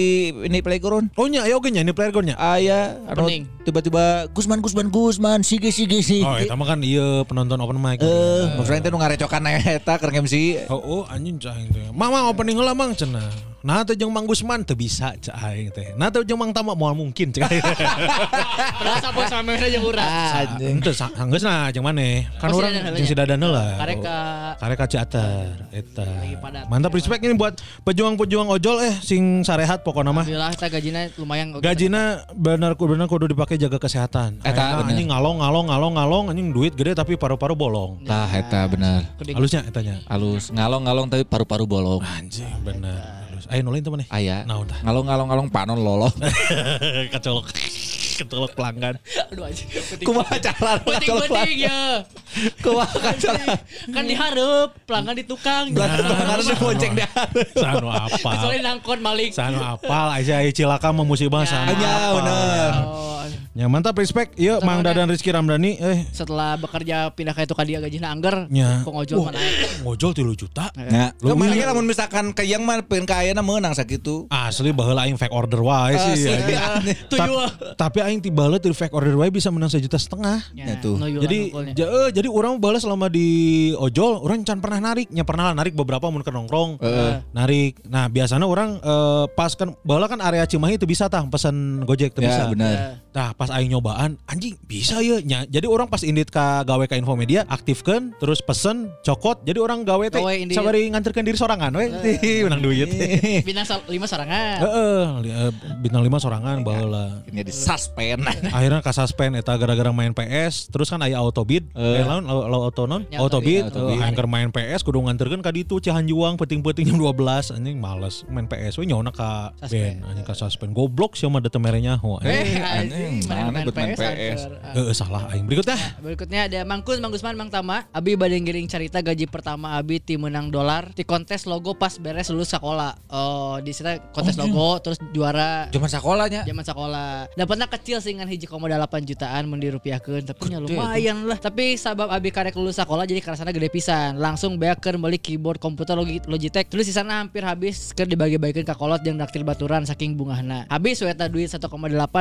ini playground. Oh nya aya oge nya ini player nya. Aya anu Opening. tiba-tiba Gusman Gusman Gusman sige sige sige. Oh, eta mah kan iya penonton open mic. Eh, maksudnya teh nu ngarecokan eta keur MC. Oh, oh anjing cah. Mang mang opening heula mang cenah. Nah teh jeung Mang Gusman teu bisa aing teh. Nah teh jeung Mang Tama moal mungkin cah aing. Rasa bos sama aja urang. Anjing. Henteu sanggeus nah jeung maneh. Kan urang Dadan jeung si Dadan heula. Kareka Kareka Ciater eta. Mantap respect ini buat pejuang-pejuang ojol eh sing sarehat pokoknya mah. Alhamdulillah kita gajinya lumayan oke. Gajina benar benar kudu dipakai jaga kesehatan. Eta bener. anjing ngalong ngalong ngalong ngalong anjing duit gede tapi paru-paru bolong. Tah eta bener. Halusnya etanya. Halus ngalong-ngalong tapi paru-paru bolong. Anjing bener. Ayo nulin teman nih. Aya. Nah udah. Ngalong-ngalong-ngalong panon lolo. Kecolok. Kecolok pelanggan. Aduh anjing. Kumaha cara Penting-penting ya. Kumaha cara Kan diharap pelanggan di tukang. Harus dibonceng dah. Sanu apa? Soalnya nangkon malik. Sanu apal Aisyah aya cilaka mah musibah sanu. Anya apal. Bener. Oh, Ya mantap respect. Iya Mang Dadan Rizky Ramdhani eh setelah bekerja pindah ke itu ka dia gajinya angger. nya. Kok ngojol mana. Ngojol 3 juta. Ya, Lu lu bisa- lamun misalkan ke yang mah pengen ka ayeuna meunang sakitu. Asli baheula aing fake order wae sih. Tuh Tap- iya. Tapi aing tiba heula ti fake order wae bisa menang sejuta setengah. Ya, tuh. no yulan Jadi eh, jadi orang balas selama di ojol, orang can pernah narik, nya pernah lah narik beberapa mun ke nongkrong. Narik. Nah, biasanya orang eh, pas kan baheula kan area Cimahi itu bisa tah pesan Gojek itu bisa. Ya benar. Nah, pas aing nyobaan, anjing bisa ya nya. Jadi orang pas indit ka gawe ka Infomedia, aktifkan terus pesen cokot. Jadi orang gawe teh sabari nganterkeun diri sorangan we. Tih, menang duit. Bintang sal- lima sarangan. Heeh, eh, bintang 5 sorangan baheula. Ini di suspend. akhirnya kasuspend eta gara-gara main PS terus kan aya autobid eh lawan auto non autobid autobid. uh, angker main PS kudu nganterkeun ka ditu Cihanjuang peting-peting jam 12 anjing males main PS we nyona ka Suspend. band anjing ka suspend goblok sih mah dete mere nyaho Eh, anjing, mana buat main PS. Ah. Heeh salah aing berikutnya Berikutnya ada Mangkus, Mang Gusman, Mang Tama. Abi badeng giring cerita gaji pertama Abi tim menang dolar di kontes logo pas beres lulus sekolah. Oh, di sana kontes logo terus juara Cuman sekolahnya. zaman sekolah. Dapatnya kecil sih dengan hiji koma delapan jutaan mun dirupiahkeun tapi nya lumayan lah. Tapi sabab abi karek lulus sekolah jadi kerasana gede pisan. Langsung beakeun beli keyboard komputer Logi- Logitech. Terus di sana hampir habis keur dibagi-bagikan ka kolot yang naktir baturan saking bungahna. Habis we eta duit 1,8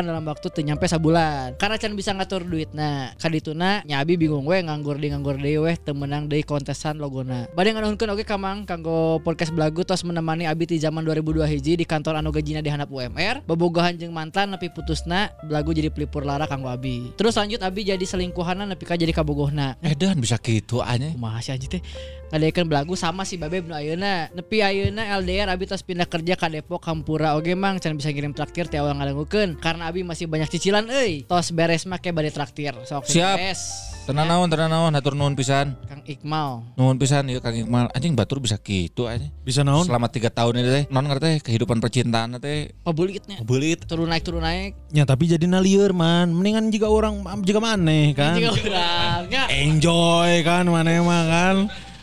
dalam waktu teu nyampe sabulan. Karena can bisa ngatur duitna. Kadituna nya abi bingung we nganggur di nganggur deui we teu meunang deui kontesan logona. Bade nganuhunkeun oge ka Mang kanggo podcast belagu tos menemani abi ti zaman 2002 hiji di kantor anu gajina di handap UMR. Bobogohan jeung mantan nepi putusna belagu jadi pelipur lara kanggo abi. Terus lanjut abi jadi selingkuhanna nepi ka jadi kabogohna. Edan bisa gitu aja. Kumaha sih anjing teh ngadekeun belagu sama si Babe nu ayeuna. Nepi ayeuna LDR abi tos pindah kerja ka Depok Hampura oge mang can bisa ngirim traktir ti awal ngadangukeun karena abi masih banyak cicilan euy. Tos beres make bade traktir. Sok Siap. beres. Tenan naon, tenan naon, hatur nuhun pisan. Kang Iqmal. Nuhun pisan ya Kang Iqmal. Anjing batur bisa gitu aja. bisa naon Selama tiga tahun ini teh, non ngerti kehidupan percintaan teh Pabulitnya. belit. Turun naik turun naik. nya tapi jadi nalieur man mendingan jika orang jika maneh kan Juga orangnya. enjoy kan maneh mah kan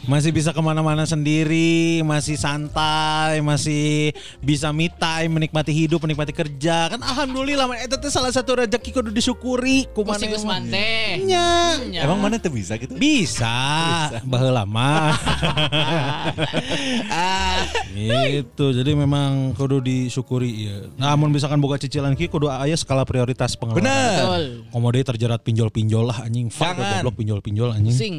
masih bisa ke mana-mana sendiri, masih santai, masih bisa me time, menikmati hidup, menikmati kerja. Kan alhamdulillah, man. itu teh salah satu rezeki kudu disyukuri. Ku Kumaneh si Gusman mah. teh. Nya. Nya. Emang mana tuh bisa gitu? Bisa, baheula mah. gitu. Jadi memang kudu disyukuri ya. Namun misalkan boga cicilan ki kudu aya skala prioritas pengeluaran. Bener. Betul. Komode terjerat pinjol-pinjol lah anjing. Fuck goblok pinjol-pinjol anjing. Sing.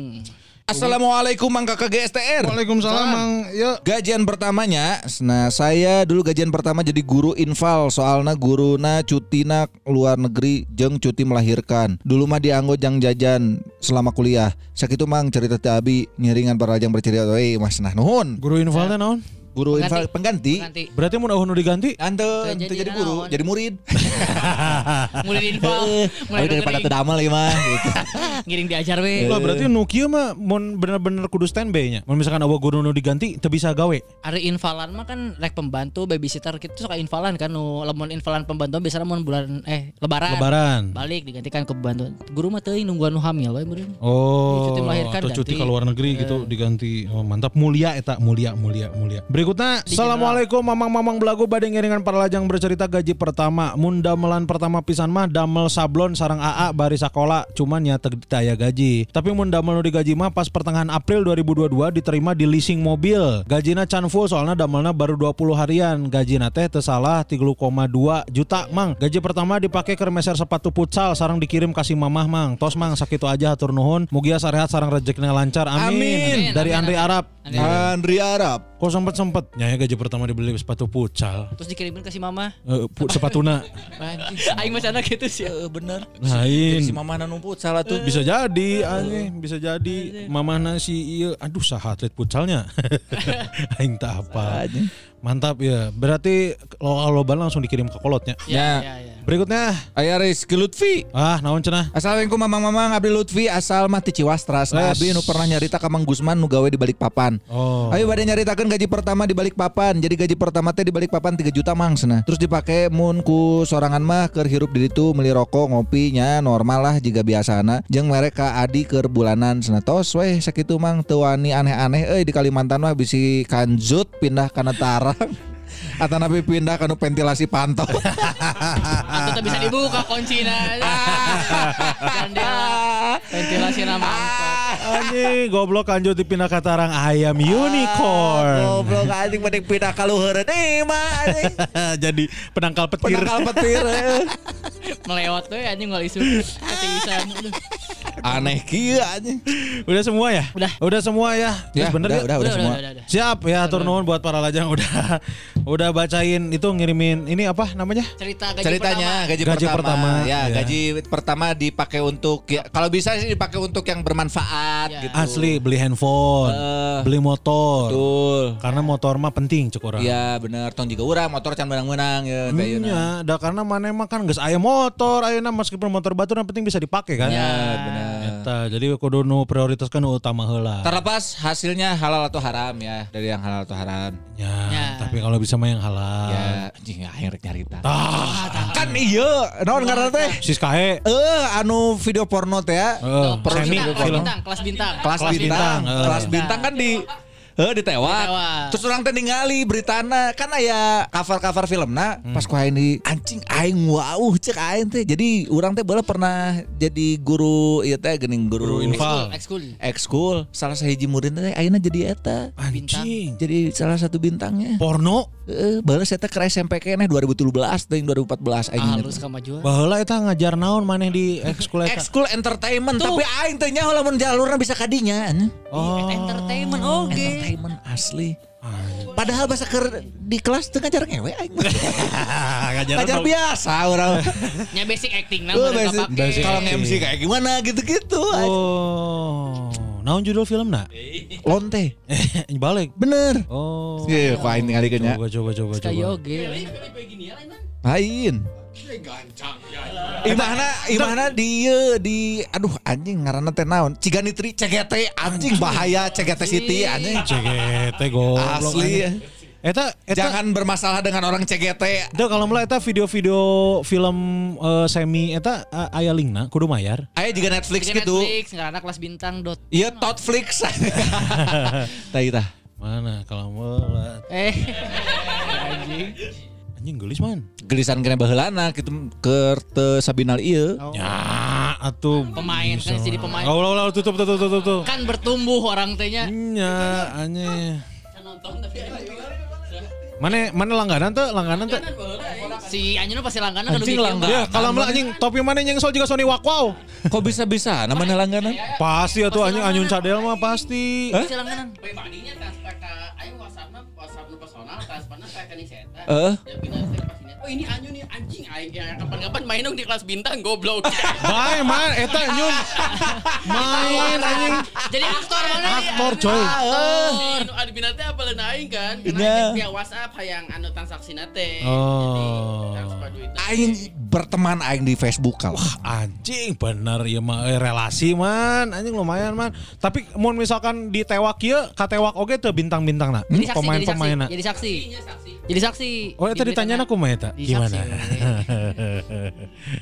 Assalamualaikum Mang Kakak GSTR. Waalaikumsalam, Mang. Yuk. Gajian pertamanya, nah saya dulu gajian pertama jadi guru infal soalnya guruna cutina luar negeri jeng cuti melahirkan. Dulu mah dianggo jang jajan selama kuliah. Sakitu mang cerita ti abi ngiringan para jang bercerita, "Wei Mas nah nuhun." Guru infal teh naon? Guru Pengganti. infal pengganti. Nanti Berarti mun eueuh nu diganti? Ante, ente jadi jadi guru, naon. jadi murid. mulai di info, Heeh. mulai Tapi daripada teu damel ieu mah gitu. ngiring diajar we. Lah berarti nu kieu mah mun bener-bener kudu standby nya. Mun misalkan eueuh guru nu diganti teu bisa gawe. Ari invalan mah kan rek pembantu babysitter kita suka invalan kan nu lamun invalan pembantu biasanya mun bulan eh lebaran. Lebaran. Balik digantikan ke pembantu. Guru mah teuing nungguan nu hamil we meureun. Oh, Cuti melahirkan atau cuti ke luar negeri gitu diganti. Oh, mantap mulia eta mulia mulia mulia. Berikutnya, Assalamualaikum mamang-mamang belagu bade ngiringan para lajang bercerita gaji pertama. Mun damelan pertama pisan mah damel sablon sarang AA bari sakola cuman ya teu teu aya gaji. Tapi mun damel nu digaji mah pas pertengahan April 2022 diterima di leasing mobil. Gajina can full soalnya damelna baru 20 harian. Gajina teh teu salah 3,2 juta mang. Gaji pertama dipakai ke meser sepatu futsal sarang dikirim kasih mamah mang. Tos mang sakitu aja hatur nuhun. Mugia sarehat sarang rezekinya lancar. Amin. Amin. Dari Amin, Andri. Arab. Andri Arab. Kok sempet sempet Nyaya gaji pertama dibeli sepatu futsal. Terus dikirimin ke si mama. Eh, pu- sepatuna. Aing mah sana gitu sih. Heeh, bener. lain. Si mama nu futsal tuh. Bisa jadi anjing, bisa jadi mamahna si iya aduh saha atlet futsalnya. Aing tak apa. Mantap ya. Berarti lo loba langsung dikirim ke kolotnya. Ya. Ya, ya. Berikutnya, Aya Rizky Lutfi. ah naon cenah? Assalamualaikum mamang-mamang Abdi Lutfi asal mah ti Ciwastras. Nah. Abi nu pernah nyarita ka Mang Gusman nu gawe di balik papan. Oh. Ayo bade nyaritakeun gaji pertama di balik papan. Jadi gaji pertama teh di balik papan 3 juta mang cenah. Terus dipake mun ku sorangan mah keur hirup di ditu meuli rokok ngopinya normal lah jika biasana. Jeung merek ka Adi keur bulanan cenah. Tos weh sakitu mang teu wani aneh-aneh euy di Kalimantan mah bisi kanjut pindah kana tarang. Atau nabi pindah kanu ventilasi pantau. Atau tak bisa dibuka kuncinya. Jendela. Ventilasi nama. Anjing, goblok kanjut dipindah ke tarang ayam unicorn. Goblok anjing mending pindah ka luheureun eh mah. Jadi penangkal petir. Penangkal petir. eh. Melewat tuh anjing nggak isu. Ketisan. Aneh kieu anjing. Udah semua ya? Udah. Udah semua ya? Ya, bener udah, ya? udah, udah, semua. udah, udah. Siap ya nuhun buat para lajang udah udah bacain itu ngirimin ini apa namanya? Cerita gaji Ceritanya pertama. gaji, Gaji pertama. pertama, ya, ya. gaji pertama dipakai untuk ya kalau bisa sih dipakai untuk yang bermanfaat Ya. gitu. Asli beli handphone, Eh, beli motor. Betul. Karena motor mah penting cek orang. Iya bener tong juga urang motor can menang-menang ya yeuna. Iya, dah karena mana emang kan geus aya motor, ayeuna meskipun motor batu yang penting bisa dipakai kan. Bener, bener. Eta, jadi kudu nu prioritaskan utama heula. Terlepas hasilnya halal atau haram ya dari yang halal atau haram. Ya, Ya. tapi kalau bisa mah yang halal. Ya, anjing akhir nyarita. Tah, Kan iya, naon ngaranna teh? Siskahe. Eh, anu video porno teh ya. Eh, Kelas bintang, kelas bintang, kelas bintang. Kelas, bintang, eh. kelas bintang kan di Eh ditewak. Ditewak. Terus orang teh ningali beritana kan aya cover-cover filmna Hmm. pas ku aing di anjing aing wow cek aing teh. Jadi orang teh bala pernah jadi guru ieu teh geuning guru, Guru infal. Ekskul. ekskul. Salah sahiji murid teh ayeuna jadi eta. Anjing. Jadi salah satu bintangnya. Porno. Heeh, balas eta ke SMP keneh 2017 teh 2014 aing. Halus kemajuan. Baheula eta ngajar naon maneh di ekskul eta. Ekskul entertainment Tuh. tapi aing teh nya lamun jalurna bisa kadinya. Oh. Entertainment oke. Entertainment asli. Padahal bahasa ker di kelas tuh ngajar ngewe aing. ngajar ngajar biasa orang. Nya basic acting nah Oh, udah basic- basic. Kalau MC kayak gimana gitu-gitu. Oh. Naon judul film nak? Lonte. Balik. Bener. Oh. Iya, kok aing ningali nya. Coba coba coba coba. Kayak Lain. Imahna imahna di di aduh anjing ngaranna teh naon? Ciganitri CGT anjing bahaya CGT City anjing. CGT goblok. Asli. anjing. Eta eta Jangan bermasalah dengan orang CGT. Itu kalau mulai eta video-video film eh, semi eta uh, aya linkna kudu mayar. Aya juga Netflix gitu. Netflix ngarana kelas bintang dot. Iya Totflix. Tah tah. Mana kalau mulai Eh. Anjing. Anjing gelis man. Gelisan kena baheulana gitu teu sabinal ieu. Oh. Ya, atuh Pemain kan jadi pemain. Oh, ulah, ulah, tutup tutup tutup tutup. Kan bertumbuh orang tehnya. Nya, anjing. Mana mana langganan tuh, langganan tuh. Si Anjing pasti langganan kan Anjing udah langganan. Ya, kalau mah anjing topi mana yang sol juga Sony Wakwau. Kok bisa-bisa namanya langganan? Pasti atuh anjing anyun cadel mah pasti. Pasti langganan. pribadinya transfer ke aing WhatsApp WhatsApp personal transferna ke rekening saya teh. Eh, Ya. Oh ini Anyu nih anjing aing ya kapan-kapan main dong di kelas bintang goblok. Main, main, eta nyun. Main anjing. Jadi aktor mana? Aktor coy. Si nu admin teh apa leun aing kan? Karena via WhatsApp hayang anu transaksi teh. Oh. Jadi transfer duit. Aing berteman aing di Facebook kalau. Anjing bener ya mah eh, relasi man anjing lumayan man tapi mau misalkan di tewak ya katewak oke tuh bintang-bintang nah Jadi saksi, pemain jadi saksi, jadi saksi. Saksi. Jadi saksi. oh itu Di ditanya aku mah eta Di gimana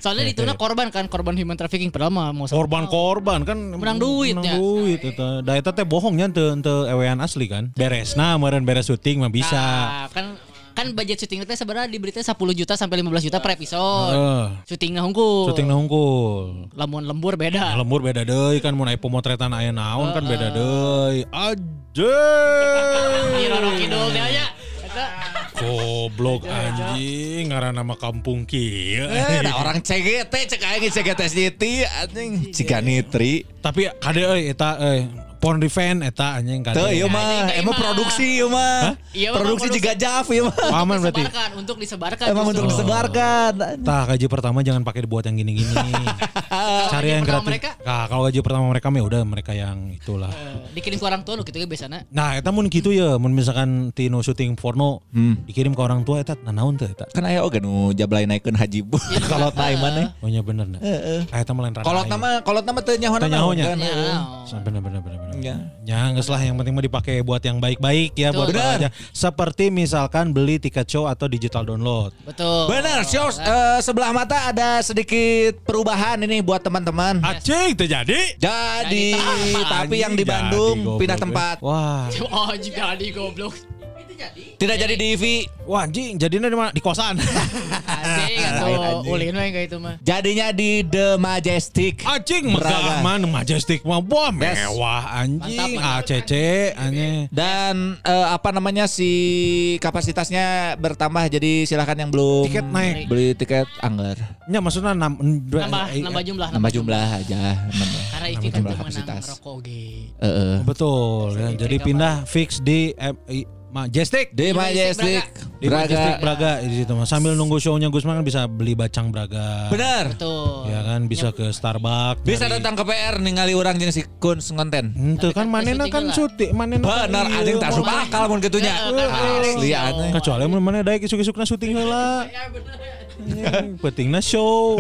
Soalnya di tuna korban kan, korban human trafficking padahal mah mau korban korban kan Menang duit menang ya. duit eta da eta teh bohongnya teu teu ewean asli kan beresna meureun beres syuting mah bisa Nah, kan kan budget syuting itu sebenarnya di berita 10 juta sampai 15 juta per episode. Heeh. Syutingnya hungkul. syuting hungkul Lamun lembur beda. lembur beda deui kan mun aya pemotretan aya naon kan beda deui aja Kidul dia nya. Goblok anjing. Ngaran nama kampung kieu. Eh, ada orang CGT cek aing CGT City anjing. Ciganitri. Tapi kade euy eta euy porn revenge eta anjing kade. Tuh ieu mah Anjing, teh emang mah. produksi ieu mah. Iya, mah Produksi juga Jav ieu mah. Aman berarti. disebarkan untuk disebarkan. Emang untuk disebarkan. Tah gaji pertama jangan pakai dibuat yang gini-gini. Cari yang gratis. Nah, kalau gaji pertama mereka mah udah mereka yang itulah. Eh, dikirim ke orang tua nu kitu ge biasana. Nah, eta mun gitu ya, mun misalkan tino syuting porno dikirim ke orang tua eta nah naon teh eta? Kan aya oge nu jablay naikeun haji bu. Kalau tai mana? Oh nya bener nah. Ah, eta mah lain Kalau nama kalau nama teu nyaho Teu nyaho nya. kan. Ya. Bener bener bener bener. Ya. Ya, geus lah yang penting mah dipakai buat yang baik-baik ya buat Betul. apa aja. Seperti misalkan beli tiket show atau digital download. Betul. Benar, Syos. Eh, sebelah mata ada sedikit perubahan ini buat teman-teman. Acing terjadi. Jadi, Jadi tapi yang di Bandung jadi, pindah goblok, tempat. Wah, Oh, juga di goblok. Tidak jadi di IV. wah anjing jadinya di mana? Di kosan. Anjing atuh ulin kayak itu mah. Jadinya di The Majestic. Anjing Braga. megah man majestic mah wah mewah anjing Mantap, ACC anjing. Dan eh, apa namanya si kapasitasnya bertambah jadi silahkan yang belum Tiket naik. beli tiket anggar Ya maksudnya nam, Nambah nambah jumlah nambah jumlah aja nambah. Karena itu kan kapasitas. rokok ge. Eh, eh. Betul ya. Jadi pindah fix di eh, Majestic. The Majestic Di Majestic Braga di situ mah. Sambil nunggu show-nya Gusman kan bisa beli bacang Braga. Benar. Betul. Ya kan bisa ke Starbucks. Bisa nyari- datang ke PR ningali orang jeung si Kun konten. Ente kan kan manena kan lah. syuting, manena kan Benar, iya, anjing tak mau- suka akal mun gitunya. Asli anjing. Kecuali mun mana daek isuk-isukna syuting heula. Pentingna show.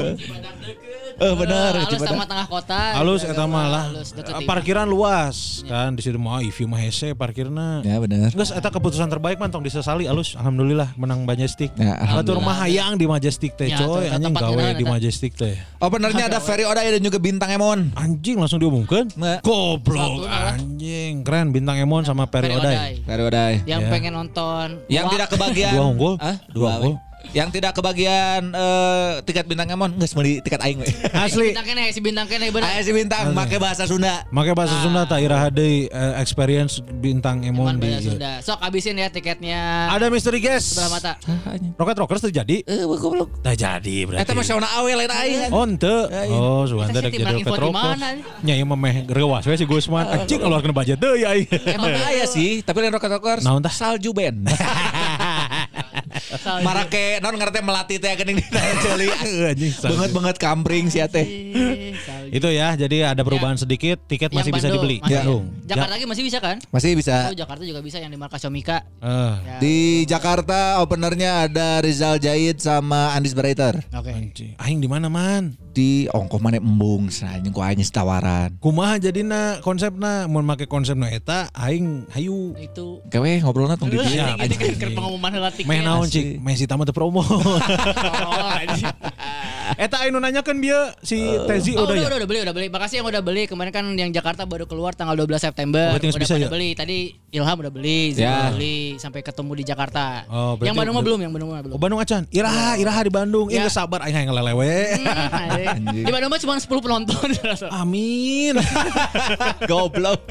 Eh benar, Halus sama tengah kota. Halus Juga eta mah lah. halus, deket imah. Parkiran luas kan di situ mah Ivi mah hese parkirna. Ya benar. Geus eta keputusan terbaik man tong disesali alus alhamdulillah menang Majestic. Ya, Batur alhamdulillah. mah hayang di Majestic teh Ya, coy, anjing gawe di. Majestic teh. Oh benernya ada Ferry Oda dan juga Bintang Emon. Anjing langsung diumumkan. Goblok anjing. Keren bintang Emon sama Ferry Odai. Odai. Ferry Oda. Yang Ya. pengen nonton. Yang tidak kebagian. Dua unggul. Hah? Dua Dua. unggul. Yang tidak kebagian eh, tiket Bintang Emon geus meuli tiket aing we. Asli. Bintang kene si bintang kene bener. Aya si Bintang make bahasa Sunda. Make bahasa Sunda tak iraha deui eh, experience bintang Emon Emon di. bahasa Sunda. Sok abisin ya tiketnya. Ada mystery guest. sebelah mata. Rocket Rockers terjadi. Eh goblok. Tak jadi berarti. Eta mah sauna awe lain aing. Oh ente. Oh, sugan Kita teh jadi Rocket di Rockers. Nya ieu meh rewas we si Gusman. Anjing keluarkeun budget deui aing. Emang aya sih, tapi lain Rocket Rockers. Tah? Salju band. Marake non ngerti melati teh geuning dina ceuli. Anjing, salju. Banget-banget kampring sia teh. Eh. Itu ya, jadi ada perubahan sedikit, tiket Yang masih bisa Bandung, dibeli. masih. Bandung. Jakarta lagi masih bisa kan? Masih bisa. Oh, Jakarta juga bisa yang di markas Comika. Eh, Ya. Di Jakarta openernya ada Rizal Jahid sama Andis Baraiter. Oke. anjing. Aing di mana man? Di ongkoh mana embung anjing ku aing tawaran. Kumaha jadina konsepna mun make konsepna eta aing hayu. Itu Kewe ngobrolna tong di dieu. Kan keur pengumuman heula tiket. Meh naon cik, meh si tamu teu promo. Oh, eta aing nu nanyakeun dia si Tezi Oh, udah udah, ya. Udah, beli, udah beli. Makasih yang udah beli. Kemarin kan yang Jakarta baru keluar tanggal 12 September. Oh, udah bisa ya? beli. Tadi Ilham udah beli, Zul Ya. udah beli sampai ketemu di Jakarta. Oh, yang Bandung mah belum, yang Bandung mah belum. Oh Bandung acan. Iraha, iraha di Bandung. Ih Ya. geus sabar aing ngelelewe. Hmm, di Bandung mah cuma 10 penonton. Amin. Goblok.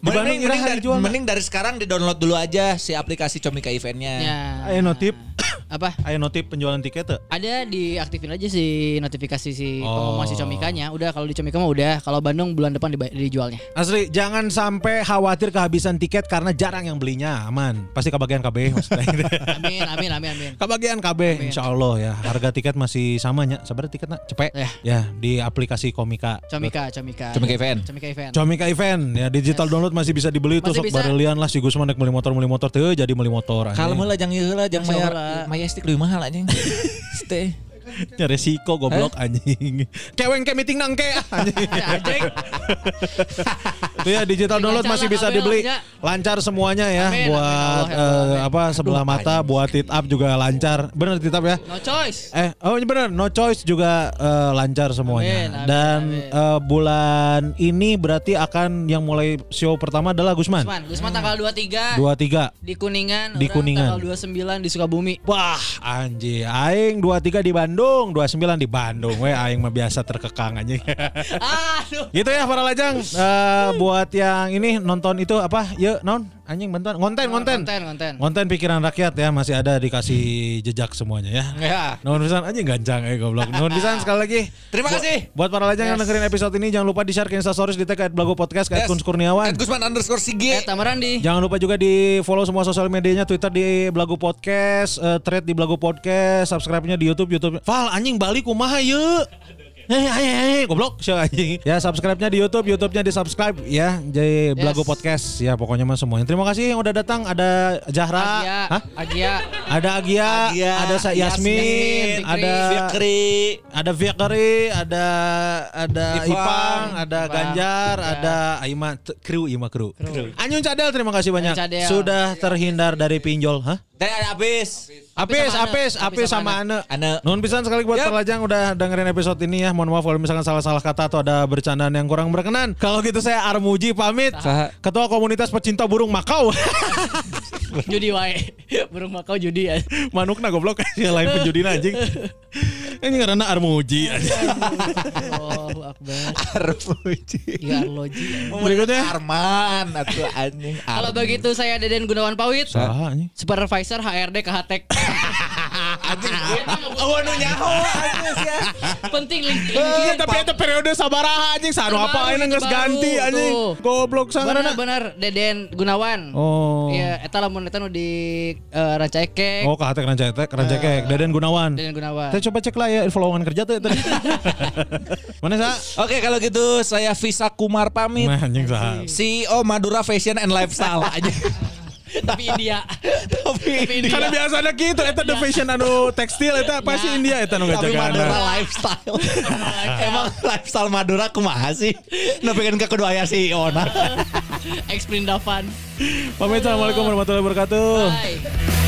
Bandung Mending, iraha mending, dari, dijual, mending dari sekarang di download dulu aja si aplikasi Comika Eventnya. ya. Ayo notip. Apa? Ayo notif penjualan tiket tuh. Ada diaktifin aja si notifikasi si Oh. pengumuman si Comikanya. Udah kalau di Comika mah udah. Kalau Bandung bulan depan dijualnya. Asli, jangan sampai khawatir kehabisan tiket karena jarang yang belinya. Aman. Pasti kebagian KB maksudnya. Amin, amin, amin, amin. kebagian KB insya Allah ya. Harga tiket masih samanya. Sabar tiket nak cepet. Ya. Ya di aplikasi Komika. Comika, Comika. Comika Event. Comika event. Comika event ya digital download masih bisa dibeli tuh sok barelian lah si Gusman naik beli motor beli motor tuh jadi beli motor anjing. Kalau lah jangan lah jangan Masya mayar lebih mahal anjing. Stay. Ya resiko goblok anjing. Keweng ke meeting nang ke anjing. Anjing. Itu ya digital download masih bisa dibeli. Lancar semuanya ya Amin, amin, buat Allah, eh, Allah, apa sebelah mata, buat tit up juga lancar. Bener tit up ya? No choice. Eh, oh ini bener, no choice juga eh, lancar semuanya. Amin, amin, Dan amin. eh, bulan ini berarti akan yang mulai show pertama adalah Gusman. Gusman, Gusman tanggal 23 Dua tiga. di Kuningan, Di Kuningan. tanggal 29 di Sukabumi. Wah, anjing. Aing 23 di Bandung, 29 di Bandung. We aing mah biasa terkekang anjing. Aduh. gitu ya para lajang. Eh, buat yang ini nonton itu apa? Yuk, non. Anjing bantuan. Ngonten, ngonten. Konten, konten. Ngonten pikiran rakyat ya masih ada dikasih jejak semuanya ya. Ya. Nuhun pisan anjing gancang eh goblok. Nuhun pisan sekali lagi. Terima kasih. Buat para lajang yang Yes. dengerin episode ini jangan lupa di-share ke Instastories di tag Blago Podcast Yes. Kun Kurniawan. At Gusman underscore Sige. Tamarandi. Jangan lupa juga di follow semua sosial medianya Twitter di Blago Podcast, eh, thread di Blago Podcast, subscribe-nya di YouTube YouTube. Val anjing balik kumaha yuk. Hei, hei, hei, goblok sih anjing. Ya subscribe-nya di YouTube, YouTube-nya di subscribe ya. Jadi Blago Yes. Podcast ya pokoknya mah semuanya. Terima kasih yang udah datang. Ada Zahra, Agia, Hah? Agia, ada Agia, Agia, ada Sa Yasmin, Yasmin, Fikri, ada Fikri. ada Fikri, ada ada Ipang, Ipang, ada Ipang, Ganjar, ya. ada Aima kru, Ima kru. Anyun Cadel terima kasih banyak. Sudah terhindar dari pinjol, hah? Dan ada habis. Apis. Apis, Apis Apis sama sama Ane. Ane. Nuhun pisan sekali buat Yap. perlajang udah dengerin episode ini ya. Mohon maaf kalau misalkan salah-salah kata atau ada bercandaan yang kurang berkenan. Kalau gitu saya Armuji pamit. Saha. Ketua Komunitas Pecinta Burung Makau. judi wae. Burung makau judi ya. Manukna goblok yang lain penjudi anjing. Ini karena Armuji. Allahu akbar. Armuji. Ya Arloji. Berikutnya. Arman atuh anjing. Kalau begitu saya Deden Gunawan Pawit, supervisor HRD KHTek. Anjing. Oh nu nyaho anjing ya. Penting link. Eh, tapi itu periode sabaraha anjing sanu apa ini geus ganti anjing. Goblok Benar sangarana. benar Deden Gunawan. Oh. Iya, eta lamun eta nu di uh, Rancaikek. Oh, kahatek rancekek, rancekek, Deden Gunawan. Deden Gunawan. Saya coba cek lah ya lowongan kerja tuh tadi. Mana sa? Oke kalau gitu saya Visa Kumar pamit. Nah, anjing sa. CEO Madura Fashion and Lifestyle aja. Tapi India. Tapi Karena biasa ada gitu, eta the fashion anu tekstil eta pasti India eta nu Tapi Madura ngajagaan. lifestyle. Emang lifestyle Madura kumaha sih? Nu pengen ke kedua aya CEO na. Ex Prindavan. Pamit assalamualaikum warahmatullahi wabarakatuh. Bye.